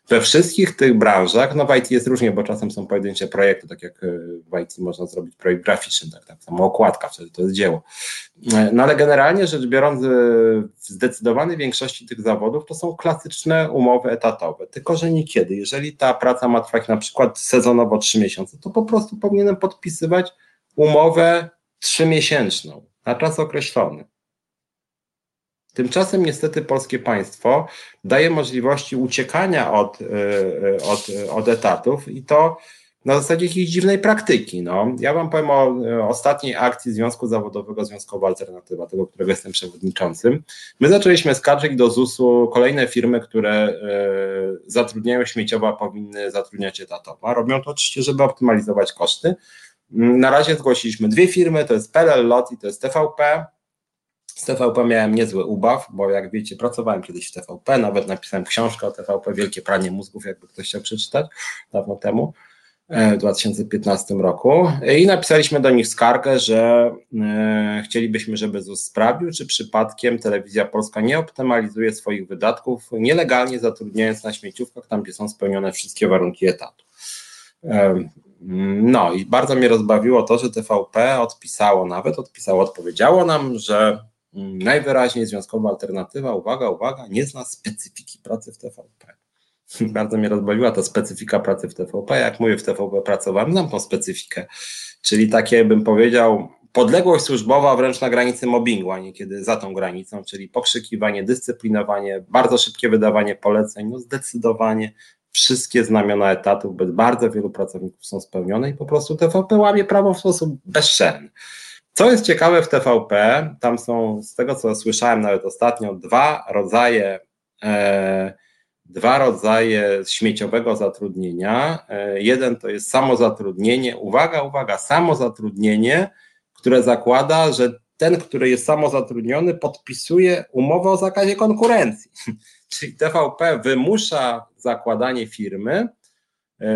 B: we wszystkich tych branżach, no w IT jest różnie, bo czasem są pojedyncze projekty, tak jak e, w IT można zrobić projekt graficzny, tak, tak samo okładka, wtedy to jest dzieło. E, no ale generalnie rzecz biorąc, e, w zdecydowanej większości tych zawodów to są klasyczne umowy etatowe, tylko że niekiedy, jeżeli ta praca ma trwać na przykład sezonowo trzy miesiące, to po prostu powinienem podpisywać umowę trzymiesięczną, na czas określony. Tymczasem niestety polskie państwo daje możliwości uciekania od, e, od, od etatów i to na zasadzie jakiejś dziwnej praktyki. No. Ja wam powiem o, ostatniej akcji Związku Zawodowego Związkowa Alternatywa, tego, którego jestem przewodniczącym. My zaczęliśmy skarżyć do ZUS-u kolejne firmy, które e, zatrudniają śmieciowo, a powinny zatrudniać etatowo. Robią to oczywiście, żeby optymalizować koszty. Na razie zgłosiliśmy dwie firmy, to jest PLL Lot i to jest TVP. Z TVP miałem niezły ubaw, bo jak wiecie, pracowałem kiedyś w TVP, nawet napisałem książkę o TVP, Wielkie Pranie Mózgów, jakby ktoś chciał przeczytać dawno temu. E, w 2015 roku i napisaliśmy do nich skargę, że e, chcielibyśmy, żeby ZUS sprawdził, czy przypadkiem Telewizja Polska nie optymalizuje swoich wydatków, nielegalnie zatrudniając na śmieciówkach tam, gdzie są spełnione wszystkie warunki etatu. E, no i bardzo mnie rozbawiło to, że TVP odpisało nawet, odpisało, odpowiedziało nam, że najwyraźniej związkowa alternatywa, uwaga, uwaga, nie zna specyfiki pracy w TVP. Bardzo mnie rozbawiła ta specyfika pracy w TVP. Jak mówię, w TVP pracowałem, znam tą specyfikę. Czyli takie, bym powiedział, podległość służbowa wręcz na granicy mobbingu, a nie kiedy za tą granicą, czyli pokrzykiwanie, dyscyplinowanie, bardzo szybkie wydawanie poleceń, no zdecydowanie wszystkie znamiona etatów bez bardzo wielu pracowników są spełnione i po prostu TVP łamie prawo w sposób bezczelny. Co jest ciekawe w TVP, tam są, z tego co słyszałem nawet ostatnio, dwa rodzaje e, dwa rodzaje śmieciowego zatrudnienia. E, jeden to jest samozatrudnienie, uwaga, uwaga, samozatrudnienie, które zakłada, że ten, który jest samozatrudniony, podpisuje umowę o zakazie konkurencji. Czyli TVP wymusza zakładanie firmy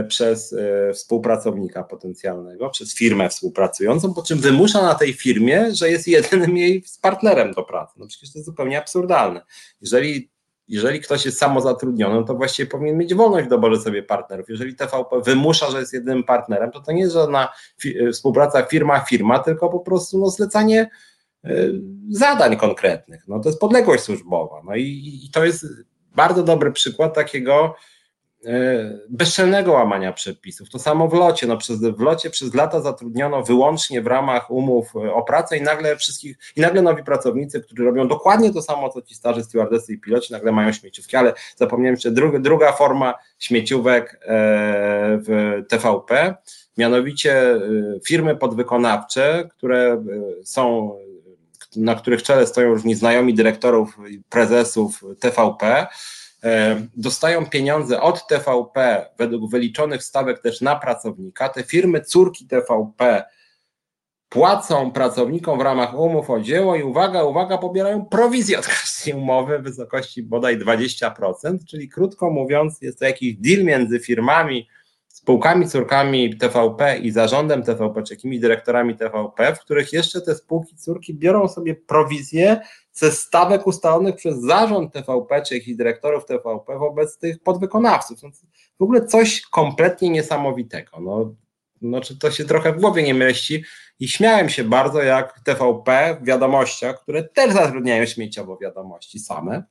B: przez e, współpracownika potencjalnego, przez firmę współpracującą, po czym wymusza na tej firmie, że jest jedynym jej partnerem do pracy. No przecież to jest zupełnie absurdalne. Jeżeli jeżeli ktoś jest samozatrudniony, to właściwie powinien mieć wolność w sobie partnerów. Jeżeli TVP wymusza, że jest jedynym partnerem, to to nie jest żadna fi współpraca firma-firma, tylko po prostu no, zlecanie y, zadań konkretnych. No, to jest podległość służbowa. No i, i to jest bardzo dobry przykład takiego E, bezczelnego łamania przepisów. To samo w locie. No przez, w locie przez lata zatrudniono wyłącznie w ramach umów e, o pracę i nagle wszystkich, i nagle nowi pracownicy, którzy robią dokładnie to samo, co ci starzy stewardesy i piloci, nagle mają śmieciówki, ale zapomniałem jeszcze druga, druga forma śmieciówek e, w TVP, mianowicie firmy podwykonawcze, które są na których czele stoją różni znajomi dyrektorów, prezesów TVP, E, dostają pieniądze od TVP według wyliczonych stawek też na pracownika. Te firmy córki TVP płacą pracownikom w ramach umów o dzieło i uwaga, uwaga, pobierają prowizję od każdej umowy w wysokości bodaj 20%, czyli krótko mówiąc jest to jakiś deal między firmami, spółkami, córkami TVP i zarządem TVP, czy jakimiś dyrektorami TVP, w których jeszcze te spółki, córki biorą sobie prowizję ze stawek ustalonych przez zarząd TVP, czy jakichś dyrektorów TVP wobec tych podwykonawców. No, w ogóle coś kompletnie niesamowitego. No, znaczy to się trochę w głowie nie mieści i śmiałem się bardzo, jak TVP w wiadomościach, które też zatrudniają śmieciowo wiadomości same,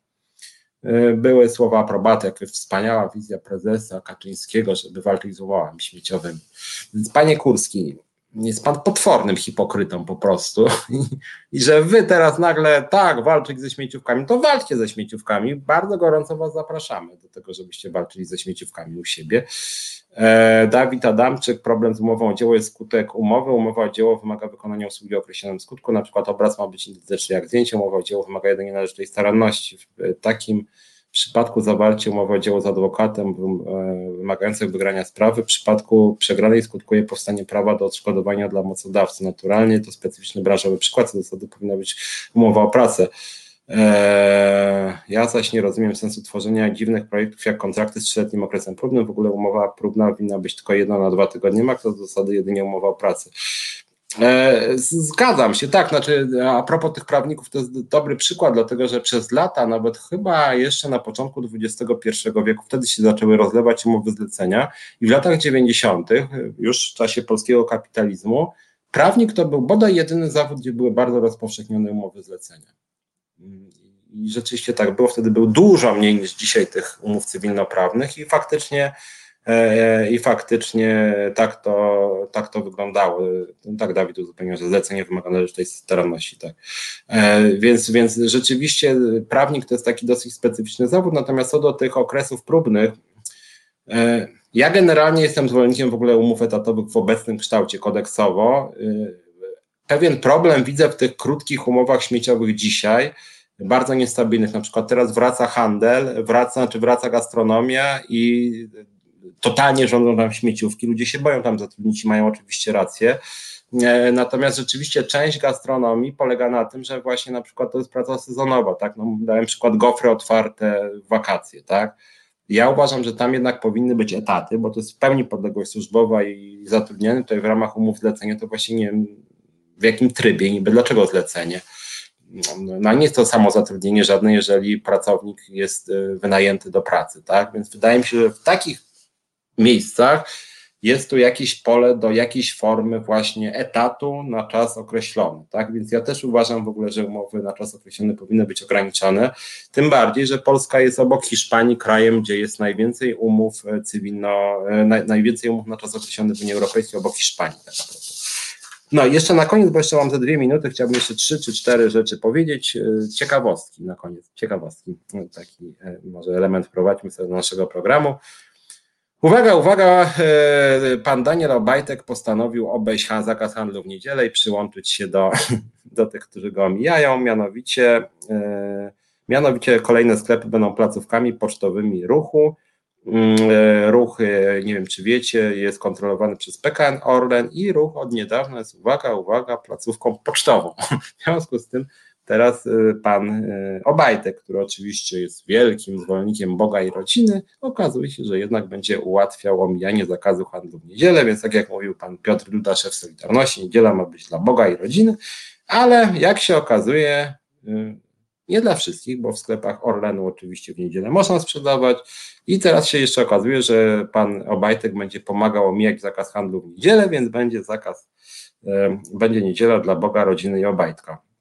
B: y, były słowa aprobaty, jak wspaniała wizja prezesa Kaczyńskiego, żeby walczyć z umowami śmieciowymi. Więc panie Kurski, jest pan potwornym hipokrytą po prostu I, i, że wy teraz nagle tak walczyć ze śmieciówkami, to walczcie ze śmieciówkami. Bardzo gorąco was zapraszamy do tego, żebyście walczyli ze śmieciówkami u siebie. E, Dawid Adamczyk, problem z umową o dzieło jest skutek umowy. Umowa o dzieło wymaga wykonania usługi o określonym skutku, na przykład obraz ma być identyczny jak zdjęcie, umowa o dzieło wymaga jedynie należytej staranności. W takim w przypadku zawarcia umowy o dzieło z adwokatem e, wymagającym wygrania sprawy, w przypadku przegranej skutkuje powstanie prawa do odszkodowania dla mocodawcy. Naturalnie to specyficzny branżowy przykład, co zasady powinna być umowa o pracę. Eee, ja zaś nie rozumiem sensu tworzenia dziwnych projektów jak kontrakty z trzyletnim okresem próbnym. W ogóle umowa próbna powinna być tylko jedna na dwa tygodnie, ma to zasady jedynie umowa o pracę. E, zgadzam się, tak. Znaczy, a propos tych prawników, to jest dobry przykład, dlatego że przez lata, nawet chyba jeszcze na początku XXI wieku, wtedy się zaczęły rozlewać umowy zlecenia, i w latach 90., już w czasie polskiego kapitalizmu, prawnik to był bodaj jedyny zawód, gdzie były bardzo rozpowszechnione umowy zlecenia. I rzeczywiście tak było, wtedy był dużo mniej niż dzisiaj tych umów cywilnoprawnych, i faktycznie I faktycznie tak to, tak to wyglądało. Tak Dawid uzupełnił, że zlecenie wymaga należytej staranności. Tak. E, więc, więc rzeczywiście prawnik to jest taki dosyć specyficzny zawód, natomiast co do tych okresów próbnych, e, ja generalnie jestem zwolennikiem w ogóle umów etatowych w obecnym kształcie kodeksowo. Pewien problem widzę w tych krótkich umowach śmieciowych dzisiaj, bardzo niestabilnych. Na przykład teraz wraca handel, wraca, czy wraca gastronomia i totalnie rządzą tam śmieciówki, ludzie się boją tam zatrudnić i mają oczywiście rację. E, natomiast rzeczywiście część gastronomii polega na tym, że właśnie na przykład to jest praca sezonowa, tak? No, dałem przykład gofry otwarte w wakacje, tak? Ja uważam, że tam jednak powinny być etaty, bo to jest w pełni podległość służbowa i zatrudniony tutaj w ramach umów zlecenia, to właśnie nie wiem w jakim trybie, niby dlaczego zlecenie. No nie jest to samo zatrudnienie żadne, jeżeli pracownik jest e, wynajęty do pracy, tak? Więc wydaje mi się, że w takich miejscach jest tu jakieś pole do jakiejś formy właśnie etatu na czas określony, tak? Więc ja też uważam w ogóle, że umowy na czas określony powinny być ograniczone, tym bardziej, że Polska jest obok Hiszpanii krajem, gdzie jest najwięcej umów e, cywilno, e, naj, najwięcej umów na czas określony w Unii Europejskiej obok Hiszpanii tak naprawdę. No i jeszcze na koniec, bo jeszcze mam te dwie minuty, chciałbym jeszcze trzy czy cztery rzeczy powiedzieć. E, ciekawostki na koniec, ciekawostki. Taki może element wprowadźmy sobie do naszego programu. Uwaga, uwaga, e, pan Daniel Obajtek postanowił obejść zakaz handlu w niedzielę i przyłączyć się do, do tych, którzy go omijają, mianowicie, e, mianowicie kolejne sklepy będą placówkami pocztowymi ruchu. Mm, e, ruch, nie wiem czy wiecie, jest kontrolowany przez PKN Orlen i ruch od niedawna jest, uwaga, uwaga, placówką pocztową. W związku z tym Teraz y, pan y, Obajtek, który oczywiście jest wielkim zwolennikiem Boga i rodziny, okazuje się, że jednak będzie ułatwiał omijanie zakazu handlu w niedzielę, więc tak jak mówił pan Piotr Duda, szef Solidarności, niedziela ma być dla Boga i rodziny, ale jak się okazuje, y, nie dla wszystkich, bo w sklepach Orlenu oczywiście w niedzielę można sprzedawać i teraz się jeszcze okazuje, że pan Obajtek będzie pomagał omijać zakaz handlu w niedzielę, więc będzie zakaz, będzie niedziela dla Boga, rodziny i Obajtka.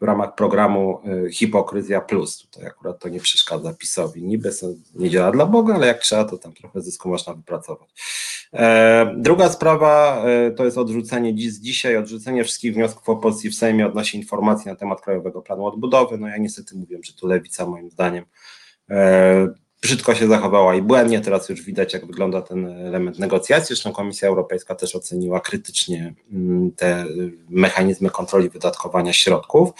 B: W ramach programu y, Hipokryzja Plus. Tutaj akurat to nie przeszkadza PiSowi. Niby są niedziela dla Boga, ale jak trzeba, to tam trochę zysku można wypracować. E, druga sprawa e, to jest odrzucenie dziś, dzisiaj, odrzucenie wszystkich wniosków opozycji w Sejmie odnośnie informacji na temat Krajowego Planu Odbudowy. No ja niestety mówię, że tu lewica moim zdaniem e, brzydko się zachowała i błędnie. Teraz już widać, jak wygląda ten element negocjacji. Zresztą Komisja Europejska też oceniła krytycznie mm, te mechanizmy kontroli wydatkowania środków.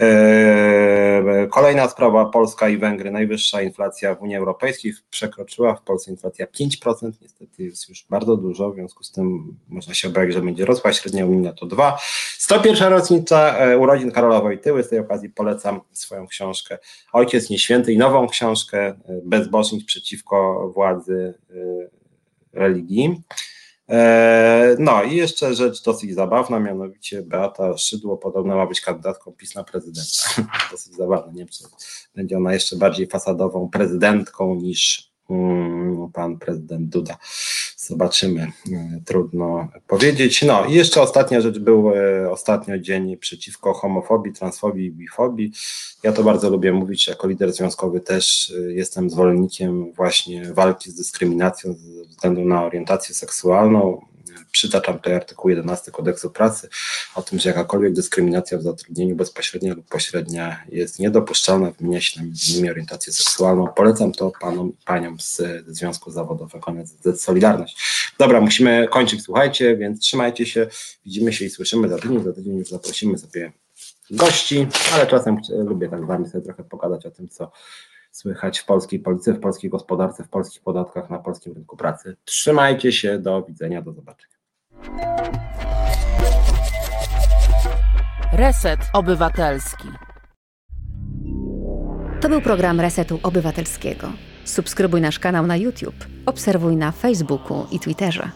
B: E, kolejna sprawa, Polska i Węgry, najwyższa inflacja w Unii Europejskiej przekroczyła, w Polsce inflacja 5%, niestety jest już bardzo dużo, w związku z tym można się obawiać, że będzie rosła, średnia unijna to 2. 101. rocznica e, urodzin Karola Wojtyły, z tej okazji polecam swoją książkę Ojciec Nieświęty i nową książkę e, Bezbożnik przeciwko władzy religii. E, no i jeszcze rzecz dosyć zabawna, mianowicie Beata Szydło podobno ma być kandydatką PiS na prezydenta. dosyć zabawne, nie wiem, czy będzie ona jeszcze bardziej fasadową prezydentką niż mm, pan prezydent Duda. Zobaczymy, e, trudno powiedzieć. No i jeszcze ostatnia rzecz, był e, ostatnio dzień przeciwko homofobii, transfobii i bifobii. Ja to bardzo lubię mówić, jako lider związkowy też e, jestem zwolennikiem właśnie walki z dyskryminacją ze względu na orientację seksualną. Przytaczam tutaj artykuł 11 kodeksu pracy o tym, że jakakolwiek dyskryminacja w zatrudnieniu bezpośrednia lub pośrednia jest niedopuszczalna, wymienia się innymi orientację seksualną. Polecam to panom i paniom z Związku Zawodowego NZZ Solidarność. Dobra, musimy kończyć, słuchajcie, więc trzymajcie się, widzimy się i słyszymy za tydzień, za tydzień już zaprosimy sobie gości, ale czasem lubię tak z wami sobie trochę pogadać o tym, co słychać w polskiej policji, w polskiej gospodarce, w polskich podatkach, na polskim rynku pracy. Trzymajcie się, do widzenia, do zobaczenia.
F: Reset Obywatelski.
C: To był program Resetu Obywatelskiego. Subskrybuj nasz kanał na YouTube, obserwuj na Facebooku i Twitterze.